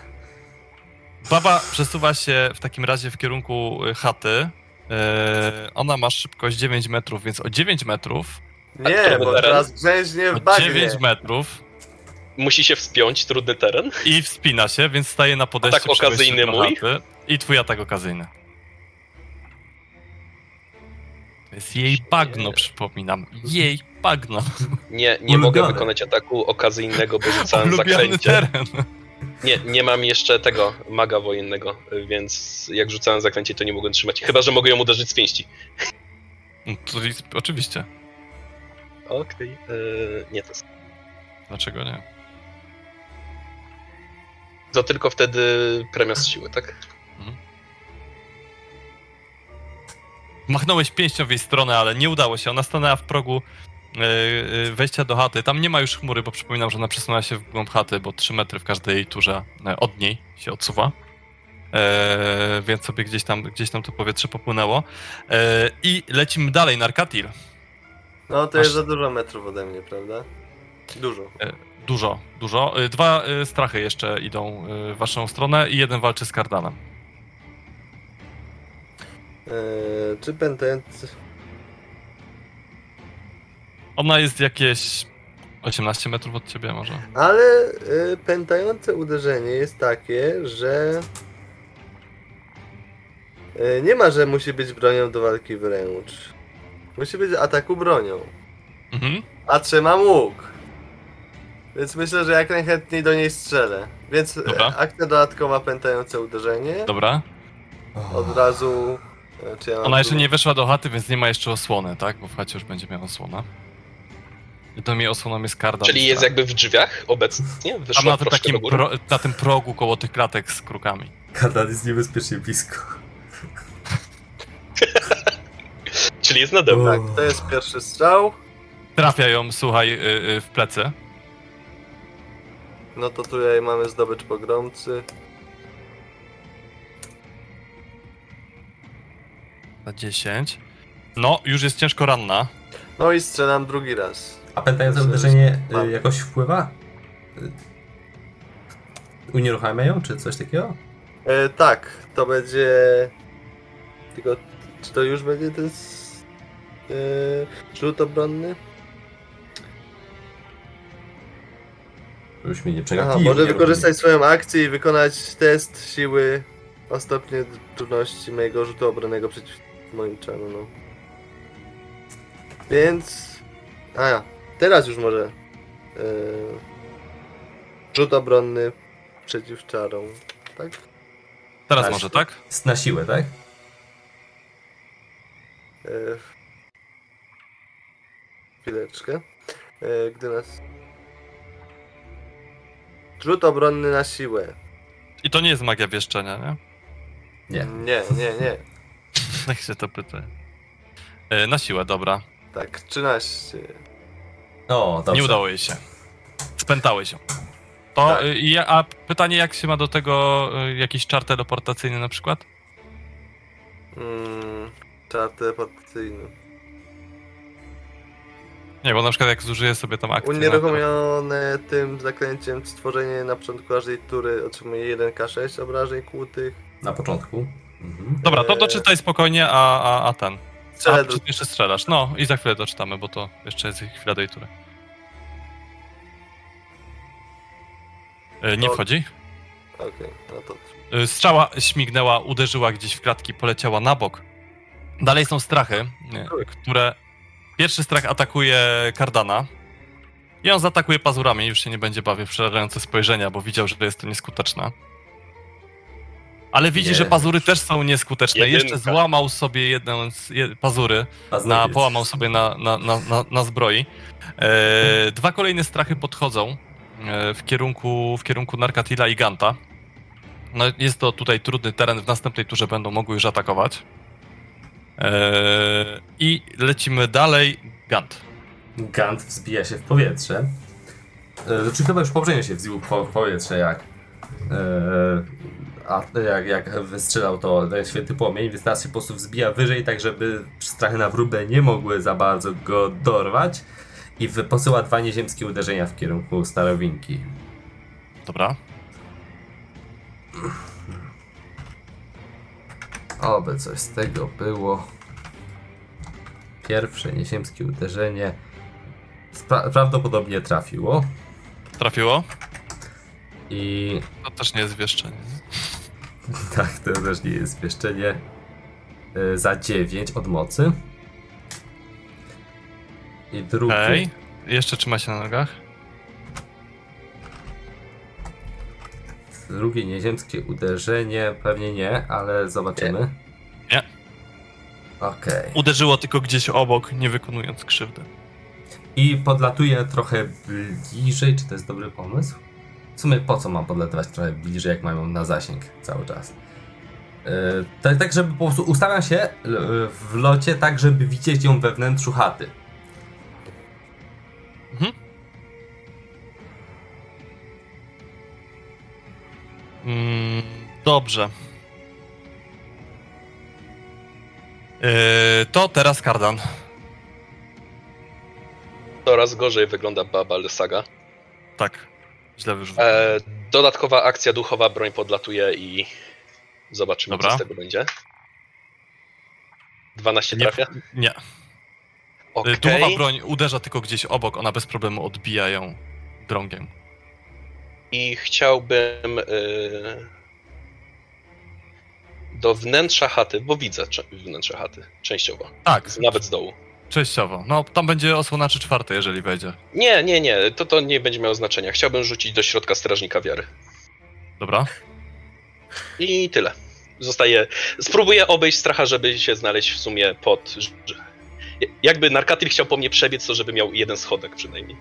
Baba przesuwa się w takim razie w kierunku y, chaty. Y, ona ma szybkość 9 metrów, więc o 9 metrów, Nie, bo teren? teraz grzęźnie w bagnie. 9 metrów Musi się wspiąć, trudny teren. i wspina się, więc staje na podejściu Atak przy wejściu okazyjny mój? I twój atak okazyjny. To jest jej bagno, przypominam. Jej bagno. Nie, nie mogę Ulubiony. wykonać ataku okazyjnego, bo rzucałem Ulubiony zaklęcie. teren. Nie, nie mam jeszcze tego maga wojennego, więc jak rzucałem zaklęcie, to nie mogłem trzymać. Chyba, że mogę ją uderzyć z pięści. No, To jest, oczywiście. Okej, yy, nie to jest. Dlaczego nie? To tylko wtedy premia z siły, tak? Machnąłeś pięścią w jej stronę, ale nie udało się. Ona stanęła w progu e, e, wejścia do chaty. Tam nie ma już chmury, bo przypominam, że ona przesunęła się w głąb chaty, bo 3 metry w każdej turze e, od niej się odsuwa. E, więc sobie gdzieś tam, gdzieś tam to powietrze popłynęło. E, I lecimy dalej, Narkatil. No to Masz- jest za dużo metrów ode mnie, prawda? Dużo. Dużo, dużo. E, Dwa e, strachy jeszcze idą e, w waszą stronę i jeden walczy z Kardanem. Czy pętent... Ona jest jakieś 18 metrów od ciebie może. Ale y, pętające uderzenie jest takie, że y, nie ma, że musi być bronią do walki wręcz. Musi być ataku bronią. Mhm. A trzymam łuk. Więc myślę, że jak najchętniej do niej strzelę. Więc Dobra. e, akcja dodatkowa pętające uderzenie. Dobra. Od razu. Czy ja mam Ona jeszcze tu- nie weszła do chaty, więc nie ma jeszcze osłony, tak? Bo w chacie już będzie miała osłonę. I to mi osłoną jest karda. Czyli jest jakby w drzwiach obecnie? Wyszła na tym, do takim pro, na tym progu koło tych klatek z krukami. Kardan jest niebezpiecznie blisko. Czyli jest nade mną. Tak, to jest pierwszy strzał. Trafia ją, słuchaj, y, y, w plecy. No to tutaj mamy zdobycz pogromcy. Za 10. No, już jest ciężko ranna. No i strzelam drugi raz. A pętające uderzenie y, jakoś wpływa? Y, Unieruchamia ją, czy coś takiego? E, tak, to będzie. Tylko czy to już będzie ten e, rzut obronny? Już mnie nie Aha, przegapiło. może wykorzystać swoją akcję i wykonać test siły o stopnie trudności mojego rzutu obronnego przeciw moim czarom. Więc. A ja, teraz już może. E, rzut obronny przeciw czarom, tak? Teraz Tak. może, tak? Na siłę, tak? E, Chwileczkę. E, Gdy nas. Rzut obronny na siłę. I to nie jest magia wieszczenia, nie? Nie. Nie, nie, nie. Jak się to pyta? Y, Na siłę, dobra. Tak, 13. O, dobrze. Nie udało jej się. Spętały się. To, Tak. y, a pytanie, jak się ma do tego y, jakiś czar teleportacyjny na przykład? Mm, czar teleportacyjny. Nie, bo na przykład jak zużyję sobie tam akcję... na- Unieruchomione tym zaklęciem stworzenie na początku każdej tury otrzymuje 1k6 obrażeń kłutych. Na początku. Mhm. Dobra, to doczytaj spokojnie, a, a, a ten. Strzelę a, jeszcze strzelasz. No i za chwilę doczytamy, bo to jeszcze jest chwila do jej tury. Y, Nie To- wchodzi? Okej, no to. Y, Strzała śmignęła, uderzyła gdzieś w klatki, poleciała na bok. Dalej są strachy, y, które... Pierwszy strach atakuje Kardana. I on zaatakuje pazurami, już się nie będzie bawił w przerażające spojrzenia, bo widział, że jest to nieskuteczne. Ale widzi, Nie. że pazury też są nieskuteczne. Jedynka. Jeszcze złamał sobie jedną z je, pazury, na, połamał sobie na, na, na, na, zbroi. E, dwa kolejne strachy podchodzą e, w kierunku, w kierunku Narkatila i Ganta. No, jest to tutaj trudny teren, w następnej turze będą mogły już atakować. E, I lecimy dalej. Gant. Gant wzbija się w powietrze. Znaczy chyba już poprzednio się wzbił w powietrze, jak, e, a, jak, jak wystrzelał to święty płomień. Wystarczy po prostu wzbija wyżej, tak żeby strachy na wróbę nie mogły za bardzo go dorwać. I posyła dwa nieziemskie uderzenia w kierunku starowinki. Dobra. Oby coś z tego było. Pierwsze nieziemskie uderzenie prawdopodobnie trafiło. Trafiło? I To też nie jest wieszczenie. Tak, to też nie jest zwieszczenie. Y, Za 9 od mocy. I drugie. Okej. Jeszcze trzyma się na nogach. Drugie nieziemskie uderzenie. Pewnie nie, ale zobaczymy. Nie. Okej. Uderzyło tylko gdzieś obok, nie wykonując krzywdy. I podlatuje trochę bliżej. Czy to jest dobry pomysł? W sumie po co mam podlatywać trochę bliżej, jak mają na zasięg cały czas? Yy, tak, tak, żeby po prostu ustawiam się y, w locie, tak, żeby widzieć ją we wnętrzu chaty. Mhm. Mm, dobrze. Yy, to teraz kardan. Coraz gorzej wygląda Babal Saga. Tak. Źle wyrzuciłem. E, dodatkowa akcja duchowa, broń podlatuje i zobaczymy, Dobra. co z tego będzie. 12 Nie, trafia? nie. Okej. Yy, Duchowa broń uderza tylko gdzieś obok, ona bez problemu odbija ją drągiem. I chciałbym y, do wnętrza chaty, bo widzę wnętrze chaty, częściowo, Tak, nawet z dołu. Częściowo. No, tam będzie osłona czy czwarte, jeżeli wejdzie. Nie, nie, nie, to, to nie będzie miało znaczenia. Chciałbym rzucić do środka strażnika wiary. Dobra. I tyle. Zostaje. Spróbuję obejść stracha, żeby się znaleźć w sumie pod. Jakby narkatyl chciał po mnie przebiec, to żeby miał jeden schodek przynajmniej.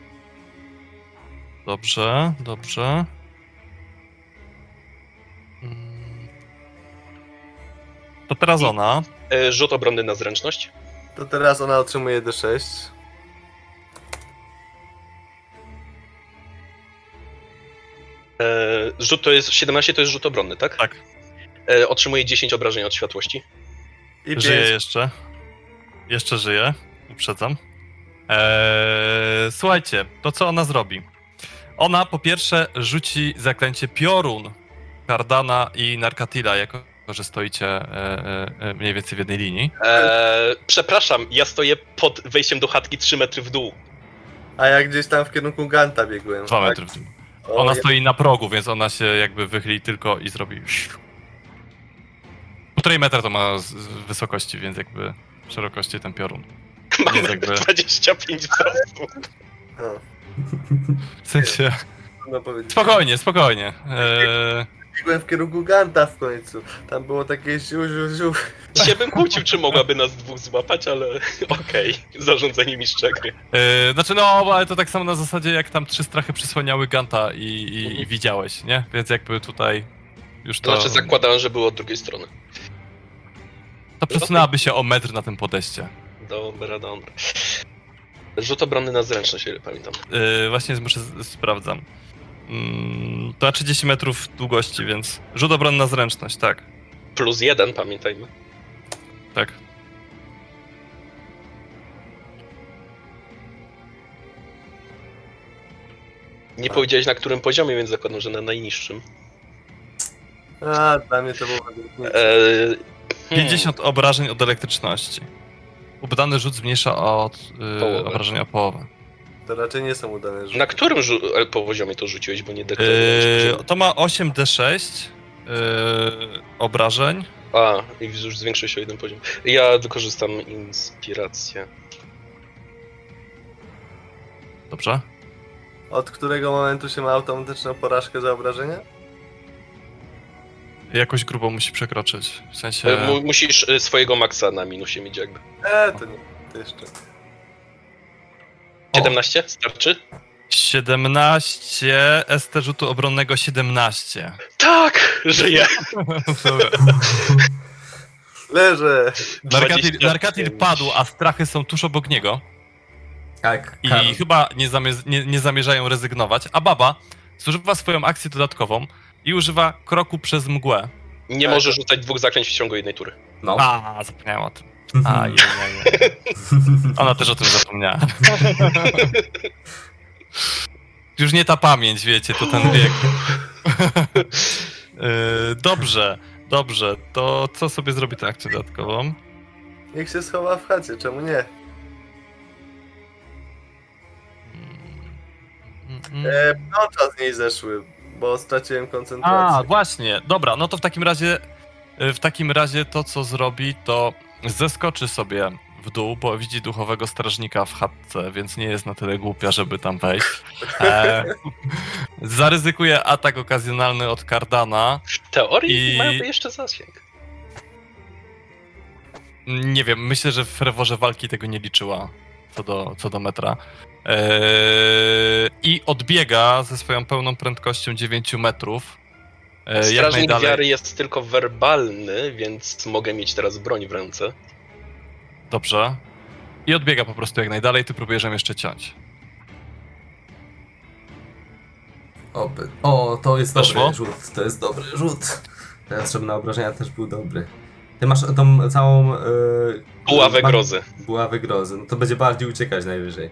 Dobrze, dobrze. Mm. To teraz ona. E, rzut obronny na zręczność. To teraz ona otrzymuje D6. E, rzut to jest. 17 to jest rzut obronny, tak? Tak. E, otrzymuje 10 obrażeń od światłości. I Żyje 5. jeszcze. Jeszcze żyje. Uprzedzam. Eee, słuchajcie, to co ona zrobi? Ona po pierwsze rzuci zaklęcie piorun Kardana i Narkatila, jako że stoicie e, e, e, mniej więcej w jednej linii. E, przepraszam, ja stoję pod wejściem do chatki 3 metry w dół. A ja gdzieś tam w kierunku Ganta biegłem. Dwa tak? metry w dół. O, Ona ja- stoi na progu, więc ona się jakby wychyli tylko i zrobi. Półtorej metra to ma z, z wysokości, więc jakby szerokości ten piorun. Mamy Jest jakby- 25 wzrostu. W sensie. powiedzieć. Spokojnie, spokojnie. Eee, Biegłem w kierunku Ganta w końcu. Tam było takie ziu, ziu, ziu. Się bym kłócił, czy mogłaby nas dwóch złapać, ale okej. Zarządzanie mistrza gry. Yy, znaczy no, ale to tak samo na zasadzie jak tam trzy strachy przysłaniały Ganta i, i, i widziałeś, nie? Więc jakby tutaj już To to... znaczy zakładałem, że było od drugiej strony. To przesunęłaby się o metr na tym podejście. Dobra, dobra. Rzut obronny na zręczność, ile pamiętam. Yy, właśnie muszę, sprawdzam. Mm, to na 30 metrów długości, więc rzut obronny na zręczność, tak. Plus jeden, pamiętajmy. Tak. Nie powiedziałeś na którym poziomie, więc zakładam, że na najniższym. A, dla mnie to było Eee, hmm, 50 obrażeń od elektryczności. Udany rzut zmniejsza od yy, Połowę. obrażenia o połowę. To raczej nie są udane rzuty. Na którym e, poziomie to rzuciłeś, bo nie deklarujesz Yy, poziomu. to ma 8d6 yy, obrażeń. A, i już zwiększył się o jeden poziom. Ja wykorzystam inspirację. Dobrze. Od którego momentu się ma automatyczną porażkę za obrażenia? Jakoś grubo musi przekroczyć. W sensie. E, mu- musisz e, swojego maksa na minusie mieć jakby. E, to nie. To jeszcze. 17? Starczy? 17, ST rzutu obronnego 17. Tak, żyję. Leżę. Narkatil, 25. Narkatil padł, a strachy są tuż obok niego Tak, i Karl. chyba nie, zamierz, nie, nie zamierzają rezygnować, a baba zużywa swoją akcję dodatkową i używa kroku przez mgłę. Nie Tak. może rzucać dwóch zaklęć w ciągu jednej tury. No. A, zapomniałem o tym. A, je, je, je. Ona też o tym zapomniała. Już nie ta pamięć, wiecie, to ten wiek. Yy, dobrze, dobrze. To co sobie zrobi tę akcję dodatkową? Niech się schowa w chacie, czemu nie? Mm, mm. E, Pnącza z niej zeszły, bo straciłem A, koncentrację. właśnie. Dobra, no to w takim razie y, w takim razie to co zrobi to zeskoczy sobie w dół, bo widzi duchowego strażnika w chatce, więc nie jest na tyle głupia, żeby tam wejść. E, zaryzykuje atak okazjonalny od Kardana. W teorii I- mają jeszcze zasięg. Nie wiem, myślę, że w ferworze walki tego nie liczyła co do, co do metra. Eee, I odbiega ze swoją pełną prędkością 9 metrów. Jak Strażnik najdalej. wiary jest tylko werbalny, więc mogę mieć teraz broń w ręce. Dobrze. I odbiega po prostu jak najdalej, ty próbujesz ją jeszcze ciąć. Oby. O, to jest Weszło? dobry rzut. To jest dobry rzut. Teraz, żeby na obrażenia też był dobry. Ty masz tą całą... Yy, Buławę grozy. Buławę grozy. No to będzie bardziej uciekać najwyżej.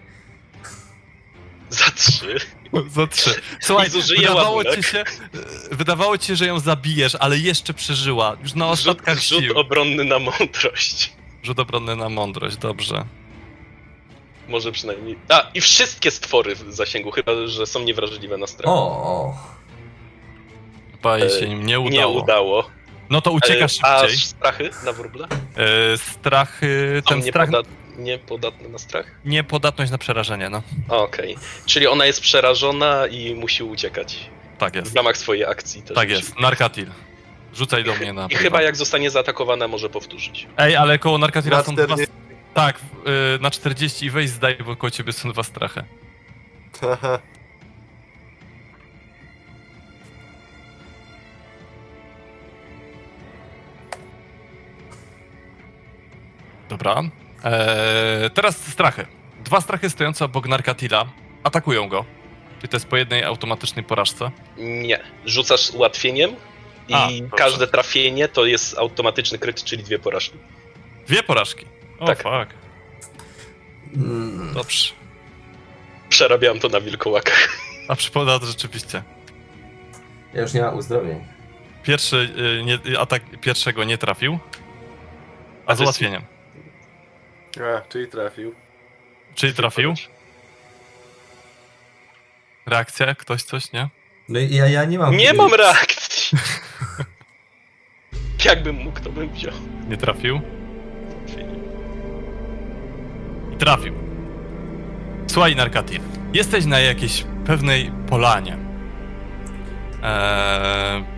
Za trzy. Za trzy. Słuchaj, wydawało ładunek. ci, się, e, wydawało ci się, że ją zabijesz, ale jeszcze przeżyła. Już na Rzut, ostatkach rzut sił. obronny na mądrość. Rzut obronny na mądrość, dobrze. Może przynajmniej. A, i wszystkie stwory w zasięgu, chyba że są niewrażliwe na strach. O. Chyba jej E, się nie udało. Nie udało. No to uciekasz E, A szybciej. strachy na wróble? E, strachy, ten strach, niepodatne na strach? niepodatność na przerażenie, no. Okej. Czyli ona jest przerażona i musi uciekać. Tak W jest, ramach swojej akcji też. tak jest. Narkatil. Rzucaj do mnie na I chyba jak zostanie zaatakowana, może powtórzyć. Ej, ale koło Narkatila Na są dwa... 40. Tak, w- y, na 40 i weź zdaj, bo koło ciebie są dwa strachy. Dobra. Eee, teraz strachy. Dwa strachy stojące obok Narkatila atakują go. Czyli to jest po jednej automatycznej porażce. Nie. Rzucasz ułatwieniem i A, każde trafienie to jest automatyczny kryt, czyli dwie porażki. Dwie porażki. O, Tak. fuck. Mm, Dobrze. Przerabiałem to na wilkołakach. A przypomnę to rzeczywiście. ja już nie mam uzdrowień. Pierwszy y, nie, atak pierwszego nie trafił. A A z ułatwieniem. A, czyli trafił. Czyli trafił. Reakcja? Ktoś coś, nie? No i ja, ja nie mam... Nie mam reakcji! Jakbym mógł, to bym wziął. Nie trafił. I trafił. Słuchaj, Narkatil. Jesteś na jakiejś pewnej polanie. Eee...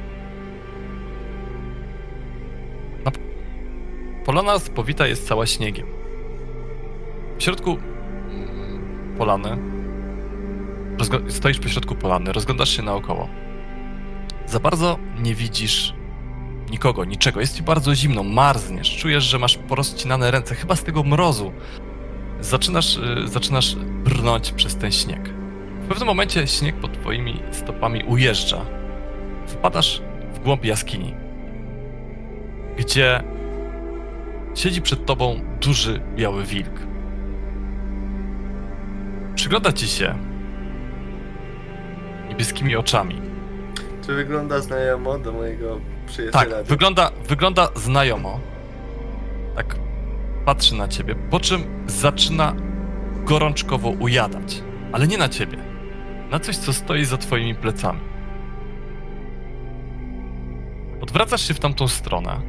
Polana spowita jest cała śniegiem. W środku polany stoisz pośrodku polany, rozglądasz się naokoło. Za bardzo nie widzisz nikogo, niczego. Jest ci bardzo zimno, marzniesz, czujesz, że masz porozcinane ręce, chyba z tego mrozu. Zaczynasz, y, zaczynasz brnąć przez ten śnieg. W pewnym momencie śnieg pod twoimi stopami ujeżdża. Wpadasz w głąb jaskini, gdzie siedzi przed tobą duży biały wilk. Przygląda ci się niebieskimi oczami. Czy wygląda znajomo do mojego przyjaciela? Tak, wygląda, wygląda znajomo. Tak patrzy na ciebie, po czym zaczyna gorączkowo ujadać. Ale nie na ciebie. Na coś, co stoi za twoimi plecami. Odwracasz się w tamtą stronę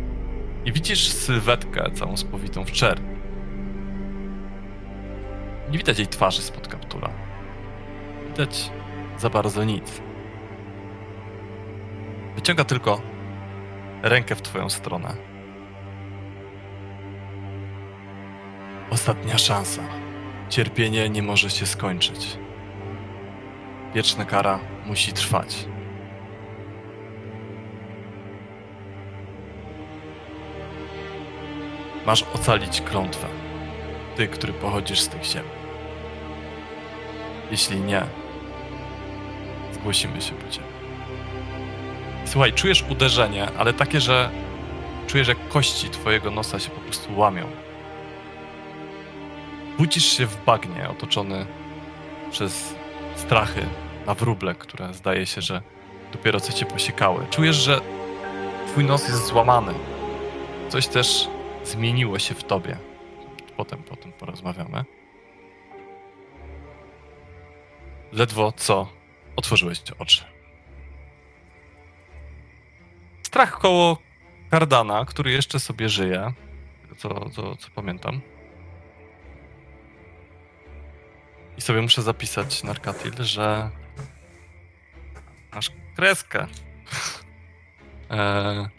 i widzisz sylwetkę całą spowitą w czerni. Nie widać jej twarzy spod kaptura. Widać za bardzo nic. Wyciąga tylko rękę w twoją stronę. Ostatnia szansa. Cierpienie nie może się skończyć. wieczna kara musi trwać. Masz ocalić klątwę. Ty, który pochodzisz z tych ziem. Jeśli nie, zgłosimy się po ciebie. Słuchaj, czujesz uderzenie, ale takie, że czujesz, jak kości twojego nosa się po prostu łamią. Budzisz się w bagnie, otoczony przez strachy na wróble, które zdaje się, że dopiero co cię posiekały. Czujesz, że twój nos jest złamany. Coś też zmieniło się w tobie. Potem, potem porozmawiamy. Ledwo co otworzyłeś oczy. Strach koło Kardana, który jeszcze sobie żyje, co, co, co pamiętam. I sobie muszę zapisać, Narkatil, że masz kreskę. eee...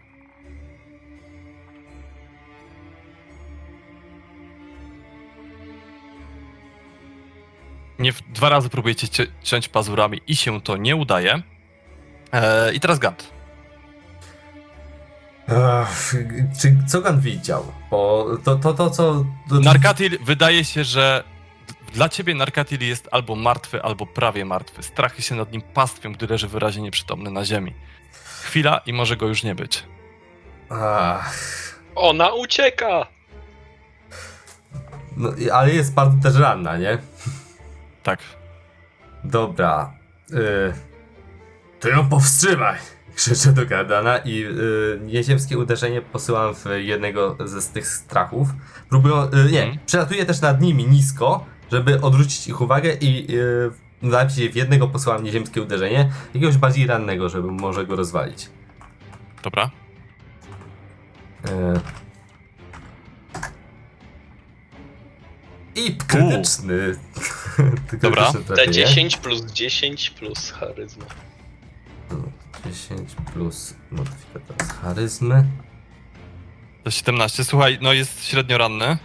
Nie, w- dwa razy próbujecie cie- ciąć pazurami i się to nie udaje. Eee, I teraz Gant. Ech, czy co Gan widział? Bo to, to, to co... To, Narkatil wydaje się, że dla ciebie Narkatil jest albo martwy, albo prawie martwy. Strachy się nad nim pastwią, gdy leży wyraźnie nieprzytomny na ziemi. Chwila i może go już nie być. Ach, Ona ucieka! no, ale jest bardzo też ranna, nie? Tak. Dobra. Y, to ją powstrzymaj! Krzyczę do Gardana i y, nieziemskie uderzenie posyłam w jednego ze z tych strachów. Próbują. Y, nie, Mhm. przelatuję też nad nimi nisko, żeby odwrócić ich uwagę i y, najpierw w jednego posyłam nieziemskie uderzenie, jakiegoś bardziej rannego, żeby może go rozwalić. Dobra. Y. I krytyczny. Dobra. Krytyczny Te trafienie. 10 plus 10 plus charyzma. 10 plus modyfikator z charyzmy. To 17. Słuchaj, no jest średnio ranny.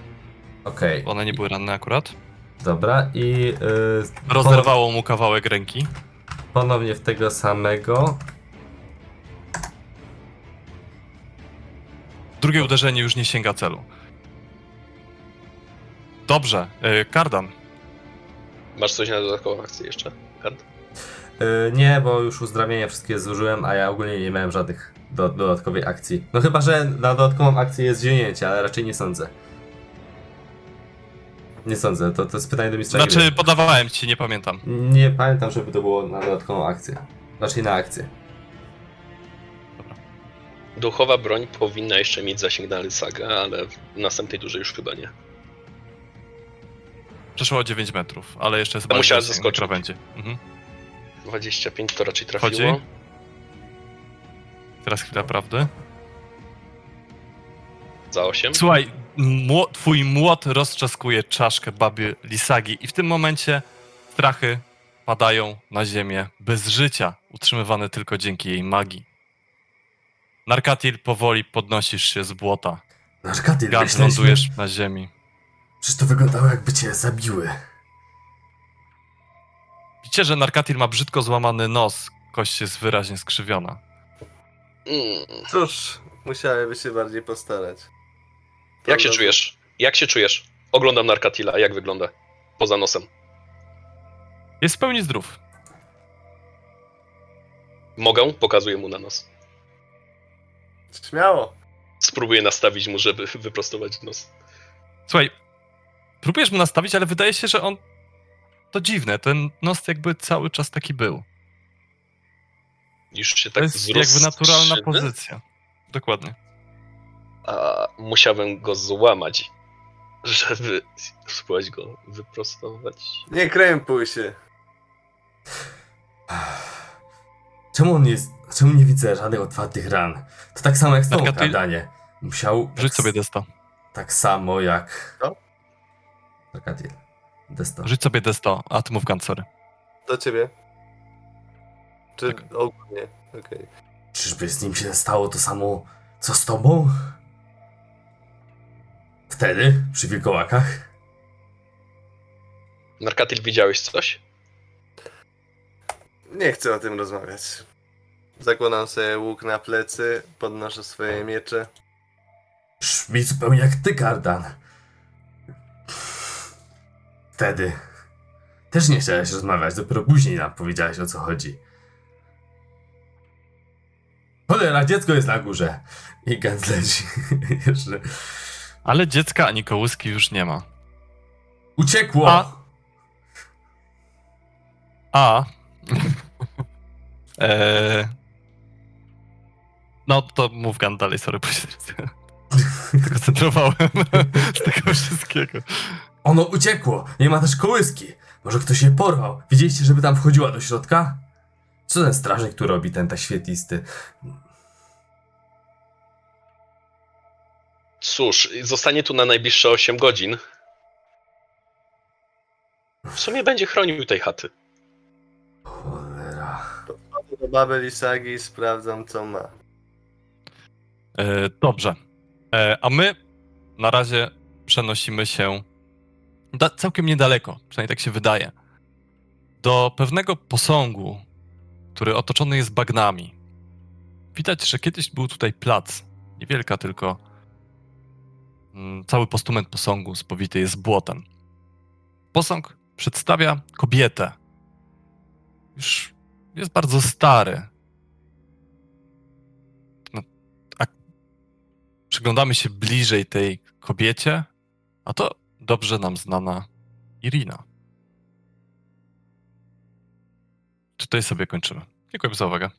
Okej, One nie były ranne akurat. dobra i yy, Rozerwało mu kawałek ręki. ponownie w tego samego. Drugie uderzenie już nie sięga celu. Dobrze. y, Kardan. Masz coś na dodatkową akcję jeszcze? Kant? Yy, nie, bo już uzdrawienia wszystkie zużyłem, a ja ogólnie nie miałem żadnych do, dodatkowej akcji. No chyba, że na dodatkową akcję jest zięnięcie, ale raczej nie sądzę. Nie sądzę, to, to jest pytanie do mistrza Znaczy, gry. podawałem ci, nie pamiętam. Nie pamiętam, żeby to było na dodatkową akcję. Raczej na akcję. Duchowa broń powinna jeszcze mieć zasięg na Lysaga, ale w następnej turze już chyba nie. Przeszło o 9 metrów, ale jeszcze jest bardziej na zaskoczyć. krawędzi. Mhm. 25 to raczej trafiło. Chodzi? Teraz chwila prawdy. Za 8. Słuchaj, mło, twój młot roztrzaskuje czaszkę baby Lisagi i w tym momencie strachy padają na ziemię bez życia, utrzymywane tylko dzięki jej magii. Narkatil powoli podnosisz się z błota. Gad myśleliśmy, lądujesz na ziemi. Przecież to wyglądało jakby cię zabiły. Widzicie, że Narkatil ma brzydko złamany nos, kość jest wyraźnie skrzywiona. Mm. Cóż, musiałyby się bardziej postarać. Jak się czujesz? Jak się czujesz? Oglądam Narkatila, jak wygląda? Poza nosem. Jest w pełni zdrów. Mogę? Pokazuję mu na nos. Śmiało. Spróbuję nastawić mu, żeby wyprostować nos. Słuchaj, próbujesz mu nastawić, ale wydaje się, że on. To dziwne, ten nos jakby cały czas taki był. Już się To tak jest wzrósł jakby naturalna pozycja. Dokładnie. A musiałem go złamać, żeby spróbować go wyprostować. Nie krępuj się. Czemu on jest. Czemu nie widzę żadnych otwartych ran? To tak samo jak z tą Taka ty-. Musiał. Rzuć tak, sobie desto. Tak samo jak. Co? Arkadiel. Desto. Rzuć sobie desto, a ty mów sorry. Do ciebie. Czy Tak. ogólnie? Okej. Czyżby z nim się stało to samo, co z tobą? Wtedy, przy wilkołakach? Narkatil, widziałeś coś? Nie chcę o tym rozmawiać. Zakładam sobie łuk na plecy, podnoszę swoje miecze. Brzmi zupełnie jak ty, Kardan. Wtedy też nie chciałeś rozmawiać, dopiero później nam powiedziałeś o co chodzi. Cholera, dziecko jest na górze. I Gant leci. Jeszcze. Ale dziecka ani kołyski już nie ma. Uciekło! A- A. eee... No to mów Gan dalej, sorry, się tylko centrowałem z tego wszystkiego. Ono uciekło! Nie ma też kołyski! Może ktoś je porwał? Widzieliście, żeby tam wchodziła do środka? Co ten strażnik tu robi, ten tak świetlisty? Cóż, zostanie tu na najbliższe 8 godzin. W sumie będzie chronił tej chaty. Cholera. Chodzę do baby Lisagi i sprawdzam co ma. E, dobrze. E, a my na razie przenosimy się da, całkiem niedaleko, przynajmniej tak się wydaje, do pewnego posągu, który otoczony jest bagnami. Widać, że kiedyś był tutaj plac. Niewielka tylko. mm, Cały postument posągu spowity jest błotem. Posąg przedstawia kobietę. Już jest bardzo stary. przyglądamy się bliżej tej kobiecie, a to dobrze nam znana Irina. Tutaj sobie kończymy. Dziękuję za uwagę.